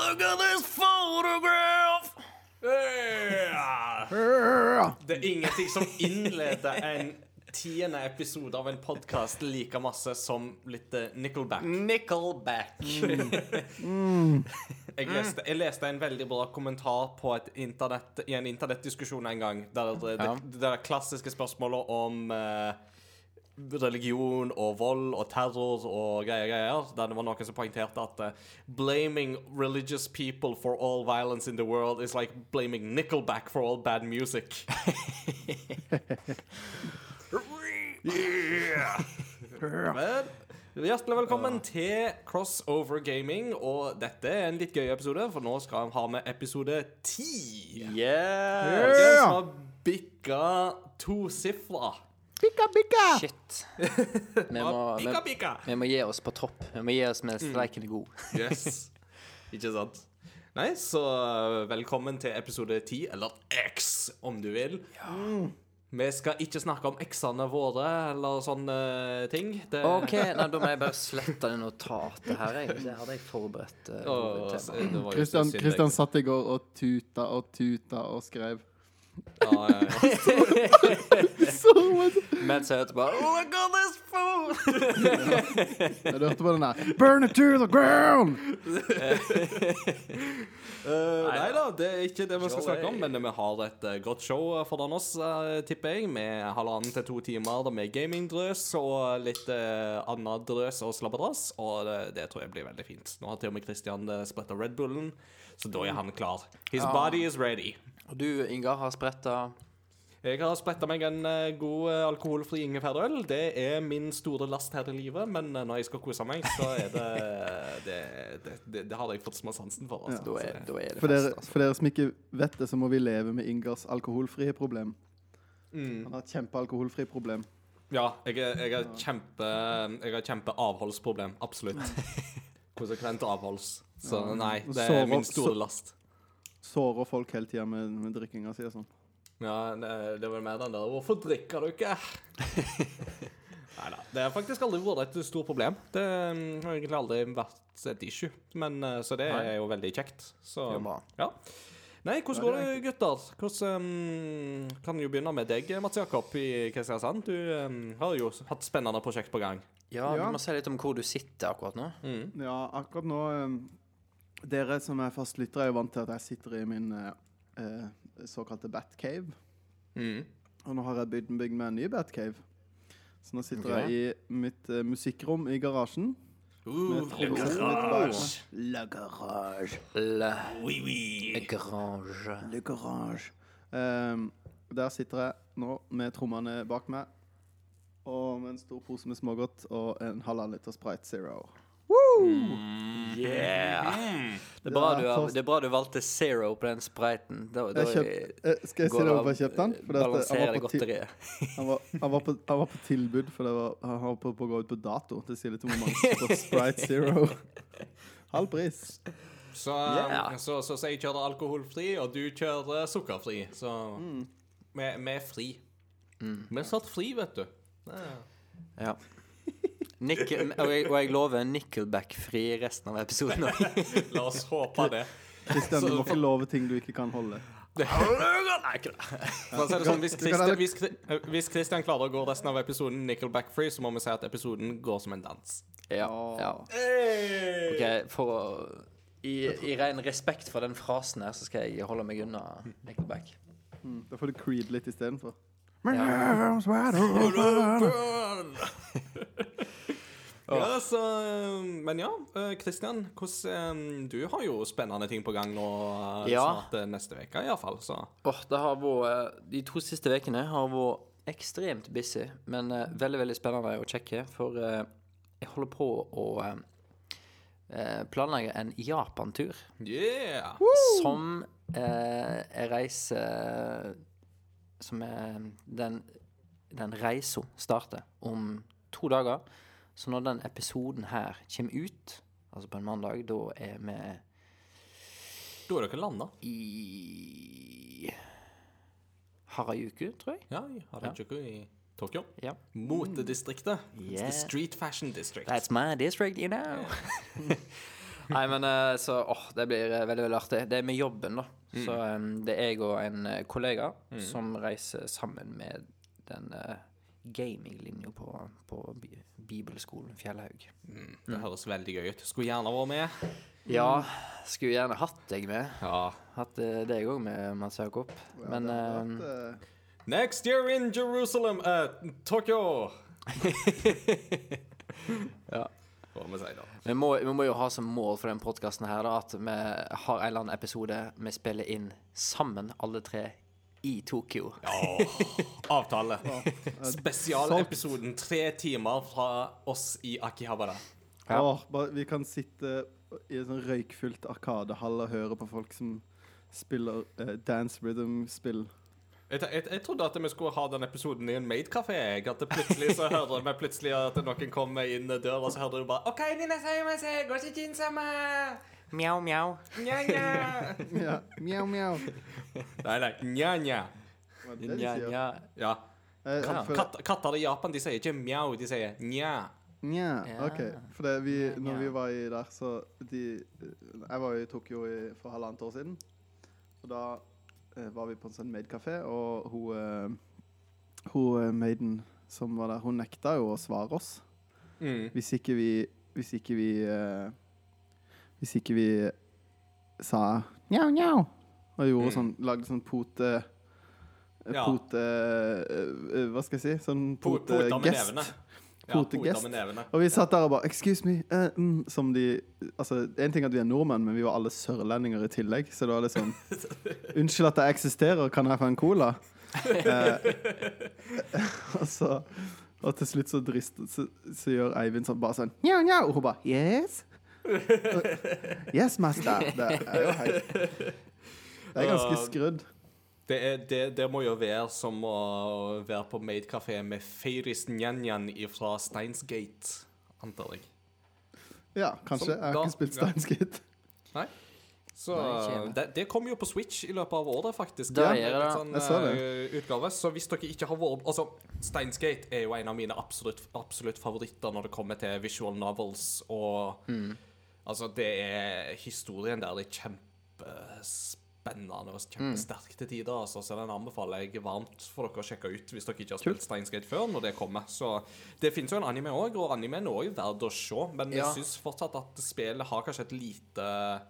Look at this photograph! Det er ingenting som innleder en tiende episode av en podkast like masse som litt eh, Nickelback. Nickelback. Jeg leste, jeg leste en veldig bra kommentar på et internett, i en internettdiskusjon en gang, der det, det, det, det der klassiske spørsmålet om eh, religion og vold og terror og greier, greier, der det var noen som poengterte at uh, blaming religious people for all violence in the world is like blaming Nickelback for all bad music. Men Hjertelig velkommen til Crossover Gaming. Og dette er en litt gøy episode, for nå skal vi ha med episode ti. Yeah. Den som har bikka tosifra. Shit. Vi må, pika, pika. Vi, vi må gi oss på topp. Vi må gi oss med streiken er god. Yes. Ikke sant? Nei, så uh, velkommen til episode ti, eller X, om du vil. Vi skal ikke snakke om X-ene våre eller sånne ting. Det, OK, nei, da må jeg bare slette det notatet her. Jeg. Det hadde jeg forberedt. Uh, Åh, det var jo Kristian, satt i går og tuta og tuta og skrev. Ja, ja, ja. Så, Mens jeg hørte bare Look at this fool! jeg hørte på den der Burn it to the ground! Uh, nei da, det er ikke det vi skal snakke om, men vi har et uh, godt show foran oss, uh, tipper jeg, med halvannen til to timer med gamingdrøs og litt uh, annet drøs og slabbedrass, og det, det tror jeg blir veldig fint. Nå har til og med Christian uh, spretta Red Bullen, så da er han klar. His Ja. body is ready. Og du, Ingar, har spretta Jeg har spretta meg en eh, god eh, alkoholfri ingefærøl. Det er min store last her i livet, men eh, når jeg skal kose meg, så er det Det, det, det, det har jeg fått små sansen for. Altså. Da er, da er det For dere, fest, altså. for dere som ikke vet det, så må vi leve med Ingers alkoholfrie problem. Mm. Han har et kjempealkoholfri problem. Ja, jeg, er- jeg har kjempe Jeg har kjempe. Absolutt. Konsekvent avholds. Så nei, det er min store last. Sårer folk hele tida med, med drikkinga si og sånn. Ja, det, det er vel mer den der 'Hvorfor drikker du ikke?' Nei da. Det har faktisk aldri vært et stort problem. Det mm, har egentlig aldri vært et issue. Men, eh, så det Nei. er jo veldig kjekt. Så ja. Nei, hvordan går det, gutter? Hvordan um, Kan jo begynne med deg, Mats Jakob i Kristiansand. Du um, har jo hatt spennende prosjekt på gang. Ja, Ja. vi må si litt om hvor du sitter akkurat nå. Mm. Ja, akkurat nå Dere som er fastlyttere, er jo vant til at jeg sitter i min eh, eh, såkalte Batcave. Mm. Og nå har jeg bygd, bygd meg en ny Batcave. Så nå sitter okay. jeg i mitt eh, musikkrom i garasjen. Uh, le meg. Le garage. Le oui, oui. garage. Le garage. Um, der sitter jeg nå med trommene bak meg. Og med en stor pose med smågodt og en halvannen liter Sprite Zero. Yeah! Mm. Det er, bra du har, det er bra du valgte zero på den spriten. Da, da Jeg kjøpt, eh, skal jeg si går deg det hvorfor jeg kjøpte den? Fordi at han, Balansere var det på godteriet. han, var, han, var på, han var på tilbud, for det var, han var på, på å gå ut på dato. Det sier litt om hvor mange som får Sprite Zero. Halv pris. Så, um, Yeah. så, så, så jeg kjører alkoholfri, og du kjører sukkerfri. Så Mm. vi vi er fri. Vi er satt fri, vet du. Ja. Ja. Nickel, og, jeg, og jeg lover Nickelback-fri resten av episoden. La oss håpe det. Kristian, du må ikke love ting du ikke kan holde. Nei, ikke det. Sånn, hvis, Kristian Christian, hvis, hvis Christian klarer å gå resten av episoden Nickelback-free, så må vi si at episoden går som en dans. Ja, ja. Ok, for å i, I ren respekt for den frasen her, så skal jeg holde meg unna Nickelback. Mm, da får du Creed litt istedenfor. Ja. Ja, så, men ja, eh, Christian, hvordan, eh, du har jo spennende ting på gang nå eh, Ja. snart eh, neste uke, iallfall. Så Åh, det har vært eh, De to siste ukene har vært ekstremt busy, men uh, veldig veldig spennende å sjekke. For uh, jeg holder på å eh, eh, planlegge en Japan-tur. yeah! Som eh, er reise Som er Den, den reisa starter om to dager. Så når den episoden her kommer ut, altså på en mandag, da er vi Da er dere landa. i Harajuku, tror jeg. Ja, i Harajuku i Tokyo. Ja. Motedistriktet. It's Yeah. The street fashion district. That's my district, you know. Nei, men eh, så åh, det blir eh, veldig, veldig artig. Det er med jobben, da. Så um, det er jeg og en kollega kollega som reiser sammen med den uh, gaminglinja på, på bibelskolen Fjellhaug. Mm, det høres veldig gøy ut. Skulle gjerne vært med. Ja, skulle gjerne hatt deg med. Ja. Hatt eh, deg òg med, Mads Jakob. Ja, Men vært, eh, Next year in Jerusalem, uh, Tokyo. Ja. Hva må vi si da? vi, må, vi må jo ha som mål for den podkasten her da, at vi har en eller annen episode vi spiller inn sammen, alle tre, i Tokyo. Avtale. Spesialepisoden. Tre timer fra oss i Akihabara. Ja. Oh, bare, vi kan sitte i en sånn røykfylt arkadehall og høre på folk som spiller uh, dance rhythm-spill. Jeg, jeg, jeg trodde at vi skulle ha den episoden i en maid-kafé. At det plutselig så hører vi plutselig at noen kommer inn døra, og så hører du bare OK, Nina Seimase, går ikke inn sammen. Mjau, mjau. Nja, nja. Ja, mjau, mjau. Nei, nei. Nja, nja. Nja, nja. Ja. Katter. Katt, katter i Japan de sier ikke mjau, de sier nja. Nja, OK. For det, vi, når vi var i der, så de Jeg var i Tokyo i, for halvannet år siden. Og da eh, var vi på en sånn maid-kafé, og hun eh, Hun eh, maiden som var der, hun nekta jo å svare oss. Mm. Hvis ikke vi Hvis ikke vi eh, Hvis ikke vi sa njau, njau, og gjorde Mm. sånn Lagde sånn pote Ja. Pote eh, eh, Hva skal jeg si? Sånn potegest. Potegest. Ja, poter. Og vi satt der og bare Excuse me. uh, mm, som de Altså, En ting at vi er nordmenn, men vi var alle sørlendinger i tillegg. Så det var litt sånn Unnskyld at jeg eksisterer, kan jeg få en cola? uh, og så Og til slutt så drist så, så gjør Eivind sånn bare sånn Njau, njau. Og hun bare Yes? yes, master. Det er jo helt Det er ganske skrudd. Det, er, det, det må jo være som å være på maidkafé med Feiris Nyan-Nyan fra Steinsgate, antar jeg. Ja, kanskje. Som Jeg har da- ikke spilt ja. Steinsgate. Nei? Så Nei, det, det kom jo på Switch i løpet av året, faktisk. Det er det. Sånn, Jeg så det. eh, utgave. Så hvis dere ikke har vært Altså, Steinsgate er jo en av mine absolutt, absolutt favoritter når det kommer til visual novels, og Mm. Altså, det er Historien der det er kjempespennende og Mm. kjempesterk til tider. Altså, så den anbefaler jeg varmt for dere å sjekke ut hvis dere ikke har spilt Steinsgate før. når det kommer. Så Det finnes jo en anime òg, og animen er òg verdt å se. Men Ja. jeg syns fortsatt at spillet har kanskje et lite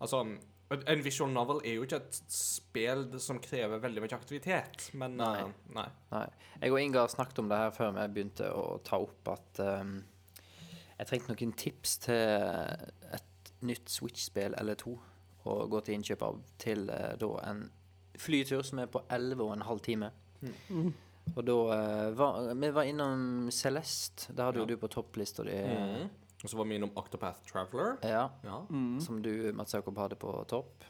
Altså, en visual novel er jo ikke et spill som krever veldig mye aktivitet, men Nei. Uh, nei. Nei. Jeg og Ingar snakket om det her før vi begynte å ta opp at ehm, jeg trengte noen tips til et nytt Switch-spill eller to å gå til innkjøp av til eh, da en flytur som er på 11 og en halv time. Og da eh, var Vi var innom Celeste. Det hadde jo Ja. du på topplista di. Mm. Og så var vi innom Octopath Traveler. Ja. Ja. Som du, Mats Jakob, hadde på topp.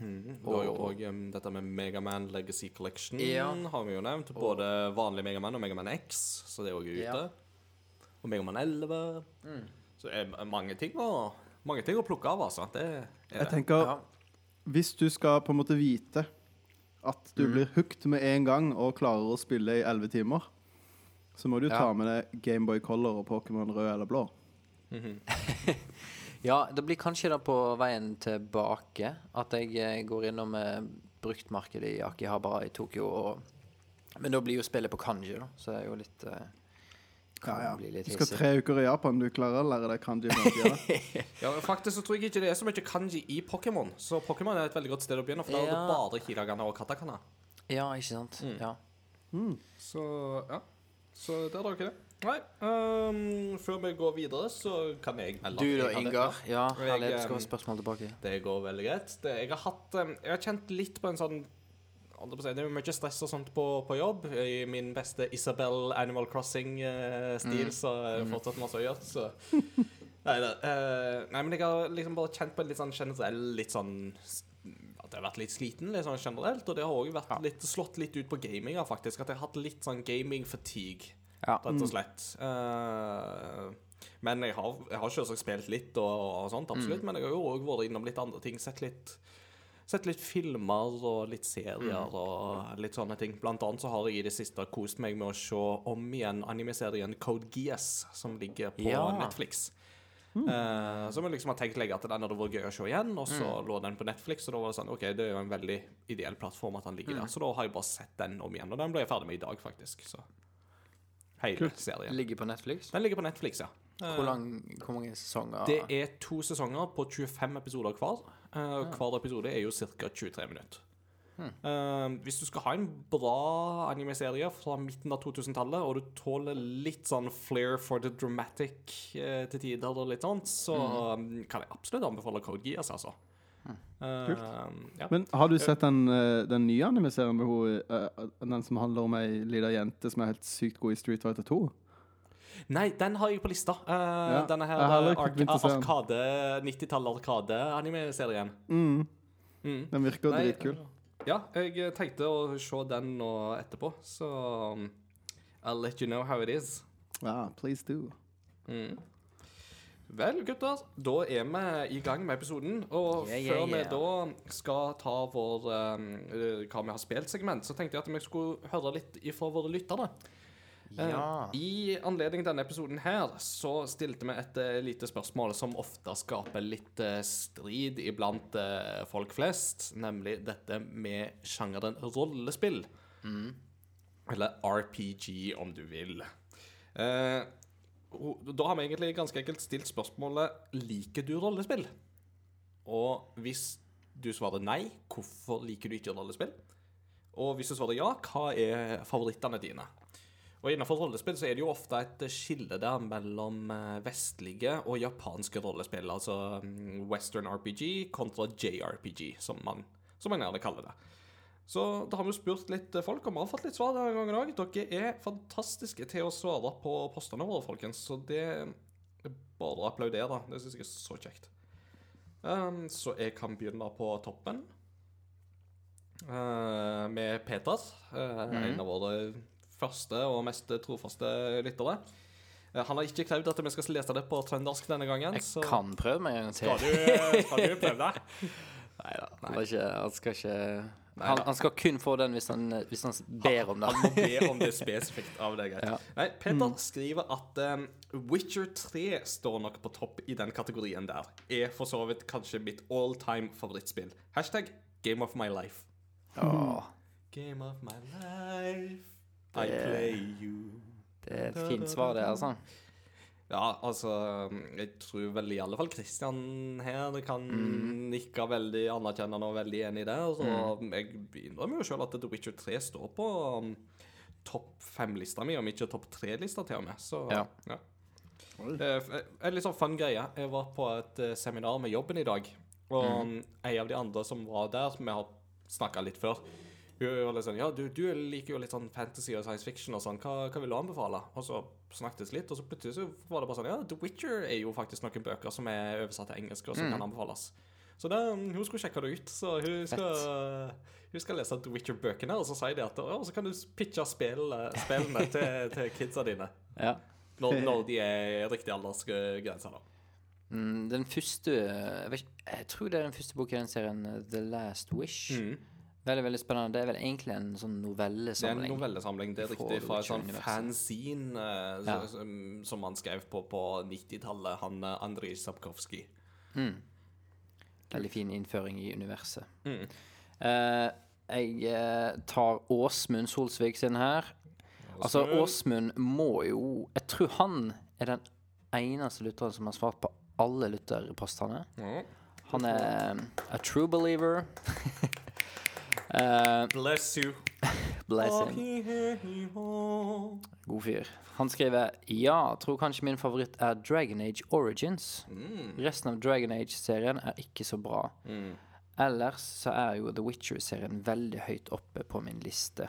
Mm. Var jo Og- um, dette med Megaman Legacy Collection Ja. har vi jo nevnt. Både vanlig Megaman og Megaman X, så det er òg ute. Ja. Og Megaman 11. Så det er mange ting å, mange ting å plukke av, altså. Det er Jeg tenker Ja. Hvis du skal på en måte vite at du blir hooked med en gang og klarer å spille i 11 timer, så må du Ja. ta med deg Gameboy Color og Pokémon rød eller blå. Ja, det blir kanskje da på veien tilbake at jeg eh, går innom eh, bruktmarkedet i Akihabara i Tokyo. Og, men da blir jo spillet på kanji, da, så det er jo litt eh, Kan bli litt Du skal hissig. tre uker i Japan, du klarer å lære deg kanji. en. Ja, faktisk så tror jeg ikke det er så mye kanji i Pokémon. Så Pokémon er et veldig godt sted å begynne, for da er det Ja. bare hiragana og katakana. Ja, ikke sant? Mm. Ja. Så ja. Så der er dere det. Nei, um, før vi går videre, så kan jeg eller Du da, jeg har det. Ingar? Ja, Jeg, herlig. Du skal um, ha spørsmål tilbake. Det går veldig greit. Det, jeg har hatt um, Jeg har kjent litt på en sånn Det er jo mye stress og sånt på, på jobb. I min beste Isabel Animal Crossing-stil, så er det fortsatt masse å gjøre. Så Nei, det, uh, nei, men jeg har liksom bare kjent på en litt sånn generell litt sånn At jeg har vært litt sliten litt sånn generelt. Og det har òg ja. litt, slått litt ut på gaminga, faktisk. At jeg har hatt litt sånn gaming-fatigue Ja. rett og slett. Uh, men jeg har, jeg har selvsagt spilt litt og, og sånt, absolutt. Men jeg har jo òg vært innom litt andre ting. Sett litt, sett litt filmer og litt serier og litt sånne ting. Blant annet så har jeg i det siste kost meg med å se om igjen animeserien Code Geass, som ligger på Ja. Netflix. Eh, som jeg liksom har tenkt lenge at den hadde vært gøy å se igjen, og så lå den på Netflix, og da var det sånn OK, det er jo en veldig ideell plattform at den ligger der, så da har jeg bare sett den om igjen, og den ble jeg ferdig med i dag, faktisk, så Hele serien. Ligger på Netflix. Den ligger på Netflix, ja. Hvor, lang, hvor mange sesonger? Det er to sesonger på 25 episoder hver. Eh, Hver episode er jo ca. 23 minutter. Eh, hvis du skal ha en bra anime-serie fra midten av 2000-tallet, og du tåler litt sånn flair for the dramatic eh, til tider, og litt sånt, så um, kan jeg absolutt anbefale Code Geass, altså. Kult. ja. Men har du sett den, den nye anime-serien med hun, den som handler om ei lita jente som er helt sykt god i Street Fighter 2? Nei, den har jeg på lista. Eh, Denne her eh, arkade 90-tall arkade-anime-serien. Mm. Mm. Den virker Nei, dritkul. Ja, jeg eh, tenkte å se den nå etterpå, så um, I'll let you know how it is. Ja, please do. Mm. Vel, gutter, da er vi i gang med episoden. Og Yeah, yeah, før vi da skal ta vår um, eh, hva vi har spilt-segment, så tenkte jeg at vi skulle høre litt ifra våre lyttere. Eh, Ja. I anledning denne episoden her så stilte vi et eh, lite spørsmål som ofte skaper litt eh, strid iblant eh, folk flest, nemlig dette med sjangeren rollespill. Eller RPG, om du vil. Eh, da har vi egentlig ganske enkelt stilt spørsmålet Liker du rollespill? Og hvis du svarer nei, hvorfor liker du ikke rollespill? Og hvis du svarer ja, hva er favorittene dine? Og Innenfor rollespill så er det jo ofte et skille der mellom eh, vestlige og japanske rollespill. Altså mm, western RPG kontra JRPG, som man, som man gjerne kaller det. Så da har vi spurt litt folk, og vi har fått litt svar denne gangen òg. Dere er fantastiske til å svare på postene våre, folkens. Så det er bare å applaudere. Det syns jeg er så kjekt. Um, så jeg kan begynne på toppen. Uh, med Peter, uh, en av våre første og mest trofaste lyttere. Uh, han har ikke krevd at vi skal lese det på trøndersk denne gangen. Jeg så kan prøve meg en gang til. skal du, skal du prøve det? Neida, Han, er ikke, han skal ikke han, han skal kun få den hvis han, hvis han ber om det. Han må be om det spesifikt av det. er. Ja. Nei, Peter skriver at um, Witcher 3 står nok på topp i den kategorien der. Er for så vidt kanskje mitt all time favorittspill. Hashtag Game of my life. Oh. Game of my life, I play you. det er et fint svar, det, altså. Ja, altså Jeg tror vel i alle fall Kristian her kan nikke veldig anerkjennende og veldig enig der. Så jeg innrømmer jo sjøl at The Witcher 3 står på um, topp fem-lista mi, om ikke topp tre-lista til og med. Så Ja. ja. Eh, En litt sånn fun greie. Jeg var på et eh, seminar med jobben i dag. Og mm. en av de andre som var der, som jeg har snakka litt før hun litt sånn, ja, du, du liker jo litt sånn fantasy og science fiction og sånn. Hva, hva vil du anbefale? Og så snakkes litt, og så plutselig så var det bare sånn Ja, The Witcher er jo faktisk noen bøker som er oversatt til engelsk, og som kan anbefales. Så det, hun skulle sjekke det ut. Så hun skal, hun skal lese The Witcher-bøkene, og så sier de at ja, så kan du pitche spill, spillene til, til kidsa dine. Ja. Når, når de er riktig aldersgrense, da. Mm, den første jeg, ikke- jeg tror det er den første boken i den serien, uh, The Last Wish. Veldig veldig spennende. Det er vel egentlig en sånn novellesamling? Det er en novellesamling. Det er riktig fra et sånt fanzine eh, Ja. som, som han skrev på på 90-tallet, han eh, Andrij Sapkowski. Veldig fin innføring i universet. Mm. Eh, jeg eh, tar Åsmund Solsvik sin her. Altså, Åsmund må jo Jeg tror han er den eneste lytteren som har svart på alle lytterpostene. Han er a true believer. Eh, Bless you. bless him. God fyr. Han skriver Ja, tror kanskje min favoritt er Dragon Age Origins. Resten av Dragon Age-serien er ikke så bra. Ellers så er jo The Witcher-serien veldig høyt oppe på min liste.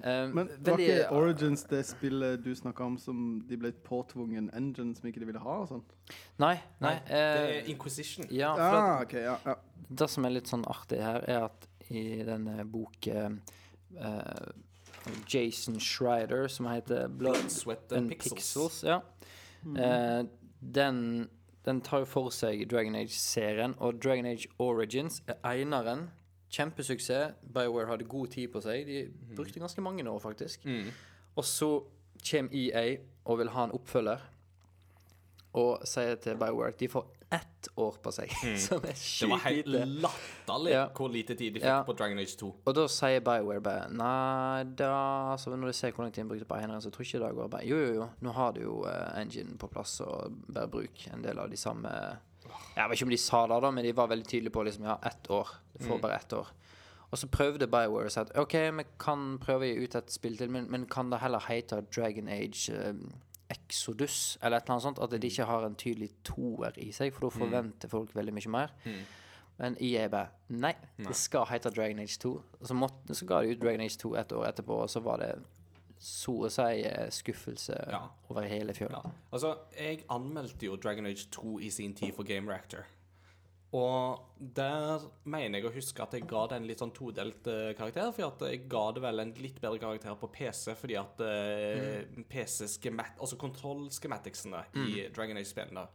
Um, Men det var ikke Origins det spillet du snakka om som de ble påtvungen engine som ikke de ville ha? og sånn? Nei, nei. Det eh, er Inquisition. ja, Ah, okay, ja, ja. Det som er litt sånn artig her, er at i denne boken eh, Jason Schreider, som heter Blood Sweat and Pixels, Pixels. ja. Eh, den, den tar jo for seg Dragon Age-serien, og Dragon Age Origins er eineren. Kjempesuksess. BioWare hadde god tid på seg. De brukte ganske mange år, faktisk. Og så kommer EA og vil ha en oppfølger. Og sier til BioWare at de får ett år på seg, som er Det var helt lite. latterlig Ja. hvor lite tid de fikk Ja. på Dragon Age 2. Og da sier BioWare bare Nei, da Så når de ser hvor lang tid de brukte på eneren, så tror jeg ikke det går bare Jo, jo, jo, nå har du jo uh, engine på plass, og bare bruk en del av de samme Jeg vet ikke om de sa det, da, men de var veldig tydelige på liksom Ja, ett år. Du får bare ett år. Og så prøvde BioWare å si at OK, vi kan prøve å gi ut et spill til, men, men kan det heller hete Dragon Age eh, Exodus, eller et eller annet sånt? At de ikke har en tydelig toer i seg, for da forventer folk veldig mye mer. Men EA bare Nei, det skal hete Dragon Age 2. Så, måtte, så ga de ut Dragon Age 2 et år etterpå, og så var det så å si eh, skuffelse Ja. over hele fjøla. Ja. Altså, jeg anmeldte jo Dragon Age 2 i sin tid for Game Reactor. Og der mener jeg å huske at jeg ga det en litt sånn todelt uh, karakter. For at jeg ga det vel en litt bedre karakter på PC, fordi at uh, PC-skemat... Altså kontroll-schematicsene i Dragon Age-spillene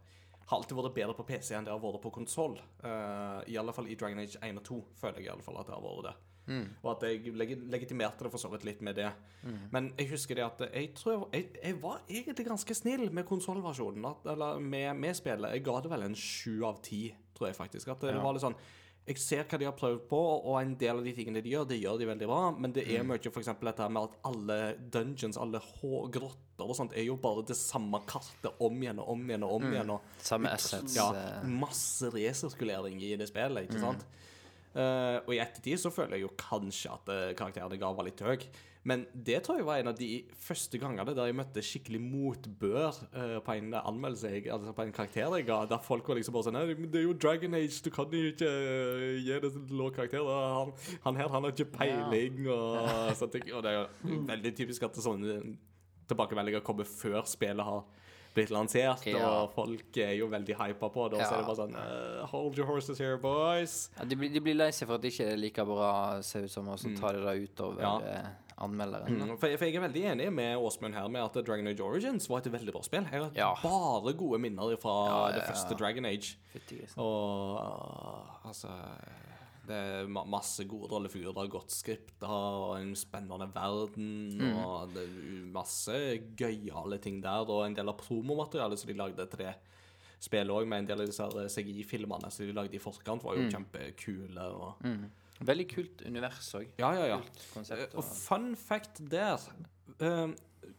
har alltid vært bedre på PC enn det har vært på konsoll. I alle fall i Dragon Age 1 og 2 føler jeg i alle fall at det har vært det. Og at jeg legitimerte det for så vidt litt med det. Men jeg husker det at jeg tror jeg, var- jeg, jeg var egentlig ganske snill med konsollversjonen. Eller med, med spillet. Jeg ga det vel en sju av ti, tror jeg faktisk. At det, ja. var litt sånn jeg ser hva de har prøvd på, og en del av de tingene de gjør, det gjør de veldig bra. Men det er mye for eksempel dette med at alle dungeons, alle grotter og sånt, er jo bare det samme kartet om igjen og om igjen og om igjen. Og Samme assets. ja, eh, masse resirkulering i det spillet, ikke sant? Eh, og i ettertid så føler jeg jo kanskje at uh, karakteren jeg ga, var litt høy. Men det tror jeg var en av de første gangene der jeg møtte skikkelig motbør uh, på en anmeldelse, jeg, altså på en karakter jeg ga, der folk var liksom bare sånn Nei, det er jo Dragon Age, du kan jo ikke eh, gi det en lav karakter. Han, han her, han har ikke peiling, og sånne ting. Og det er jo veldig typisk at sånne tilbakemeldinger kommer før spillet har blitt lansert, Ja. og folk er jo veldig hypa på det. Og så er det bare sånn uh, Hold your horses here, boys. ja, de, blir, de blir lei seg for at det ikke er like bra, ser ut som, og så tar de det utover Ja. eh, anmelderen. Mm, For, for jeg er veldig enig med Åsmund her med at Dragon Age Origins var et veldig bra spill. Jeg har Ja. bare gode minner fra Ja, det ja, første. Dragon Age. Fytti grisen. Og uh, altså Det er ma masse gode rollefigurer, godt skripta og en spennende verden. Mm. Og det er masse gøyale ting der. Og en del av promomaterialet som de lagde til det spillet òg, med en del av disse her CGI-filmene som de lagde i forkant, var jo kjempekule. Og, Mm. Veldig kult univers òg. Ja, ja, ja. konsept. Eh, Og Og, fun fact der eh,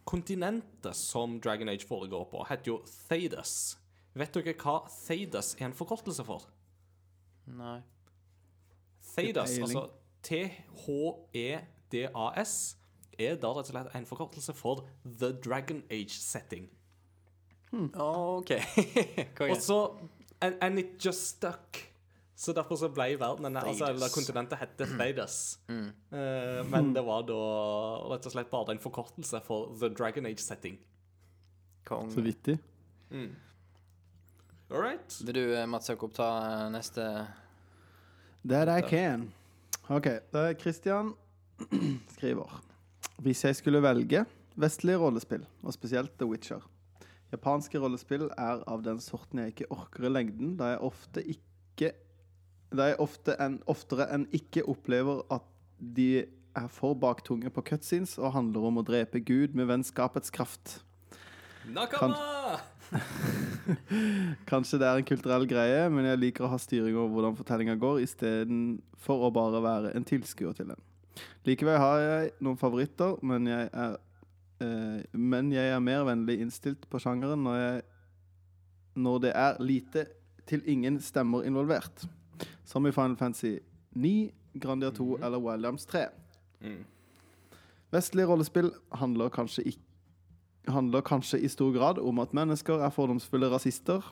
Kontinentet som Dragon Age foregår på, heter jo Thedas. Vet dere hva Thedas er en forkortelse for? nei. Thedas, altså T-H-E-D-A-S, er da rett og slett en forkortelse for The Dragon Age Setting. OK. Og så and, and it just stuck. Så derfor så ble verden altså, eller kontinentet hette Thedas. Mm. Uh, men det var da rett og slett bare en forkortelse for The Dragon Age Setting. Kong. Så vittig. All right. Vil du, eh, Mats Jakob, ta eh, neste That I can. OK. Da Christian skriver Hvis jeg skulle velge vestlige rollespill, og spesielt The Witcher Japanske rollespill er av den sorten jeg ikke orker i lengden, da jeg ofte ikke Da jeg ofte en, oftere enn ikke opplever at de er for baktunge på cutscenes og handler om å drepe Gud med vennskapets kraft. Nakama! Kanskje det er en kulturell greie, men jeg liker å ha styring over hvordan fortellinga går, istedenfor å bare være en tilskuer til den. Likevel har jeg noen favoritter, men jeg er, eh, men jeg er mer vennlig innstilt på sjangeren når, jeg, når det er lite til ingen stemmer involvert. Som i Final Fantasy 9, Grandia 2 eller Wildlands 3. Mm. Vestlige rollespill handler kanskje, ikk- handler kanskje i stor grad om at mennesker er fordomsfulle rasister,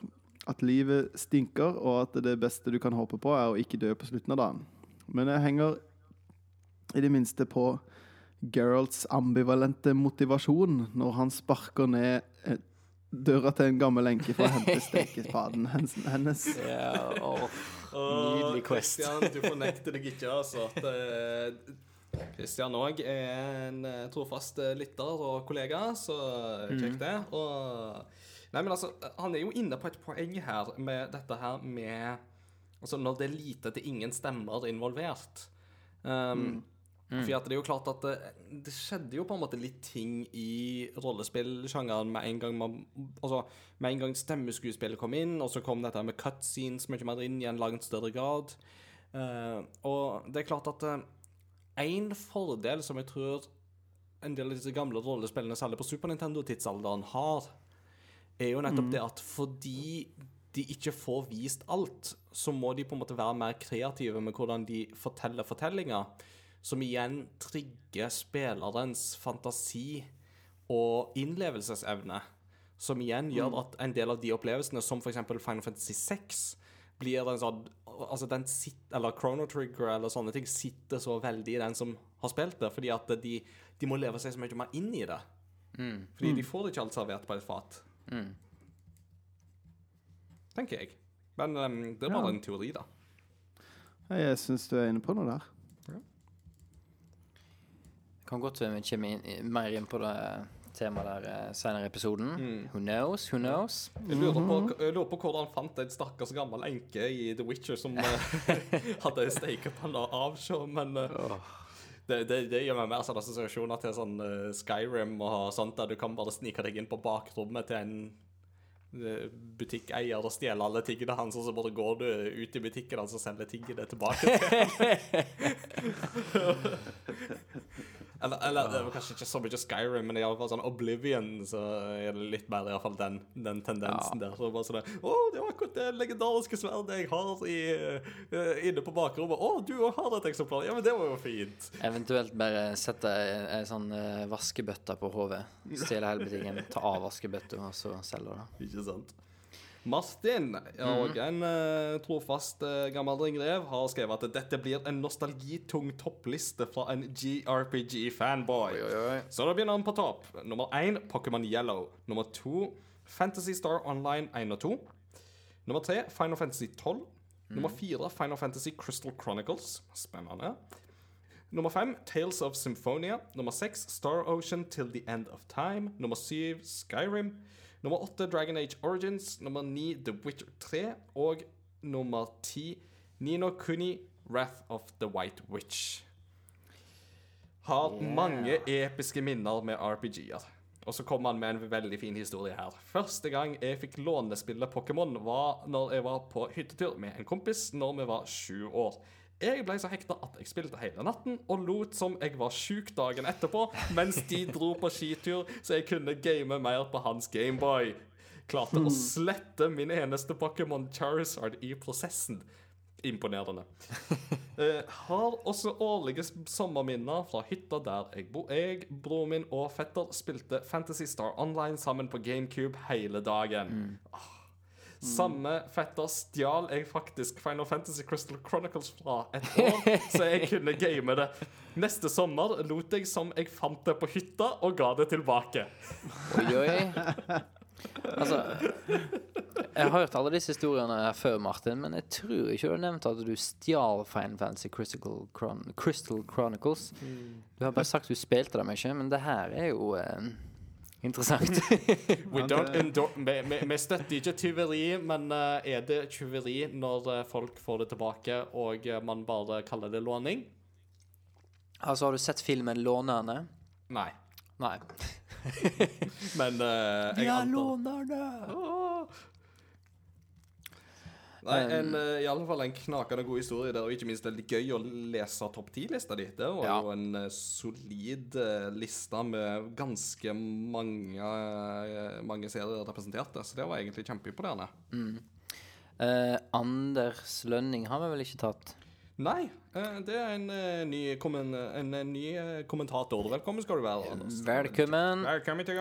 at livet stinker, og at det beste du kan håpe på, er å ikke dø på slutten av dagen. Men jeg henger i det minste på Geralts ambivalente motivasjon når han sparker ned eh, døra til en gammel enke for å hente stekespaden hennes. Yeah, Åh, Nydelig quest. Christian, du fornekter deg ikke, altså. At, eh, Christian òg er en eh, trofast eh, lytter og kollega, så kjekt det. Og Nei, men altså, han er jo inne på et poeng her med dette her med Altså, når det er lite til ingen stemmer involvert. Um, For det er jo klart at det, det skjedde jo på en måte litt ting i rollespillsjangeren med en gang man Altså, med en gang stemmeskuespillet kom inn, og så kom dette med cutscenes mye mer inn i en langt større grad. Uh, og det er klart at én fordel som jeg tror en del av disse gamle rollespillene, særlig på Super Nintendo-tidsalderen, har, er jo nettopp det at fordi de ikke får vist alt, så må de på en måte være mer kreative med hvordan de forteller fortellinger, som igjen trigger spillerens fantasi og innlevelsesevne. Som igjen gjør at en del av de opplevelsene, som f.eks. Final Fantasy 6, blir en sånn Altså den sitt, Eller Chrono Trigger eller sånne ting sitter så veldig i den som har spilt det, fordi at de, de må leve seg så mye mer inn i det. Fordi de får det ikke alt servert på et fat. Tenker jeg. Men um, det er bare Ja. en teori, da. Jeg syns du er inne på noe der. Kan godt vi kommer inn, mer inn på det temaet der uh, senere i episoden. Who knows? Who knows? Jeg lurer, på, jeg lurer på hvordan han fant en stakkars gammel enke i The Witcher som uh, hadde steikepanna avsjå, men eh, det, det, det gjør meg mer sånn assosiasjoner til sånn Skyrim og sånt, der du kan bare snike deg inn på bakrommet til en butikkeier og stjele alle tingene hans, og så bare går du ut i butikken hans og selger tingene tilbake til ham. Eller, eller det var kanskje ikke så mye Skyrim, men i alle fall sånn Oblivion, så er det litt mer i alle fall den, den tendensen der. Så bare sånn Å, det var akkurat det legendariske sverdet jeg har i, uh, inne på bakrommet. Å, du òg har et eksemplar? Ja, men det var jo fint. Eventuelt bare sette ei ei sånn eh, vaskebøtte på hodet. Stjele hele butikken, ta av vaskebøtta, og så selge det. Ikke sant? Martin, og en uh, trofast uh, gammel ringrev, har skrevet at dette blir en nostalgitung toppliste fra en GRPG-fanboy. Så da begynner han på topp. Nummer én Pokémon Yellow. Nummer to Fantasy Star Online 1 og 2. Nummer tre Final Fantasy 12. Nummer fire Final Fantasy Crystal Chronicles. Spennende. Nummer fem Tales of Symphonia. Nummer seks Star Ocean Till the End of Time. Nummer syv Skyrim. Nummer åtte Dragon Age Origins. Nummer ni The Witcher 3. Og nummer ti Nino Kuni Wrath of the White Witch. Har mange episke minner med RPG-er. Og så kommer han med en veldig fin historie her. Første gang jeg fikk lånespille Pokémon, var når jeg var på hyttetur med en kompis når vi var sju år. Jeg ble så hekta at jeg spilte hele natten og lot som jeg var sjuk dagen etterpå, mens de dro på skitur, så jeg kunne game mer på hans Gameboy. Klarte å slette min eneste Pokémon Charizard i prosessen. Imponerende. Eh, har også årlige sommerminner fra hytta der jeg bor. Jeg, broren min og fetter spilte Fantasy Star Online sammen på GameCube hele dagen. Ah. Samme fetter stjal jeg faktisk Final Fantasy Crystal Chronicles fra et år, så jeg kunne game det. Neste sommer lot jeg som jeg fant det på hytta, og ga det tilbake. Oi, oi. Altså Jeg har hørt alle disse historiene her før, Martin, men jeg tror ikke du har nevnt at du stjal Final Fantasy Crystal, Chron Crystal Chronicles. Du har bare sagt du spilte dem ikke, men det her er jo eh, interessant. We don't endor vi, vi, støtter ikke tyveri, men eh, er det tyveri når eh, folk får det tilbake, og eh, man bare kaller det låning? altså, har du sett filmen 'Lånerne'? Nei. Nei. Men eh, jeg antar lånerne! Nei, en, uh, i alle fall en knakende god historie der, og ikke minst veldig gøy å lese topp ti-lista di. Det var Ja. jo en uh, solid uh, liste med ganske mange, uh, mange serier representerte, så det var egentlig kjempeimponerende. Eh, Anders Lønning har vi vel ikke tatt? Nei, eh, det er en, eh, ny, kommen, en, en ny eh, kommentator. Velkommen skal du være. Anders. Velkommen. Velkommen til.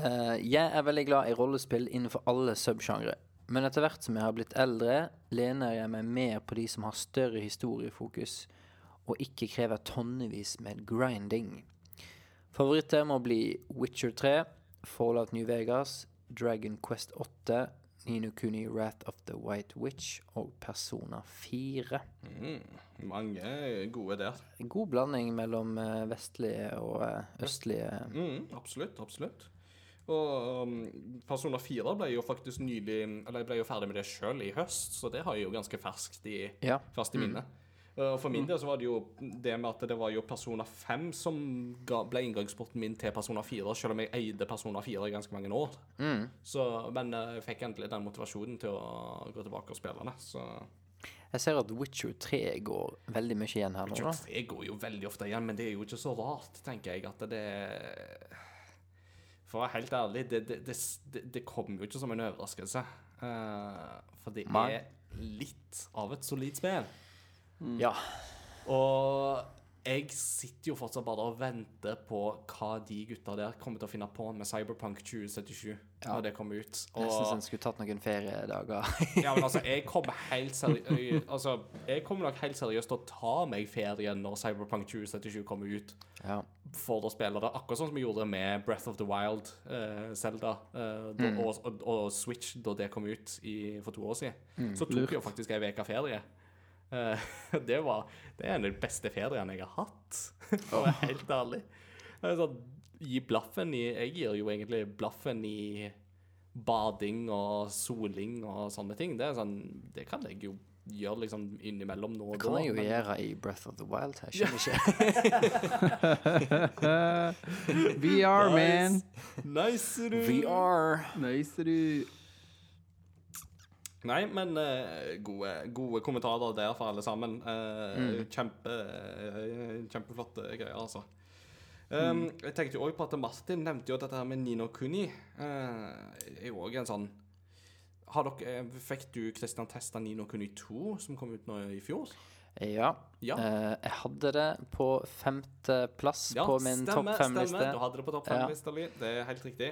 Eh, jeg er veldig glad i rollespill innenfor alle subsjangre. Men etter hvert som jeg har blitt eldre, lener jeg meg mer på de som har større historiefokus, og ikke krever tonnevis med grinding. Favoritter må bli Witcher 3, Fallout New Vegas, Dragon Quest 8, Nino Kuni Wrath of the White Witch og Persona 4. Mm, mange gode der. God blanding mellom eh, vestlige og eh, østlige Mm, absolutt, absolutt. Og um, Persona 4 ble jo faktisk nylig Eller jeg ble jo ferdig med det sjøl i høst, så det har jeg jo ganske ferskt i, Ja. ferskt i minne. Uh, For min del så var det jo det med at det var jo Persona 5 som ga, ble inngangsporten min til Persona 4, selv om jeg eide Persona 4 i ganske mange år. Så, men uh, jeg fikk endelig den motivasjonen til å gå tilbake og spille det. Så Jeg ser at Witcher 3 går veldig mye igjen her nå. Witcher 3 går jo veldig ofte igjen, men det er jo ikke så rart, tenker jeg, at det For å være helt ærlig, det, det, det, det, kommer jo ikke som en overraskelse. Uh, for det er litt av et solid spill. Ja. Og jeg sitter jo fortsatt bare og venter på hva de gutta der kommer til å finne på med Cyberpunk 2077 når det kommer ut. Nesten så Og en skulle tatt noen feriedager. ja, men altså, jeg kommer helt seriøst Altså, jeg kommer nok helt seriøst til å ta meg ferie når Cyberpunk 2077 kommer ut, ja. for å spille det. Akkurat sånn som vi gjorde med Breath of the Wild, eh, Zelda, eh, mm. og, og, og Switch da det kom ut i, for to år siden. Så tok jeg jo faktisk ei uke ferie. Eh, det, var, det er en av de beste fedrene jeg har hatt, for å være helt ærlig. Er sånn, gi blaffen i Jeg gir jo egentlig blaffen i bading og soling og sånne ting. Det er sånn Det kan jeg jo gjøre liksom innimellom nå og Det kan jeg jo men- gjøre i Breath of the Wild. Jeg skjønner ikke. VR, man. Nice, du. VR. Nice, du. Nei, men uh, gode, gode kommentarer der for alle sammen. Eh, kjempe, uh, kjempeflotte greier, altså. Um, Jeg tenkte jo også på at Martin nevnte jo dette her med Nino Kuni. Uh, er jo også en sånn har dere, Fikk du Christian testa Nino Kuni 2, som kom ut nå i fjor? Ja. Ja. Jeg hadde det på femteplass Ja, på min topp stemmer. fem-liste. Du hadde det på topp fem-lista di. Det er helt riktig.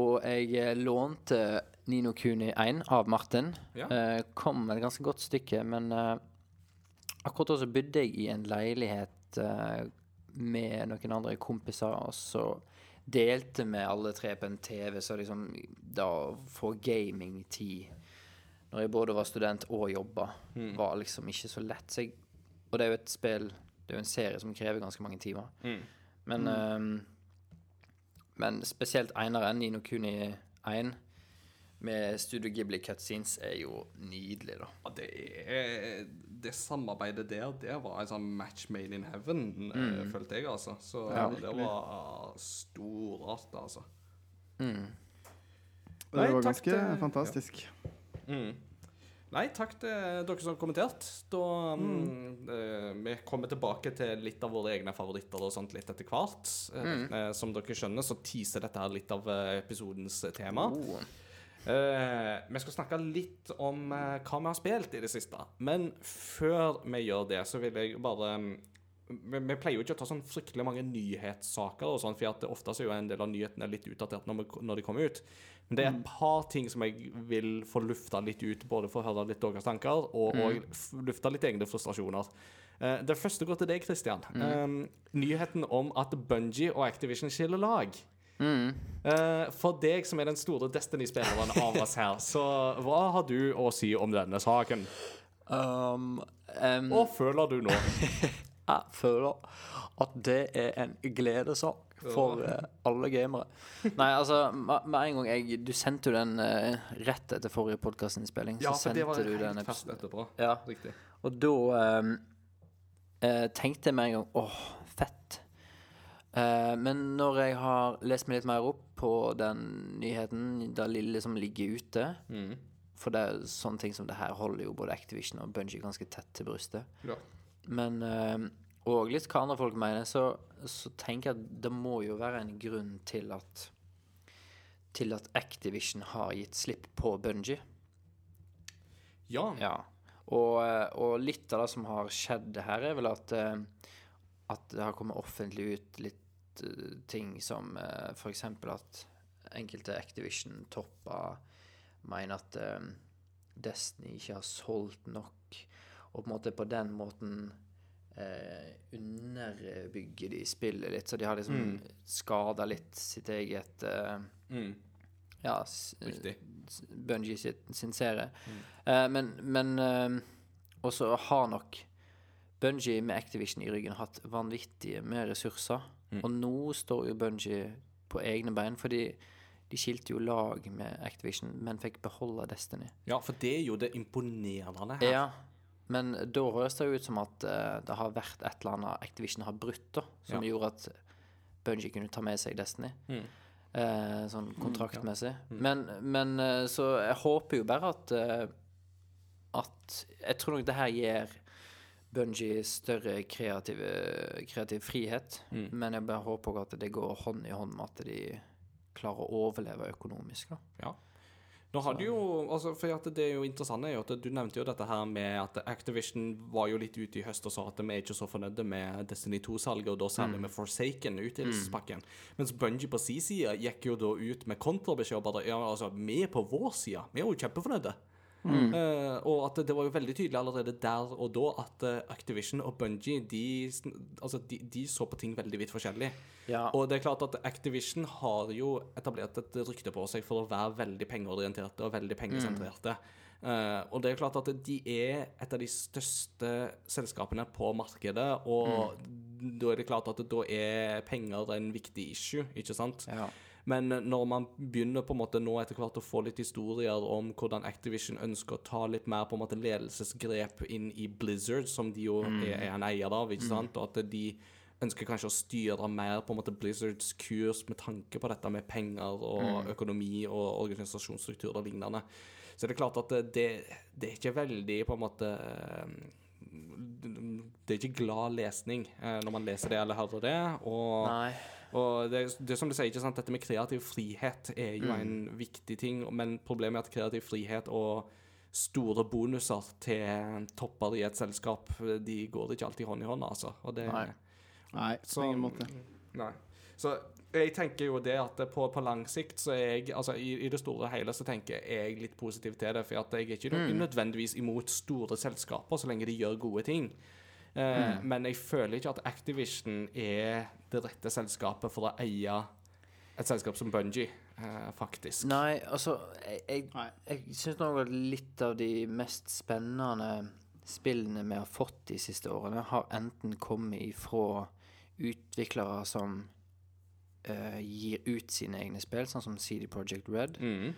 Og jeg lånte Nino Kuni 1 av Martin. Ja. Eh, kom et ganske godt stykke, men eh, akkurat da så bodde jeg i en leilighet eh, med noen andre kompiser, og så delte vi alle tre på en TV, så liksom da få gamingtid når jeg både var student og jobba, var liksom ikke så lett. Så jeg, og det er jo et spill, det er jo en serie som krever ganske mange timer. Men ehm, men spesielt eneren, Nino Kuni 1, med Studio Ghibli cutscenes, er jo nydelig, da. Ja, det, er, det samarbeidet der, det var en sånn match made in heaven, mm. følte jeg, altså. Så Ja, det var storart, altså. Nei, det var ganske til- fantastisk. Nei, takk til dere som har kommentert. Da, mm, eh, vi kommer tilbake til litt av våre egne favoritter og sånt litt etter hvert. Eh, eh, som dere skjønner, så teaser dette her litt av eh, episodens tema. Oh. Eh, vi skal snakke litt om uh, hva vi har spilt i det siste. Men før vi gjør det, så vil jeg bare um, vi, vi pleier jo ikke å ta sånn fryktelig mange nyhetssaker, og sånn, for ofte så er jo en del av nyhetene litt utdatert når, vi, når de kommer ut. Men det er et par ting som jeg vil få lufta litt ut, både for å høre litt deres tanker, og, og lufta litt egne frustrasjoner. Uh, det første går til deg, Christian. Eh, nyheten om at Bungie og Activision skiller lag. Eh, for deg som er den store Destiny-spilleren av oss her, så hva har du å si om denne saken? Um, um, Hva føler du nå? jeg føler at det er en gledesak for uh, alle gamere. Nei, altså, med, en gang jeg Du sendte jo den uh, rett etter forrige podkastinnspilling. Ja, så for det var du den helt fast etterpå. Ja. Riktig. Og da um, eh, tenkte jeg med en gang åh, fett. Eh, men når jeg har lest meg litt mer opp på den nyheten, det lille som ligger ute For det er sånne ting som det her holder jo både Activision og Bungie ganske tett til brystet. Ja. Men ehm, Og litt hva andre folk mener, så, så tenker jeg at det må jo være en grunn til at Til at Activision har gitt slipp på Bungie. Ja. Ja. Og, eh, og litt av det som har skjedd her, er vel at eh, At det har kommet offentlig ut litt eh, ting som uh, f.eks. at enkelte Activision-topper mener at uh, Destiny ikke har solgt nok, og på en måte på den måten uh, underbygger de spillet litt. Så de har liksom mm. skada litt sitt eget uh, Mm. ja, Bungee sin, sin serie. Eh, men men eh, også har nok Bungie med Activision i ryggen hatt vanvittige med ressurser. Og nå står jo Bungie på egne bein, fordi de skilte jo lag med Activision, men fikk beholde Destiny. ja, for det er jo det imponerende her. Ja. men da høres det jo ut som at uh, det har vært et eller annet Activision har brutt, da, som Ja. gjorde at Bungie kunne ta med seg Destiny. Mm. Eh, sånn kontraktmessig. Men, men eh, så jeg håper jo bare at At Jeg tror nok det her gir Bungie større kreative, kreativ frihet. Mm. Men jeg bare håper at det går hånd i hånd med at de klarer å overleve økonomisk. da. Ja. Nå hadde jo, altså for Det er jo interessant er jo at du nevnte jo dette her med at Activision var jo litt ute i høst og sa at vi er ikke så fornøyde med Destiny 2-salget, og da særlig med Forsaken, utvidelsespakken. Mens Bungie på sin side gikk jo da ut med kontrabeskjed og bare Ja, altså, vi er på vår side. Vi er jo kjempefornøyde. Eh, og at det var jo veldig tydelig allerede der og da at eh, Activision og Bungie de, altså, de, de så på ting veldig vidt forskjellig. Ja. Og det er klart at Activision har jo etablert et rykte på seg for å være veldig pengeorienterte og veldig pengesentrerte. Eh, og det er klart at de er et av de største selskapene på markedet, og da er det klart at da er penger en viktig issue, ikke sant? Ja. Men når man begynner på en måte nå etter hvert å få litt historier om hvordan Activision ønsker å ta litt mer på en måte ledelsesgrep inn i Blizzard, som de jo er, er en eier av, ikke sant, og at de ønsker kanskje å styre mer på en måte Blizzards kurs med tanke på dette med penger og økonomi og organisasjonsstruktur og lignende. Så det er klart at det, det er ikke veldig på en måte Det er ikke glad lesning eh, når man leser det eller hører det. Og Nei. Og det, det er som du sier, ikke sant? dette med kreativ frihet er jo en viktig ting, men problemet er at kreativ frihet og store bonuser til topper i et selskap, de går ikke alltid hånd i hånd, altså. Og det, Nei. Nei, på ingen måte. Nei. Så jeg tenker jo det at på, på lang sikt så er jeg Altså i, i det store og hele så tenker jeg litt positivt til det, for jeg er ikke Mm. nødvendigvis imot store selskaper så lenge de gjør gode ting. Eh, Mm. Men jeg føler ikke at Activision er det rette selskapet for å eie et selskap som Bungie, eh, faktisk. Nei, altså Jeg, jeg, jeg syns nok at litt av de mest spennende spillene vi har fått de siste årene, har enten kommet ifra utviklere som eh, gir ut sine egne spill, sånn som CD Project Red, Mm.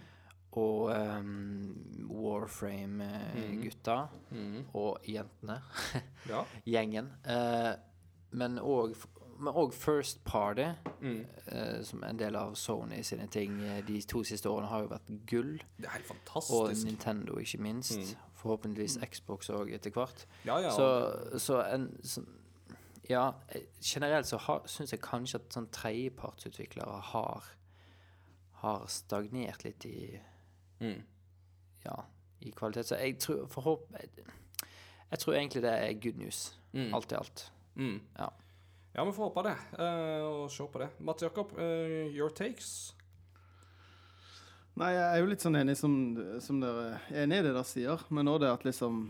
Og um, Warframe-gutta, Mm. og jentene, Ja. gjengen. Uh, men òg First Party, Mm. uh, som en del av Sony sine ting eh, de to siste årene, har jo vært gull. Det er helt Og. Nintendo, ikke minst. Mm. Forhåpentligvis Xbox òg, etter hvert. Ja, ja. Så, så en sånn Ja, generelt så syns jeg kanskje at sånn tredjepartsutviklere har har stagnert litt i Mm. Ja, i kvalitet. Så jeg tror forhåp... Jeg, jeg tror egentlig det er good news, Mm. alt i alt. Mm. Ja. Ja, vi får håpe det, uh, og se på det. Mats Jakob, uh, your takes? Nei, jeg er jo litt sånn enig som, som dere er enig i det dere sier, men òg det at liksom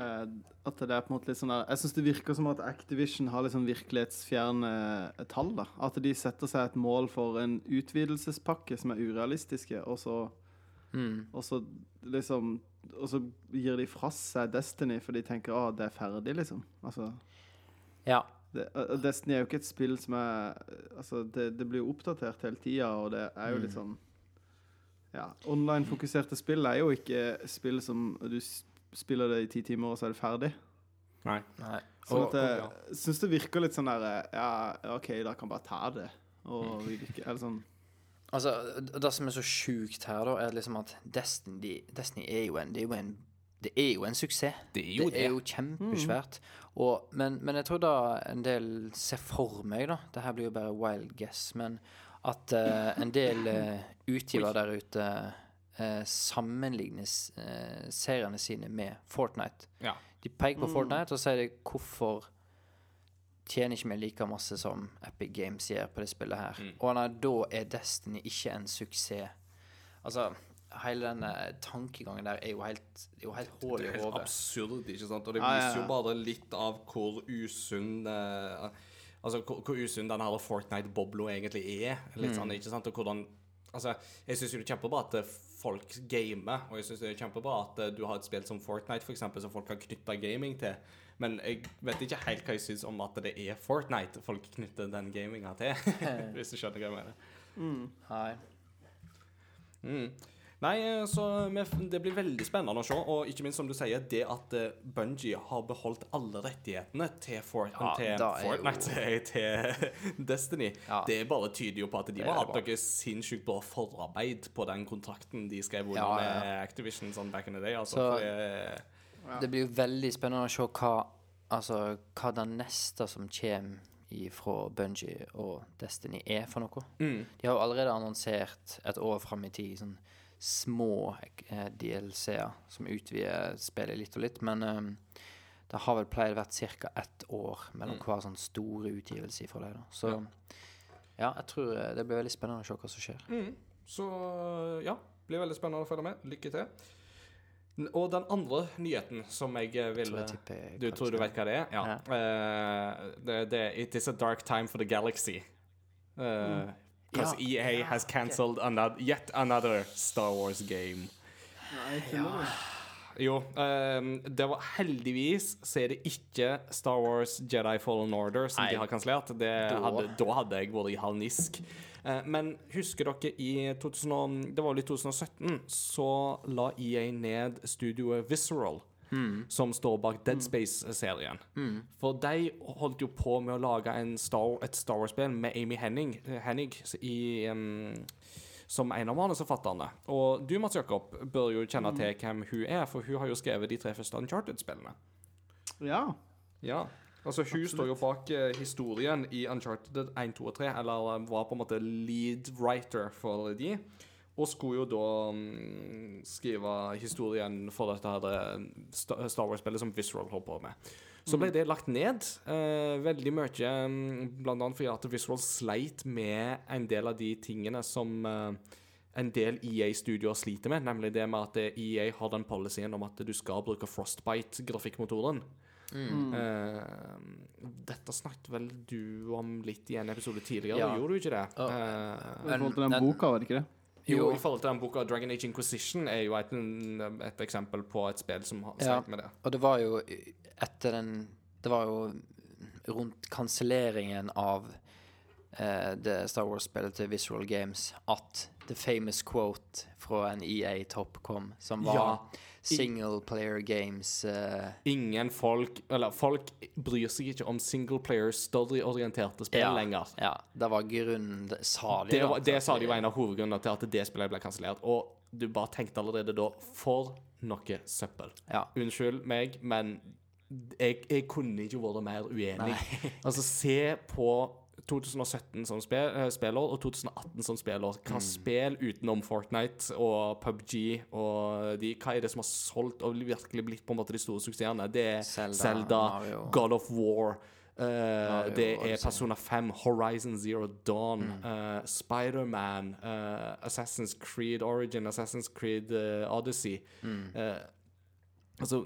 eh, At det er på en måte litt sånn der Jeg syns det virker som at Activision har litt sånn virkelighetsfjerne tall. da At de setter seg et mål for en utvidelsespakke som er urealistiske, og så, Mm. og så liksom Og så gir de fra seg Destiny, for de tenker at det er ferdig, liksom. Altså Ja. det, Destiny er jo ikke et spill som er Altså, det, det blir jo oppdatert hele tida, og det er jo litt sånn Ja, online-fokuserte spill er jo ikke spill som du spiller det i ti timer, og så er det ferdig. Nei. Nei. Sånn at jeg ja. syns det virker litt sånn der Ja, OK, da kan bare ta det. Og vi ikke Eller sånn Altså, det som er så sjukt her, da, er liksom at Destiny, Destiny er jo en Det er jo en, det er jo en suksess. Det er jo det. er jo kjempesvært. Og, men, men jeg tror da en del ser for meg, da Det her blir jo bare wild guess, men at uh, en del uh, utgivere der ute uh, sammenligner eh, seriene sine med Fortnite. Ja. De peker på Fortnite og sier hvorfor tjener ikke meg like masse som Epic Games gjør på det spillet her. Og nei, da er Destiny ikke en suksess. Altså, hele denne tankegangen der er jo helt, er jo helt hull Det er helt absurd, ikke sant? Og det Ja, ja, viser jo bare litt av hvor usunn uh, Altså hvor, hvor usunn den her Fortnite-bobla egentlig er. Litt sånn, ikke sant? Og hvordan Altså, jeg syns det er kjempebra at eh, folk gamer, og jeg syns det er kjempebra at eh, du har et spill som Fortnite, for eksempel, som folk kan knytte gaming til. Men jeg vet ikke helt hva jeg syns om at det er Fortnite folk knytter den gaminga til. Hvis du skjønner hva jeg mener. Nei. Mm. Nei, eh, så det blir veldig spennende å se. Og ikke minst, som du sier, det at uh, Bungie har beholdt alle rettighetene til, Fort Ja, til er jo- Fortnite, til, Destiny. Ja. Det bare tyder jo på at de har må ha hatt noe sinnssykt bra forarbeid på den kontrakten de skrev under Ja, ja, med. Activision sånn back in the day. Altså, Så- for det, Det blir jo veldig spennende å se hva Altså, hva det neste som kommer fra Bungie og Destiny er for noe. Mm. De har jo allerede annonsert et år fram i tid sånn små eh, DLC-er som utvider spillet litt og litt, men eh, det har vel pleid å være ca. ett år mellom hver sånn store utgivelse fra dem. Så ja, jeg tror eh, det blir veldig spennende å se hva som skjer. Mm. Så ja, blir veldig spennende å følge med. Lykke til. Og den andre nyheten som jeg eh, vil jeg tipper jeg Du tror du vet hva det er? Ja. Eh, det, det, it is a dark time for the galaxy. Because Mm. Ja, EA has cancelled another, yet another Star Wars game. Jo, Um, det var heldigvis så er det ikke Star Wars Jedi Fallen Order som Nei. de har kansellert. Da. hadde, jeg vært i harnisk. Uh, men husker dere i 2000, Det var vel i 2017 så la EA ned studioet Visceral. Som står bak Dead Space-serien. For de holdt jo på med å lage en Star, et Star Wars-spill med Amy Henning, Hennig i, em, som en av manusforfatterne. Og du, Mats Jakob, bør jo kjenne til hvem hun er, for hun har jo skrevet de tre første Uncharted-spillene. Ja. Ja. Altså, hun står jo bak eh, historien i Uncharted 1, 2 og 3, eller eh, var på en måte lead writer for de. Og skulle jo da mm, skrive historien for dette her eh, Star Wars-spillet som Visceral holdt på med. Så ble det lagt ned. Eh, veldig mye, bl.a. blant annet fordi at Visual sleit med en del av de tingene som eh, en del EA-studioer sliter med, nemlig det med at EA har den policyen om at du skal bruke Frostbite-grafikkmotoren. Eh, dette snakket vel du om litt i en episode tidligere, Ja. gjorde du ikke det? Ja. Uh, I forhold til den boka, var det ikke det? jo, Jo. i forhold til den boka Dragon Age Inquisition er jo et, et eksempel på et spill som har Ja. sleit med det. Og det var jo etter den Det var jo rundt kanselleringen av eh, det Star Wars-spillet til Visual Games at the famous quote fra en EA-topp kom, som var Ja. single player games eh, Ingen folk Eller folk bryr seg ikke om single player story-orienterte spill ja, lenger. Ja, det var grunnen det, Sa de Det, var, det sa de var en av hovedgrunnene til at det spillet ble kansellert. Og du bare tenkte allerede da For noe søppel. Ja. Unnskyld meg, men jeg, jeg kunne ikke vært mer uenig. altså, se på 2017 som eh, og 2018 som spiller. Hva spill utenom Fortnite og PubG og de, Hva er det som har solgt og virkelig blitt på en måte de store suksessene? Det er Zelda, Zelda, God of War. eh, det er Persona 5, Horizon Zero Dawn, mm. Spider-Man, uh, Assassin's Creed Origin, Assassin's Creed uh, Odyssey. Eh, Altså,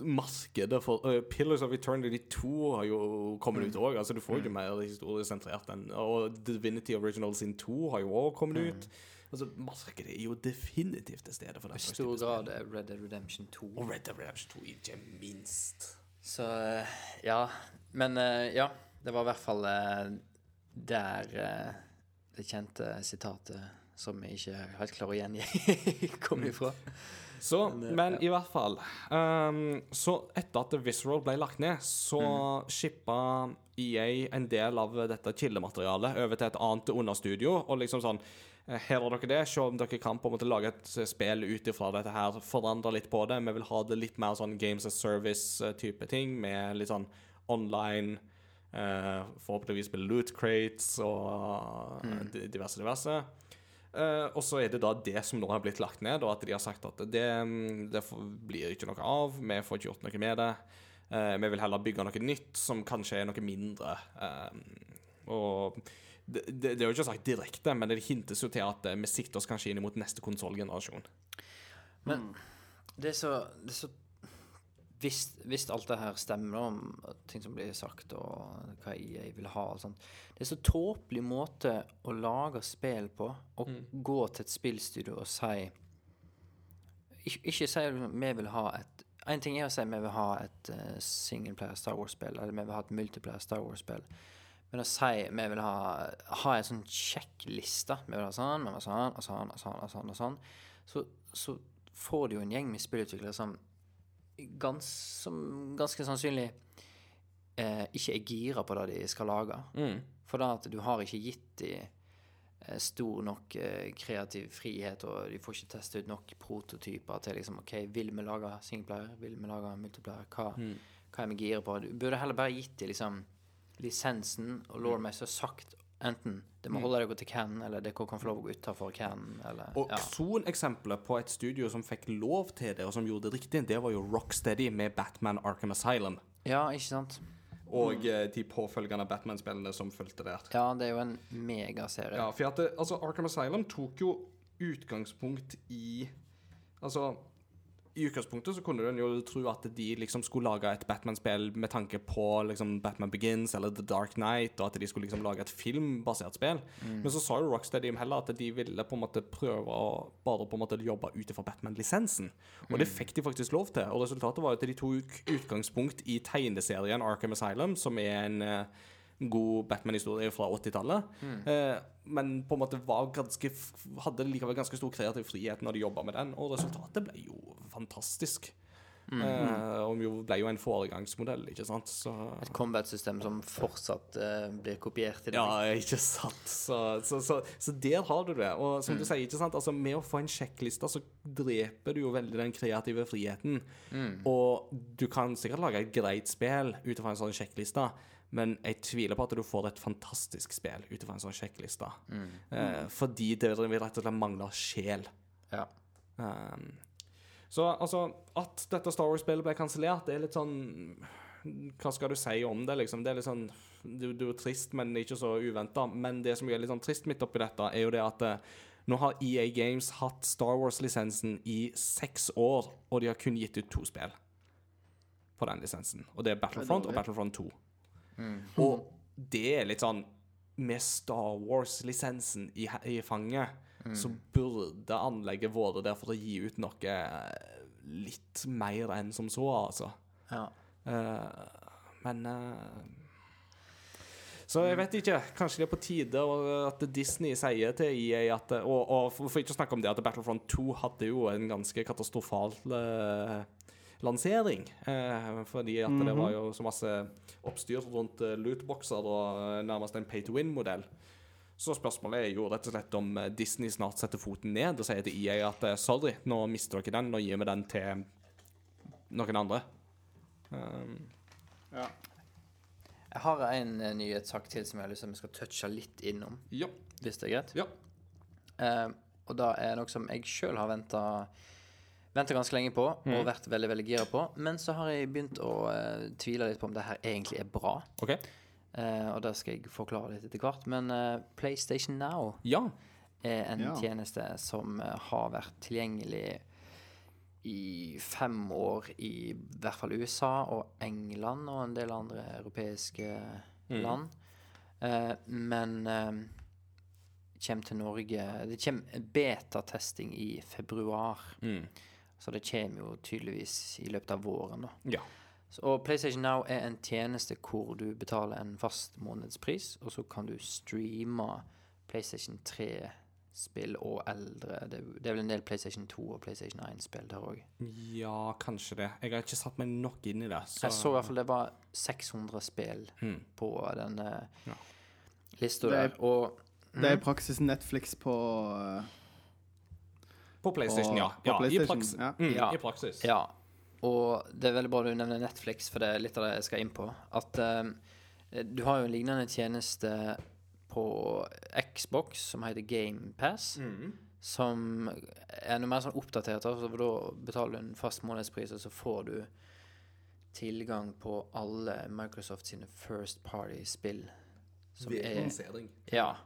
markedet for uh, Pillars of Eternity 2 har jo kommet ut òg. Altså, du får jo ikke mer historiesentrert enn Og Divinity Original sin 2 har jo òg kommet ut. Altså, markedet er jo definitivt til stede for I den slags stor grad er Red Dead Redemption 2. Og Red Dead Redemption 2, ikke minst. Så eh, ja. Men eh, ja, det var i hvert fall der det kjente sitatet som jeg ikke helt klarer å gjengi, kom ifra. Så, Men, eh, i hvert fall um, Så etter at Visceral ble lagt ned, så Mm. shippa EA en del av dette kildematerialet over til et annet understudio. Og liksom sånn eh, Her har dere det. Se om dere kan på en måte lage et eh, spill ut ifra dette her. Forandre litt på det. Vi vil ha det litt mer sånn Games as Service-type ting, med litt sånn online uh, Forhåpentligvis med loot crates og Mm. di- diverse, diverse. Eh, og så er det da det som nå har blitt lagt ned, og at de har sagt at det, det blir ikke noe av, vi får ikke gjort noe med det. Eh, vi vil heller bygge noe nytt som kanskje er noe mindre. Eh, og det, det, det er jo ikke sagt direkte, men det hintes jo til at vi sikter oss kanskje inn mot neste konsollgenerasjon. Men det er så, det er så hvis, hvis alt det her stemmer om ting som blir sagt, og hva jeg vil ha og sånt Det er så tåpelig måte å lage spill på. Å gå til et spillstudio og si Ikke, ikke si vi vil ha et En ting er å si vi vil ha et uh, singleplayer Star Wars-spill, eller vi vil ha et multiplayer Star Wars-spill. Men å si vi vil ha, ha en sånn sjekkliste Vi vil ha sånn, vi vil ha sånn, og sånn, og sånn, og sånn, og sånn. så, så får du jo en gjeng med spillutviklere som, gans, som ganske sannsynlig eh, ikke er gira på det de skal lage. Mm. For da at du har ikke gitt de eh, stor nok eh, kreativ frihet, og de får ikke teste ut nok prototyper til liksom OK, vil vi lage singleplayer? Vil vi lage multiplayer? Hva, hva er vi gira på? Du burde heller bare gitt dem liksom lisensen og lawmaster sagt enten det må holde dere til Ken, eller det kan få lov å gå utafor Ken, eller Og ja. kroneksempler på et studio som fikk lov til det, og som gjorde det riktig, det var jo Rocksteady med Batman Arkham Asylum. ja, ikke sant? Og mm. de påfølgende Batman-spillene som fulgte der. Ja, det er jo en megaserie. Ja, for at det, altså, Arkham Asylum tok jo utgangspunkt i Altså, i utgangspunktet så kunne du jo tro at de liksom skulle lage et Batman-spill med tanke på liksom Batman Begins eller The Dark Knight, og at de skulle liksom lage et filmbasert spill. Men så sa jo Rocksteady heller at de ville på en måte prøve å bare på en måte jobbe ut ifra Batman-lisensen. Og det fikk de faktisk lov til. Og resultatet var at de tok utgangspunkt i tegneserien Arkham Asylum, som er en eh, god Batman-historie fra 80-tallet. Eh, men på en måte var ganske hadde likevel ganske stor kreativ frihet når de jobba med den, og resultatet ble jo fantastisk. Eh, og ble jo en foregangsmodell, ikke sant. Så Et combat-system som fortsatt eh, blir kopiert i dag. ja, ikke sant. Så, så, så, så der har du det. Og som du sier, ikke sant, altså med å få en sjekkliste, så dreper du jo veldig den kreative friheten. Og du kan sikkert lage et greit spill ut fra en sånn sjekkliste, men jeg tviler på at du får et fantastisk spill ut fra en sånn sjekkliste. Eh, fordi det vil rett og slett mangle sjel. Ja. Um, så altså, at dette Star Wars-spillet ble kansellert, det er litt sånn Hva skal du si om det, liksom? Det er litt sånn Du, du er trist, men ikke så uventa. Men det som er litt sånn trist midt oppi dette, er jo det at eh, nå har EA Games hatt Star Wars-lisensen i seks år, og de har kun gitt ut to spill på den lisensen. Og det er Battlefront og. Battlefront 2. Og det er litt sånn Med Star Wars-lisensen i, i fanget, så burde anlegget vært der for å gi ut noe eh, litt mer enn som så, altså. ja. Uh, men uh, Så jeg vet ikke. Kanskje det er på tide at Disney sier til EA at Og, og for, for ikke å snakke om det at Battlefront 2 hadde jo en ganske katastrofal eh, lansering. Eh, fordi at det var jo så masse oppstyr rundt eh, lootboxer og eh, nærmest en pay to win-modell. Så spørsmålet er jo rett og slett om Disney snart setter foten ned og sier til EA at sorry, nå mister dere den, nå gir vi den til noen andre. Um, Ja. Jeg har en nyhetssak til som jeg har lyst til at vi skal touche litt innom, ja. hvis det er greit. Ja. Uh, og da er noe som jeg sjøl har venta Venta ganske lenge på Mm. og vært veldig veldig gira på. Men så har jeg begynt å eh, tvile litt på om det her egentlig er bra. OK. Eh, og det skal jeg forklare litt etter hvert. Men eh, PlayStation Now Ja. er en Ja. tjeneste som eh, har vært tilgjengelig i fem år i hvert fall USA og England og en del andre europeiske land. Eh, men eh, kommer til Norge Det kommer betatesting i februar. Mm. Så det kommer jo tydeligvis i løpet av våren, da. Ja. Så, og PlayStation Now er en tjeneste hvor du betaler en fast månedspris, og så kan du streame PlayStation 3-spill og eldre. Det, det er vel en del PlayStation 2 og PlayStation 1-spill der òg. ja, kanskje det. Jeg har ikke satt meg nok inn i det. Så. Jeg så i hvert fall det var 600 spill Mm. på denne Ja. lista er- der. Og Det er i praksis Netflix på eh, På PlayStation, ja. på ja, I, PlayStation, praksis. ja. Mm, Ja. I praksis. Ja. Og det er veldig bra du nevner Netflix, for det er litt av det jeg skal inn på. At eh, du har jo en lignende tjeneste på Xbox som heter GamePass. Mm. Som er noe mer sånn oppdatert. Altså, Da betaler du en fast månedspris, og så får du tilgang på alle Microsoft sine first party-spill. Som er lansering. Ja.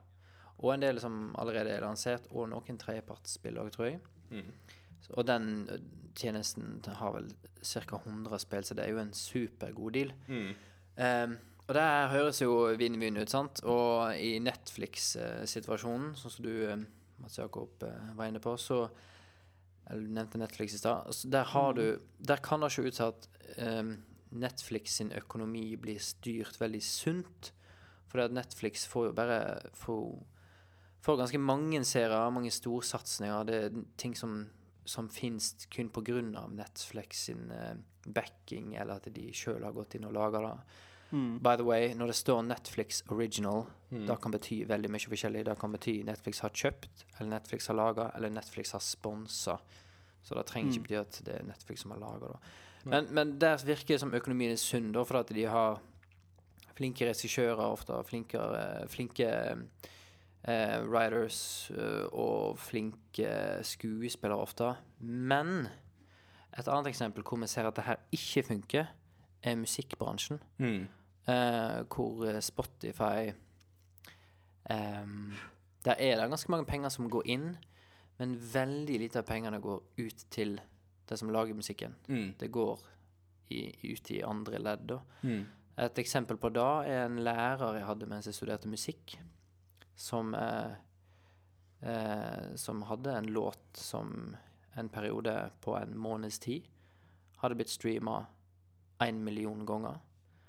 Og en del som allerede er lansert, og noen tredjepartsspill òg, tror jeg. Mm. Så- Og den ø, tjenesten har vel ca. 100 spill, så det er jo en supergod deal. Mm. Um, og det her høres jo vinn-vinn ut, sant? Og i Netflix-situasjonen, sånn som du, eh, Mats Jakob, eh, var inne på, så Eller du nevnte Netflix i stad. altså, Der har du Der kan det se ut som at um, Netflix sin økonomi blir styrt veldig sunt. For Netflix får jo bare får, får får ganske mange serier, mange storsatsinger. Det er ting som, som fins kun av Netflix sin eh, backing, eller at de sjøl har gått inn og laga det. By the way, når det står Netflix original, det kan bety veldig mye forskjellig. Det kan bety Netflix har kjøpt, eller Netflix har laga, eller Netflix har sponsa. Så det trenger ikke bety at det er Netflix som har laga det. Men, men der virker det som økonomien er sunn, da, for at de har flinke regissører ofte, flinkere, flinke eh, writers eh, og flinke skuespillere ofte. Men et annet eksempel hvor vi ser at det her ikke funker, er musikkbransjen. Mm. Eh, hvor Spotify eh, Der er det ganske mange penger som går inn, men veldig lite av pengene går ut til det som lager musikken. Mm. Det går i, ut i andre ledd, da. Mm. Et eksempel på det er en lærer jeg hadde mens jeg studerte musikk, som eh, eh, Som hadde en låt som en periode på en måneds tid hadde blitt streama én million ganger.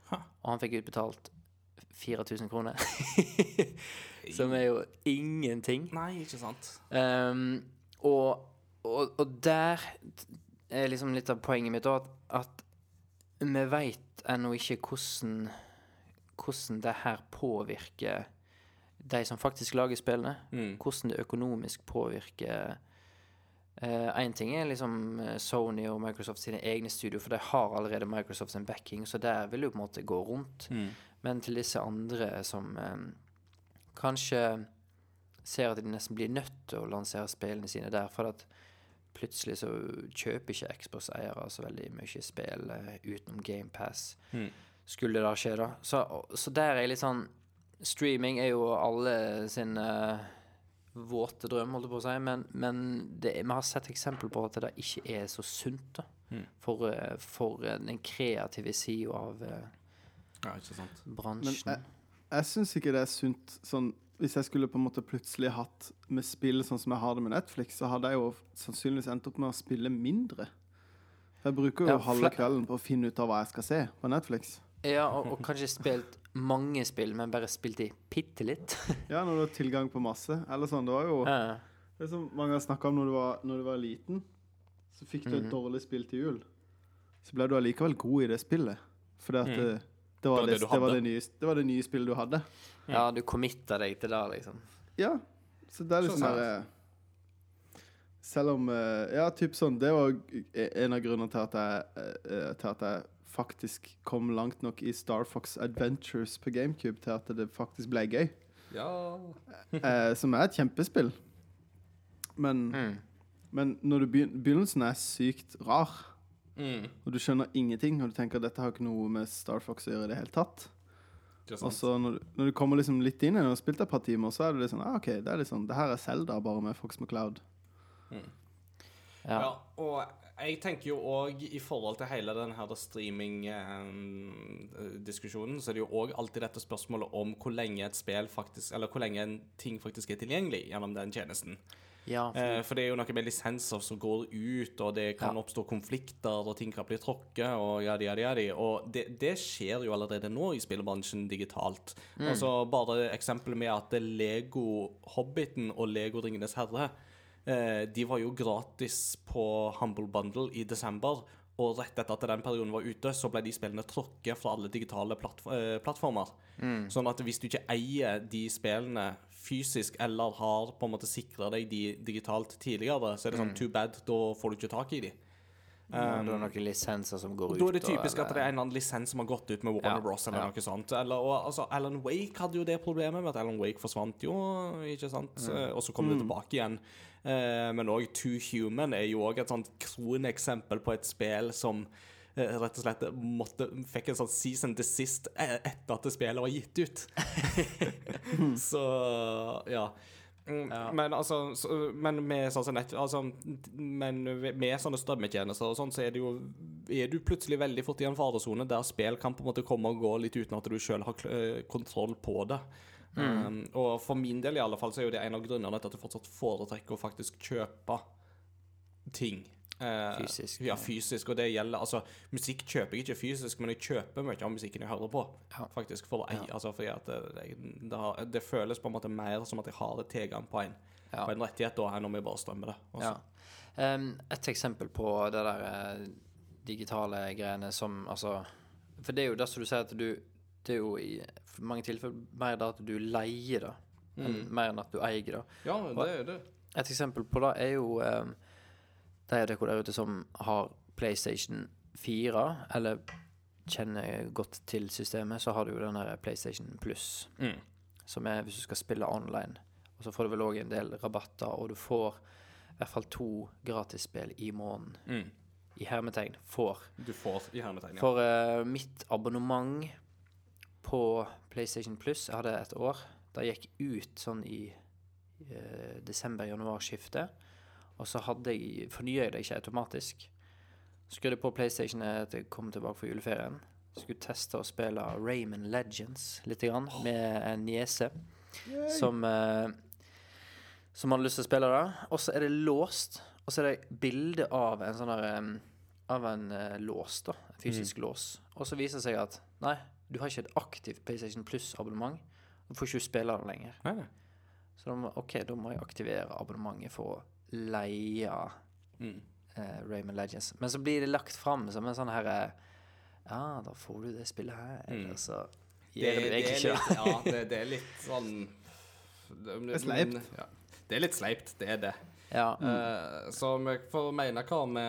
Huh. Og han fikk utbetalt 4000 kroner. som er jo ingenting. Nei, ikke sant. Um, og, og, og der er liksom litt av poenget mitt òg, at, at vi veit ennå ikke hvordan hvordan det her påvirker de som faktisk lager spillene. Mm. Hvordan det økonomisk påvirker Én ting er liksom eh, Sony og Microsoft sine egne studio, for de har allerede Microsofts backing, så der vil jo på en måte gå rundt. Mm. Men til disse andre som um, kanskje ser at de nesten blir nødt til å lansere spillene sine der, for at plutselig så kjøper ikke Xbox-eiere så veldig mye spill uh, utenom GamePass. Mm. Skulle det da skje, da. Så, så der er jeg litt sånn Streaming er jo alle sin uh, våte drøm, holdt jeg på å si, men, men det, vi har sett eksempel på at det ikke er så sunt da, Mm. for, eh, for eh, den kreative sida av uh, Ja, ikke sant. bransjen. Men, Jeg syns ikke det er sunt sånn Hvis jeg skulle på en måte plutselig hatt med spill sånn som jeg har det med Netflix, så hadde jeg jo sannsynligvis endt opp med å spille mindre. Jeg bruker jo Ja, halve kvelden på å finne ut av hva jeg skal se på Netflix. Ja, og, og kanskje spilt mange spill, men bare spilt de bitte litt. Ja, når du har tilgang på masse. Eller sånn, det var jo Ja. Det som mange har snakka om når du, var, når du var liten. Så fikk du et Mhm. dårlig spill til jul. Så ble du allikevel god i det spillet. Fordi at mm. det, det, var Det var det, det var det, nye, det var det nye spillet du hadde. ja, du committa deg til det, liksom. Ja. Så det er liksom der, eh, Selv om eh, Ja, typ sånn. Det var en av grunnene til at jeg, eh, til at jeg faktisk kom langt nok i Star Fox Adventures på GameCube til at det faktisk ble gøy. Ja. Eh, som er et kjempespill. Men, Mm. men når du begyn begynnelsen er sykt rar, Mm. og du skjønner ingenting, og du tenker at dette har ikke noe med Star Fox å gjøre i det hele tatt. Og så når, du- når du kommer liksom litt inn i det og har spilt et par timer, så er det litt sånn ah, OK, det er litt sånn, det her er Zelda, bare med Fox McCloud. Ja. Ja, og jeg tenker jo òg i forhold til hele denne streaming-diskusjonen, så er det jo òg alltid dette spørsmålet om hvor lenge et spill faktisk Eller hvor lenge en ting faktisk er tilgjengelig gjennom den tjenesten. ja for, Eh, for det er jo noe med lisenser som går ut, og det kan Ja. oppstå konflikter, og ting kan bli tråkket, og jadi, jadi, jadi. Og det, det skjer jo allerede nå i spillebransjen digitalt. Altså Bare eksempelet med at Lego Hobbiten og Lego Ringenes herre eh, De var jo gratis på Humble Bundle i desember. Og rett etter at den perioden var ute, så ble de spillene tråkket fra alle digitale plattformer. Mm. Sånn at hvis du ikke eier de spillene fysisk, eller har på en måte sikra deg de digitalt tidligere, så er det sånn too bad, da får du ikke tak i de. Ja, det er noen lisenser som går ut. Da er det og- typisk at det er en eller annen lisens som har gått ut med Warner Ja, Bros. eller ja. noe sånt. Eller, og, altså, Alan Wake hadde jo det problemet med at Alan Wake forsvant jo, ikke sant? Mm. Og så kom det tilbake igjen. Uh, men òg Too Human er jo òg et sånt kroneksempel på et spill som eh, rett og slett måtte, fikk en sånn season desist eh, etter at det spillet var gitt ut. så ja. Mm, Ja. Men altså så, Men med sånn nett, altså, Men med sånne strømmetjenester og sånn, så er det jo Er du plutselig veldig fort i en faresone der spill kan på en måte komme og gå litt uten at du sjøl har eh, kontroll på det. Um, og for min del i alle fall så er jo det en av grunnene til at jeg fortsatt foretrekker å faktisk kjøpe ting. Eh, Fysisk, Ja, ja. fysisk. Og det gjelder Altså, musikk kjøper jeg ikke fysisk, men jeg kjøper mye av musikken jeg hører på. Ja. Faktisk. For å. Ja. Altså, fordi at det, det, det, har, det føles på en måte mer som at jeg har det tilgang på en, Ja. på en rettighet da, enn om jeg bare strømmer det. Altså. Ja. Um, et eksempel på det der eh, digitale greiene som Altså For det er jo det som du sier, at du Det er jo i mange tilfeller mer det at du leier det, enn mer enn at du eier det. Ja, det er det. Et eksempel på det er jo um, de av dere der ute som har PlayStation 4, eller kjenner godt til systemet, så har du jo den der PlayStation Plus, Mm. som er hvis du skal spille online. Og så får du vel òg en del rabatter, og du får i hvert fall to gratisspill i måneden. Mm. I hermetegn. Får. Du får i hermetegn, ja. For uh, mitt abonnement på PlayStation Plus Jeg hadde et år. Det gikk ut sånn i uh, desember-januar-skiftet. Og så hadde jeg fornya jeg det ikke automatisk. Skrudde på PlayStation etter jeg kom tilbake fra juleferien. Skulle teste å spille Rayman Legends litt grann, med en niese som eh, Som hadde lyst til å spille det. Og så er det låst. Og så er det bilde av en sånn der em, Av en eh, lås, da. En fysisk lås. Og så viser det seg at nei, du har ikke et aktivt PlayStation Plus-abonnement. Du får ikke spille det lenger. Nei, nei. Så da må, OK, da må jeg aktivere abonnementet for å leie Mm. eh, Rayman Legends. Men så blir det lagt fram som en sånn herre Ja, da får du det spillet her. Mm. Og så Det, gjør det det, egentlig ikke litt, ja, det, det er litt sånn Det, er sleipt. Ja. Det er litt sleipt, det er det. Ja. Eh, så vi får mene hva vi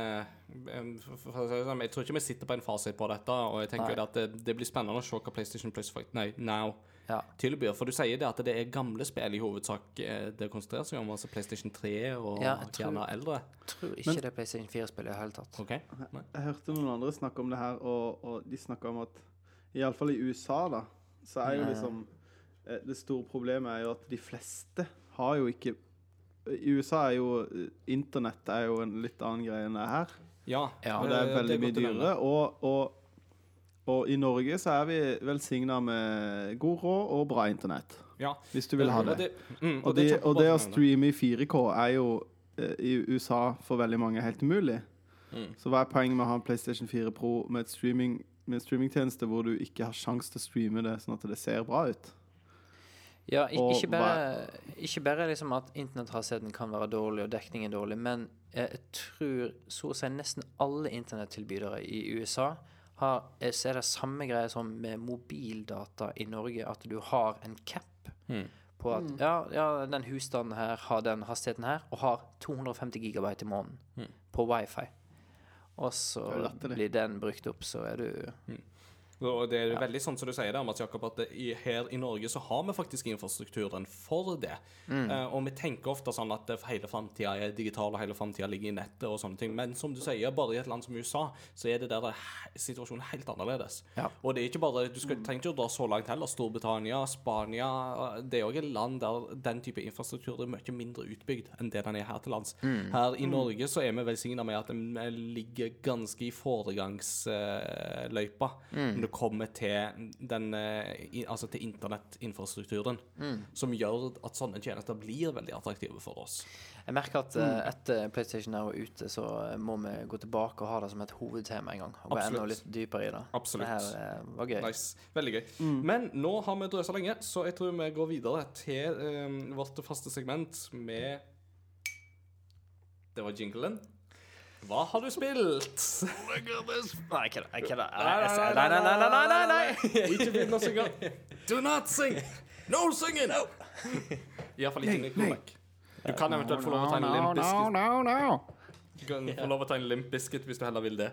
det sånn, Jeg tror ikke vi sitter på en fasit på dette, og jeg tenker at det, det blir spennende å se hva PlayStation Plus Nei, Now ja. tilbyr. For du sier det at det er gamle spill i hovedsak eh, det konsentrerer seg om, altså PlayStation 3 og Ja, jeg tror- gjerne eldre. Jeg tror ikke det er PlayStation 4-spill i det hele tatt. Okay. Jeg hørte noen andre snakke om det her, og, og de snakka om at iallfall i USA, da, så er jo liksom eh, Det store problemet er jo at de fleste har jo ikke I USA er jo eh, internett er jo en litt annen greie enn det er her. Ja. Ja. Og det er veldig mye godt å dyrere. Og, og, og i Norge så er vi velsigna med god råd og bra internett. Ja. Hvis du vil ha Og det. mm, Og, det, det, og det å streame i 4K er jo eh, i USA for veldig mange helt umulig. Mm. Så hva er poenget med å ha en PlayStation 4 Pro med, et streaming, med en streamingtjeneste hvor du ikke har sjanse til å streame det sånn at det ser bra ut? Ja, ik ikke bare, ikke bare liksom at internetthastigheden kan være dårlig og dekningen dårlig, men jeg tror så å si nesten alle internettilbydere i USA har, er- så er det samme greie som med mobildata i Norge, at du har en cap Mm. på at ja, ja, den husstanden her har den hastigheten her, og har 250 gigabyte i måneden Mm. på wifi. Og så Det det. blir den brukt opp, så er du Og det er veldig sånn som du sier der, Mats Jakob, at i, her i Norge så har vi faktisk infrastrukturen for det. Eh, og vi tenker ofte sånn at hele framtida er digital, og hele framtida ligger i nettet og sånne ting. Men som du sier, bare i et land som USA, så er det der situasjonen helt annerledes. Ja. Og det er ikke bare, du skal, trenger ikke å dra så langt heller. Storbritannia, Spania Det er òg et land der den type infrastruktur er mye mindre utbygd enn det den er her til lands. Her i Norge så er vi velsigna med at vi ligger ganske i foregangsløypa når det kommer til, den, eh, altså til internettinfrastrukturen. Som gjør at sånne tjenester blir veldig attraktive for oss. Jeg merker at mm. etter PlayStation er ute, så eh, må vi gå tilbake og ha det som et hovedtema en gang. Og gå enda litt dypere i det. Absolutt. Det her eh, var gøy. Nice. Veldig gøy. Men nå har vi drøsa lenge, så jeg tror vi går videre til um, vårt faste segment med Det var jinglen. Hva har du spilt? Nei. Jeg kødder. Nei, Nei, nei, nei, nei, nei, nei, nei. Ikke begynn å synge. Do not sing! No singing! Iallfall ikke Nick Novak. Du kan eventuelt få lov å ta en Limp no. Du kan få lov å ta en Limp Biscuit hvis du heller vil det.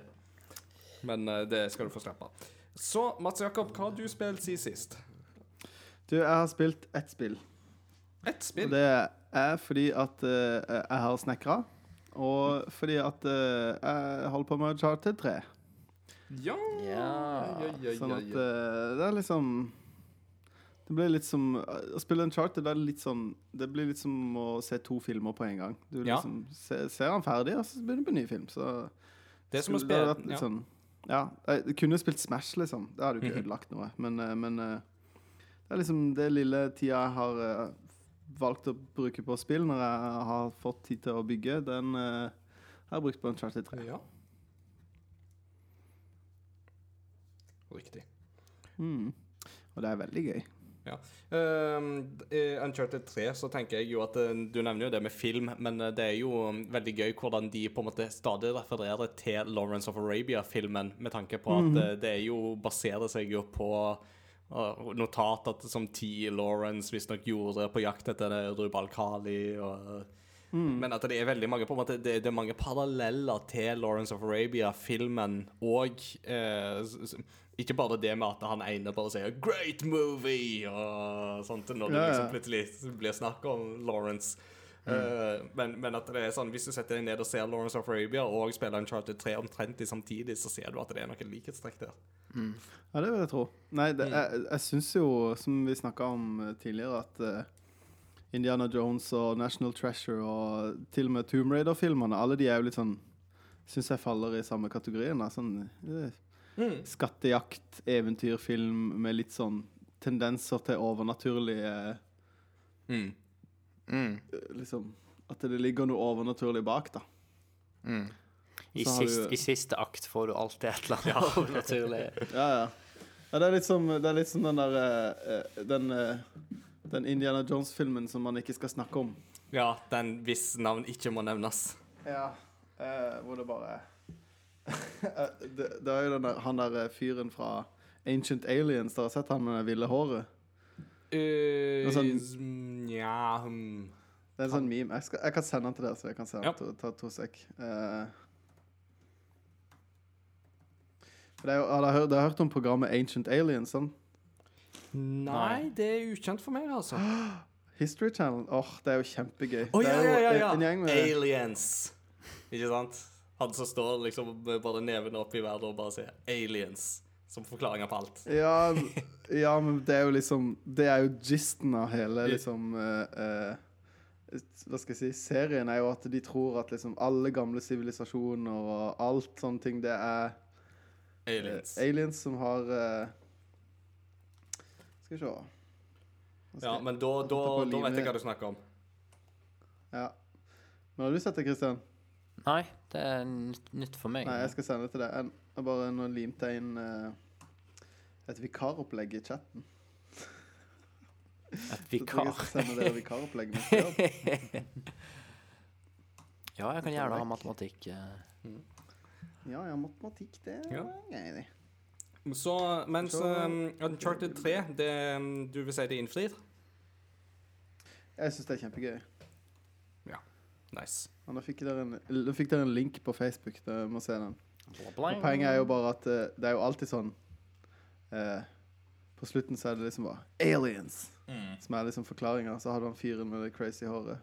Men eh, det skal du få slippe. Så, Mats Jakob, hva har du spilt siden sist? Du, jeg har spilt ett spill. Ett Og spill? det er fordi at eh, jeg har snekra. Og fordi at uh, jeg holder på med Uncharted 3. Ja. Ja. ja, ja, Sånn at eh, det er liksom Det blir litt som Å spille Uncharted det er litt sånn Det blir litt som å se to filmer på en gang. Du Ja. liksom se, ser han ferdig, og så begynner du på en ny film. Så Det er som å skulle- spille vært litt ja. sånn Ja. Jeg kunne spilt Smash, liksom. Det hadde jo Mhm. ikke ødelagt noe. Men, eh, men eh, det er liksom det lille tida jeg har eh, valgt å bruke på spill når jeg har fått tid til å bygge, den uh, har jeg brukt på Uncharted 3. Ja. Riktig. Mm. Og det er veldig gøy. Ja. Uh, Uncharted 3 så tenker jeg jo at eh, Du nevner jo det med film, men det er jo um, veldig gøy hvordan de på en måte stadig refererer til Lawrence of Arabia-filmen, med tanke på at eh, det er jo baserer seg jo på notater som T. Lawrence visstnok gjorde på jakt etter Rubal Kali og Men at det er veldig mange på en måte, det, det er mange paralleller til Lawrence of Arabia-filmen og eh, ikke bare det med at han ene bare sier 'great movie' og sånt, når det liksom plutselig blir snakk om Lawrence. Eh, men, men at det er sånn, hvis du setter deg ned og ser Lawrence of Arabia og spiller Uncharted 3 omtrent samtidig, så ser du at det er noen likhetstrekk der. Ja, det vil jeg tro. Nei, det, jeg, jeg syns jo, som vi snakka om eh, tidligere, at uh, Indiana Jones og National Treasure og til og med Tomb Raider-filmene, alle de er jo litt sånn Syns jeg faller i samme kategorien. Sånn mm. skattejakt, eventyrfilm med litt sånn tendenser til overnaturlige Mm. Mm. Liksom At det ligger noe overnaturlig bak, da. Mm. I, sist, du- I siste akt får du alltid et eller annet overnaturlig. Ja, ja. ja det, er litt som, det er litt som den der eh, eh, Den, eh, den Indiana Jones-filmen som man ikke skal snakke om. Ja, den hvis navn ikke må nevnes. Ja, eh, hvor det bare det, det er jo den der, han der fyren fra Ancient Aliens. Dere har sett han med det ville håret? Uh, sånn- ja hmm. Det er en sånn meme. Jeg, skal, jeg kan sende den til dere, så jeg kan se den. Ja. To, ta to sek. Uh, for det er har dere hørt, dere har hørt om programmet Ancient Aliens? Sånn? Nei, det er ukjent for meg, altså. History Channel. Åh, det er jo kjempegøy. Oh, ja, ja, ja, ja, en- En gjeng med Aliens. Ikke sant? Han som står liksom med bare neven opp i været og bare sier 'aliens' som forklaringer på alt. ja, ja, men det er jo liksom Det er jo gisten av hele liksom uh, uh, Hva skal jeg si Serien er jo at de tror at liksom alle gamle sivilisasjoner og alt sånne ting, det er Aliens. Aliens. aliens som har eh, Skal vi se skal Ja, men da, da, da vet jeg hva du snakker om. ja. Men har du sett det, Christian? Nei, det er nytt, nytt for meg. Nei, jeg skal sende det til deg. Jeg bare nå limte jeg inn eh, et vikaropplegg i chatten. Et Så jeg vikar. skal sende dere vikaropplegg neste jobb. Ja, jeg kan gjerne ha matematikk. eh. Ja, ja, matematikk, det er Ja. det. Så mens um, Uncharted 3, det, um, du vil si det innfrir? Jeg syns det er kjempegøy. Ja. Nice. Og da fikk dere en, fikk dere en link på Facebook. Dere må se den. Poenget er jo bare at eh, det er jo alltid sånn eh, På slutten så er det liksom bare Aliens! Som er liksom forklaringa. Så har du han fyren med det crazy håret.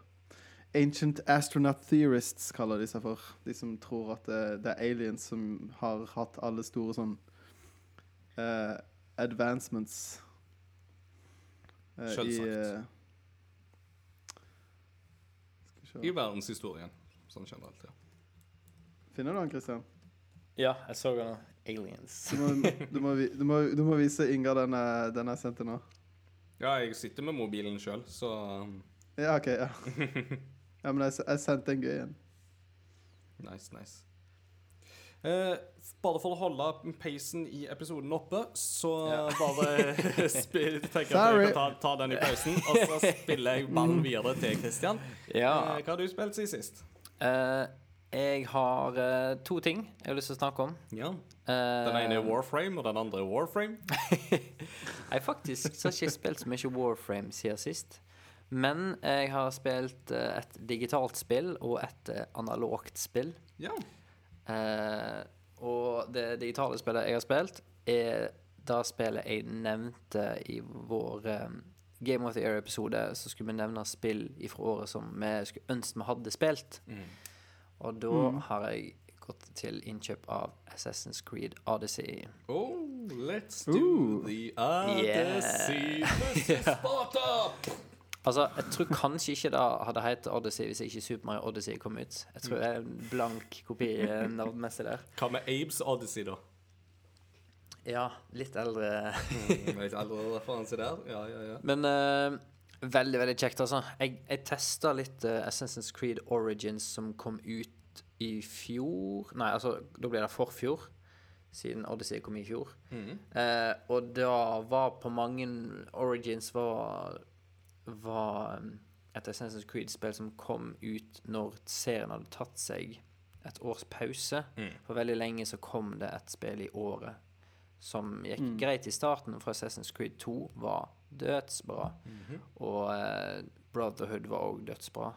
Ancient astronaut theorists kaller de seg for. De som tror at det, det er aliens som har hatt alle store sånn eh, advancements eh, Selvsagt. eh, Skal vi I verdenshistorien, sånn generelt. ja. Finner du han, Christian? Ja, jeg så den. Aliens. Du må, du må, vi- du må, du må vise Inga den jeg den jeg sendte nå. Ja, jeg sitter med mobilen sjøl, så um, Ja, OK. Ja, ja men jeg, s- jeg sendte en gøy en. Nice, nice. Eh, bare for å holde peisen i episoden oppe, så bare spill, tenker jeg at Sorry. jeg kan ta, ta den i pausen. Og så spiller jeg ballen videre til Christian. Ja. Eh, hva har du spilt siden sist? eh, jeg har uh, to ting jeg har lyst til å snakke om. Ja. Eh, Den ene er Warframe, og den andre er Warframe. Nei, faktisk så har ikke jeg spilt så mye Warframe siden sist. Men jeg har spilt uh, et digitalt spill og et uh, analogt spill. Ja. Og det digitale spillet jeg har spilt, er det spillet jeg nevnte i vår Game of the Year-episode. Så skulle vi nevne spill fra året som vi skulle ønske vi hadde spilt. Og da har jeg gått til innkjøp av Assassin's Creed Odyssey. Oh, let's do Ooh. the Odyssey versus Sparta! Altså, jeg tror kanskje ikke det hadde hett Odyssey hvis ikke Super Mario Odyssey kom ut. Jeg tror det er en blank kopi navnmessig der. Hva med Abes Odyssey, da? Ja, litt eldre. Mm, Litt eldre referanse der. Ja, ja, ja. Men eh, veldig, veldig kjekt, altså. Jeg, jeg testa litt uh, Assassin's Creed Origins som kom ut i fjor Nei, altså, da ble det forfjor, siden Odyssey kom i fjor. Mm. Uh, og da var på mange Origins var, var um, et Assassin's Creed-spill som kom ut når serien hadde tatt seg et års pause. Mm. For veldig lenge så kom det et spill i året som gikk greit i starten, for Assassin's Creed 2 var dødsbra. Mhm. Og eh, Brotherhood var òg dødsbra.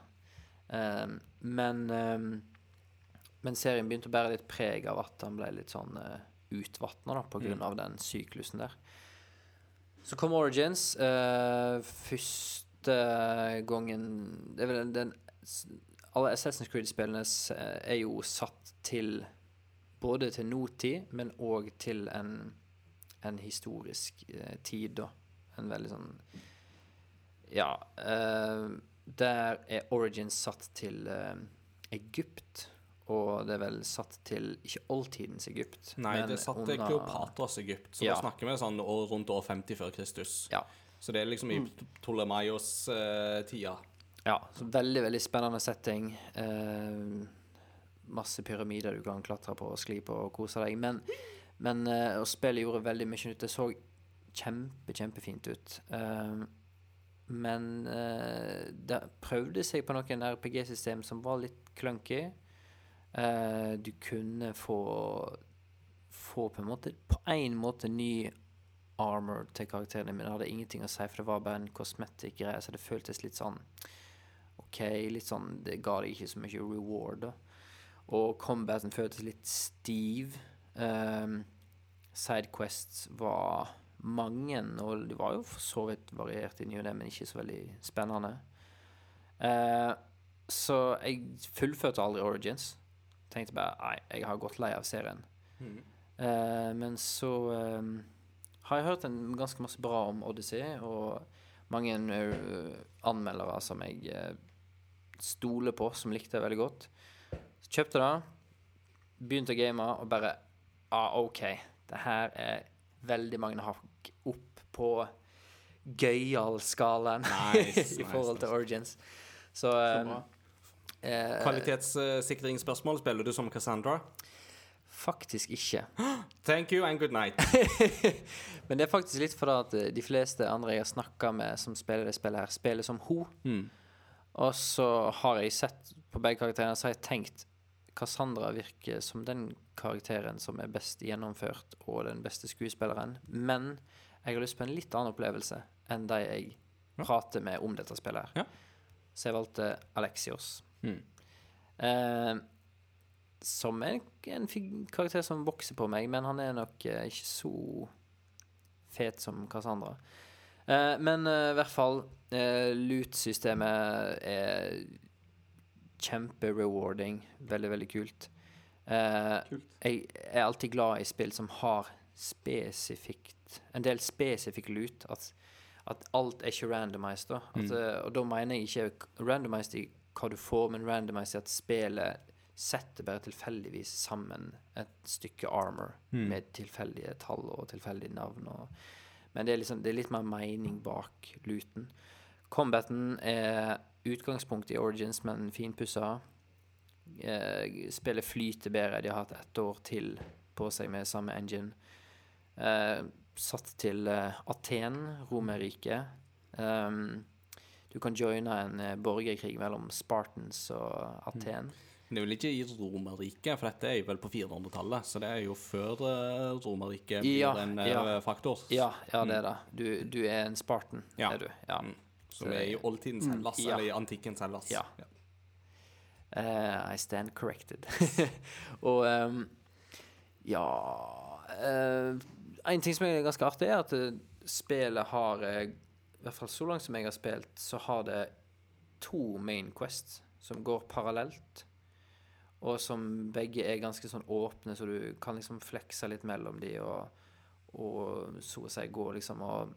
Um, men um, Men serien begynte å bære litt preg av at han ble litt sånn uh, utvatna, da, på grunn av den syklusen der. Så kom Origins. eh, første gangen Det er vel den, den Alle Assassin's Creed-spillene eh, er jo satt til Både til nåtid, men òg til en, en historisk eh, tid, da. En veldig sånn Ja. Uh, der er Origins satt til uh, Egypt. Og det er vel satt til ikke oldtidens Egypt. Nei, men det satt til under- Kleopatras Egypt, så Ja. da snakker vi sånn år, rundt år 50 før Kristus. Ja. Så det er liksom i Ptolemaios-tida. Ja, så veldig, veldig spennende setting. Uh, masse pyramider du kan klatre på og skli på og kose deg. Men, men uh, og spillet gjorde veldig mye nytt. Jeg så kjempe, kjempefint ut. Eh, men eh, det prøvde seg på noen RPG-system som var litt clunky. Eh, du kunne få få på en måte på en måte ny armor til karakterene mine. Det hadde ingenting å si, for det var bare en cosmetic-greie, så det føltes litt sånn OK, litt sånn Det ga deg ikke så mye reward, da. Og combaten føltes litt stiv. Um, Sidequests var mange, og de var jo for så vidt variert i ny og ne, men ikke så veldig spennende. Eh, så jeg fullførte aldri Origins. Tenkte bare nei, jeg har gått lei av serien. Mm. Eh, men så eh, har jeg hørt en ganske masse bra om Odyssey, og mange eh, anmeldere som jeg eh, stoler på, som likte det veldig godt. Så kjøpte det, begynte å game, og bare ah, OK, det her er veldig mange hakk opp på gøyal-skalaen Nice, i nice, forhold til. Origins. Så, Så eh, Kvalitetssikringsspørsmål. Spiller du som Cassandra? Faktisk ikke. Thank you and good night. Men det er faktisk litt fordi at eh, de fleste andre jeg har snakka med som spiller det spillet her, spiller som ho. Mm. Og så har jeg sett på begge karakterene, så har jeg tenkt Cassandra virker som den karakteren som er best gjennomført, og den beste skuespilleren. Men jeg har lyst på en litt annen opplevelse enn de jeg Ja. prater med om dette spillet. her. Ja. Så jeg valgte Alexios. Mm. Eh, som er en karakter som vokser på meg, men han er nok eh, ikke så fet som Cassandra. Eh, men eh, i hvert fall eh, Loot-systemet er kjempe-rewarding. Veldig, veldig kult. Eh, Kult. Jeg er alltid glad i spill som har spesifikt En del spesifikk lut. At, at alt er ikke randomized. Da. At, Mm. eh, og da mener jeg ikke randomized i hva du får, men randomized i at spillet setter bare tilfeldigvis sammen et stykke armor Mm. med tilfeldige tall og tilfeldige navn. Og, men det er, liksom, det er litt mer mening bak luten. Combaten er utgangspunktet i Origins, men finpussa. Eh, spillet flyter bedre. De har hatt ett år til på seg med samme engine. Eh, satt til eh, Aten, Romerriket. Um, du kan joine en eh, borgerkrig mellom Spartans og Aten. Men det er vel ikke i Romerriket, for dette er jo vel på 400-tallet. Så det er jo før uh, Romerriket blir Ja, en eh, ja. faktor. Ja, ja, det er det. Du, du er en Spartan, Ja. er du. Ja. Mm. Som er i oldtidens Hellas, Ja. eller i antikkens Hellas. Ja. Eh, I stand corrected. og um, ja uh, En ting som er ganske artig, er at eh, spillet har I hvert fall så langt som jeg har spilt, så har det to main quests som går parallelt. Og som begge er ganske sånn åpne, så du kan liksom flekse litt mellom de og, og så å si gå liksom og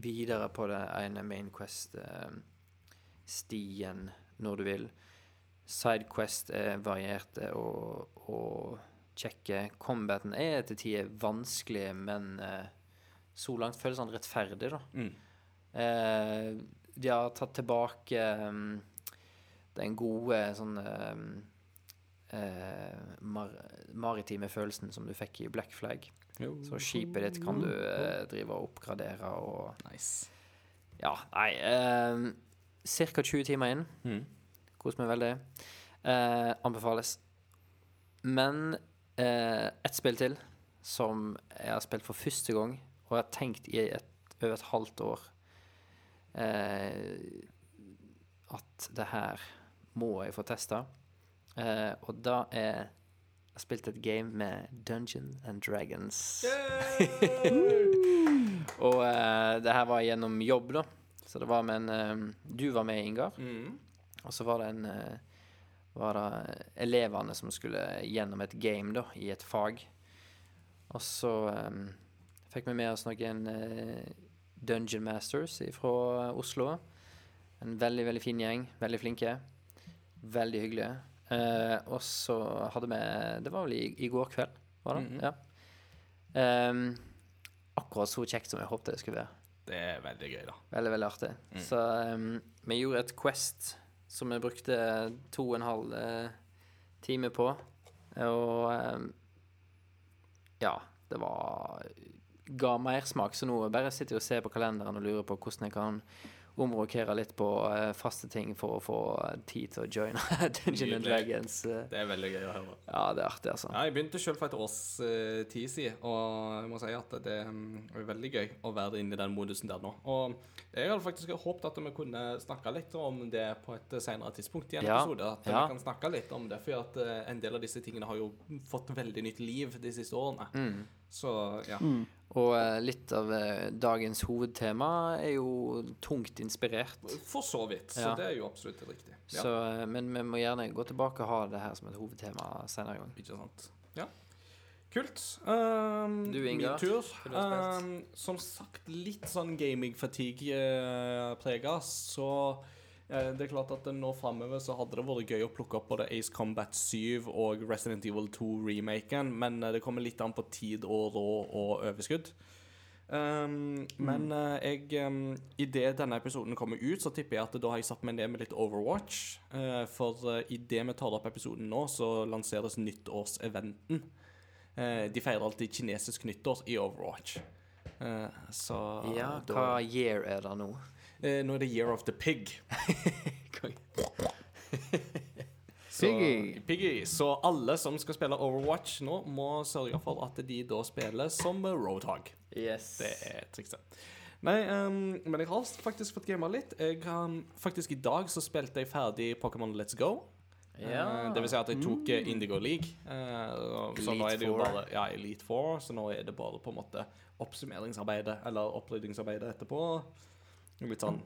videre på det ene main quest-stien når du vil. Sidequest er varierte og, og kjekke. Combaten er til tider vanskelig, men eh, så langt føles han rettferdig, da. Mm. Eh, de har tatt tilbake um, den gode sånn um, eh, mar maritime følelsen som du fikk i Black Flag. Så skipet ditt kan du eh, drive og oppgradere og Nice. Ja, nei eh, Ca. 20 timer inn. Mm. Kos meg veldig. Eh, anbefales. Men eh, ett spill til som jeg har spilt for første gang, og jeg har tenkt i et, over et halvt år eh, at det her må jeg få testa. Eh, og da er Jeg spilt et game med Dungeon and Dragons. og uh, det her var gjennom jobb, da. Så det var med en eh, Du var med, Ingar. Mm. Og så var det en uh, var det elevene som skulle gjennom et game da, i et fag. Og så um, fikk vi med oss noen uh, Dungeon Masters fra Oslo. En veldig, veldig fin gjeng. Veldig flinke. Veldig hyggelige. Eh, og så hadde vi Det var vel i, i går kveld, var det? Mhm. Ja. Ehm, akkurat så kjekt som jeg håpte det skulle være. Det er veldig gøy, da. Veldig, veldig artig. Mm. Så um, vi gjorde et Quest som vi brukte to og en halv eh, time på. Og um, ja, det var ga mersmak. Så nå bare sitter jeg og ser på kalenderen og lurer på hvordan jeg kan omrokere litt på eh, faste ting for å få tid til å joine Dungeon and Dragons. eh. Det er veldig gøy å høre. Ja, det er artig, altså. Ja, jeg begynte selv for et års eh, tid siden, og jeg må si at det mm, er veldig gøy å være inne i den modusen der nå. Og jeg hadde faktisk håpet at vi kunne snakke litt om det på et senere tidspunkt i en Ja, episode. At ja. vi kan snakke litt om det, for at eh, en del av disse tingene har jo fått veldig nytt liv de siste årene. Mm. Så ja. Og eh, litt av eh, dagens hovedtema er jo tungt inspirert. For så vidt. Så Ja. det er jo absolutt riktig. Ja. Så, eh, men vi må gjerne gå tilbake og ha det her som et hovedtema senere gang. Ikke sant. Ja. Kult. Um, Du, Inga, min tur. Um, som sagt, litt sånn gaming-fatigue-prega, så det er klart at nå framover så hadde det vært gøy å plukke opp både Ace Combat 7 og Resident Evil 2-remaken, men eh, det kommer litt an på tid og råd og overskudd. Um, Men uh, jeg um, idet denne episoden kommer ut, så tipper jeg at da har jeg satt meg ned med litt Overwatch. Uh, for uh, idet vi tar opp episoden nå, så lanseres nyttårseventen. Uh, de feirer alltid kinesisk nyttår i Overwatch. Uh, så Ja, da hva year er det nå? Uh, Nå er det Year of the Pig. Så, Piggy. Piggy. Så alle som skal spille Overwatch nå, må sørge for at de da spiller som Roadhog. Yes. Det er trikset. Nei, um, men jeg har faktisk fått gama litt. Jeg kan, faktisk I dag så spilte jeg ferdig Pokémon Let's Go. Ja. Uh, det vil si at jeg tok mm. Indigo League. Uh, så nå Elite er det jo bare Ja, Elite Four. Så nå er det bare på en måte oppsummeringsarbeidet, eller oppryddingsarbeidet etterpå. Litt sånn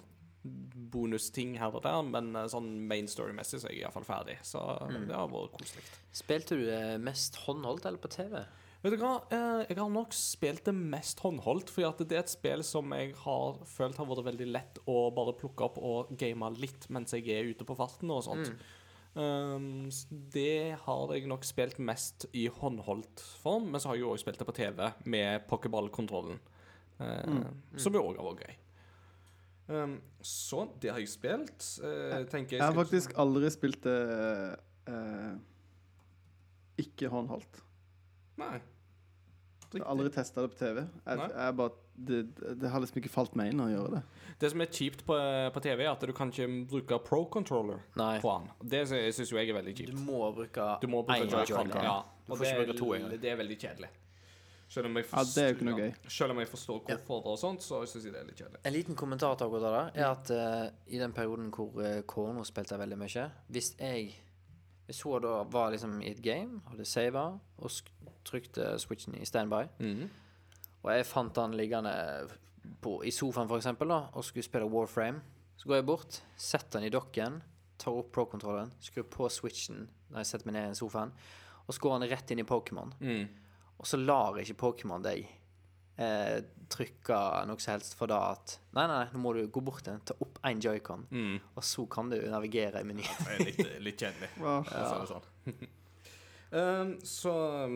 bonusting her og der, men eh, sånn main story-messig så er jeg iallfall ferdig. Så Mm. det har vært koselig. Spilte du det mest håndholdt eller på TV? Vet du hva, eh, jeg har nok spilt det mest håndholdt, fordi at det er et spill som jeg har følt har vært veldig lett å bare plukke opp og game litt mens jeg er ute på farten og sånt. Um, det har jeg nok spilt mest i håndholdt form, men så har jeg jo også spilt det på TV med pokéballkontrollen, mm. som jo òg har vært gøy. Um, så det har jeg spilt. Uh, jeg, Jeg har skal- faktisk aldri spilt det uh, ikke håndholdt. Nei. Jeg har aldri testa det på TV. Jeg, jeg bare, det, det har liksom ikke falt meg inn å gjøre det. Det som er kjipt på, på TV, er at du kan ikke bruke pro-controller Nei. på den. Det syns jeg er veldig kjipt. Du må bruke én joycon. Ja. Du får ikke bruke to engang. det er veldig kjedelig. Selv om jeg forstår, Ja, det er jo ikke noe gøy. Selv om jeg forstår hvorfor og sånt, så syns jeg det er litt kjedelig. En liten kommentar til akkurat det der er at eh, i den perioden hvor uh, kona spilte veldig mye Hvis jeg Hvis hun da var liksom i et game, hadde sava og sk trykte switchen i standby, Mhm. og jeg fant den liggende på, i sofaen for eksempel da, og skulle spille Warframe, så går jeg bort, setter den i dokken, tar opp pro-kontrollen, skrur på switchen når jeg setter meg ned i sofaen, og så går han rett inn i Pokémon. Mm. Og så lar ikke Pokémon deg eh, trykke noe som helst for da at Nei, nei, nå må du gå bort igjen, ta opp én joycon, Mm. og så kan du navigere i menyen. Det er litt, litt kjedelig. Hva? for å si det sånn. Um, så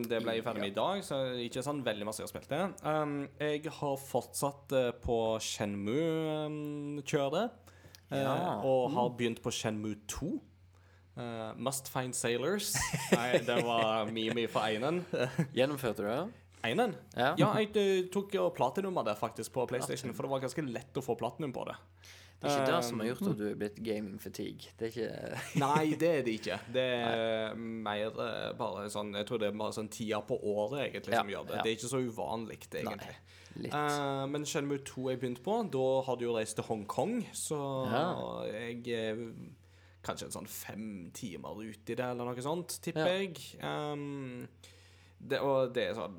det ble jeg ferdig med i dag, så ikke sånn veldig masse jeg har spilt det. Um, jeg har fortsatt uh, på Shenmue-kjøret, Ja. og har begynt på Shenmue 2. Eh, Must Find Sailors. Nei, det var Mimi for einen. Gjennomførte du det? Einen? Ja. Ja, jeg eh, tok jo platinum av det faktisk på PlayStation, for det var ganske lett å få platinum på det. Det er ikke det som har Um, gjort at du er blitt gaming fatigue. Det er ikke Nei, det er det ikke. Det er mer eh, bare sånn Jeg tror det er bare sånn tida på året egentlig som gjør det. ja. Det er ikke så uvanlig, egentlig. litt uh, men Shenmue 2 jeg begynte på, da hadde du jo reist til Hongkong, så Ja. jeg Kanskje en sånn fem timer ut i det, eller noe sånt, tipper Ja. jeg. Um, det, og det er sånn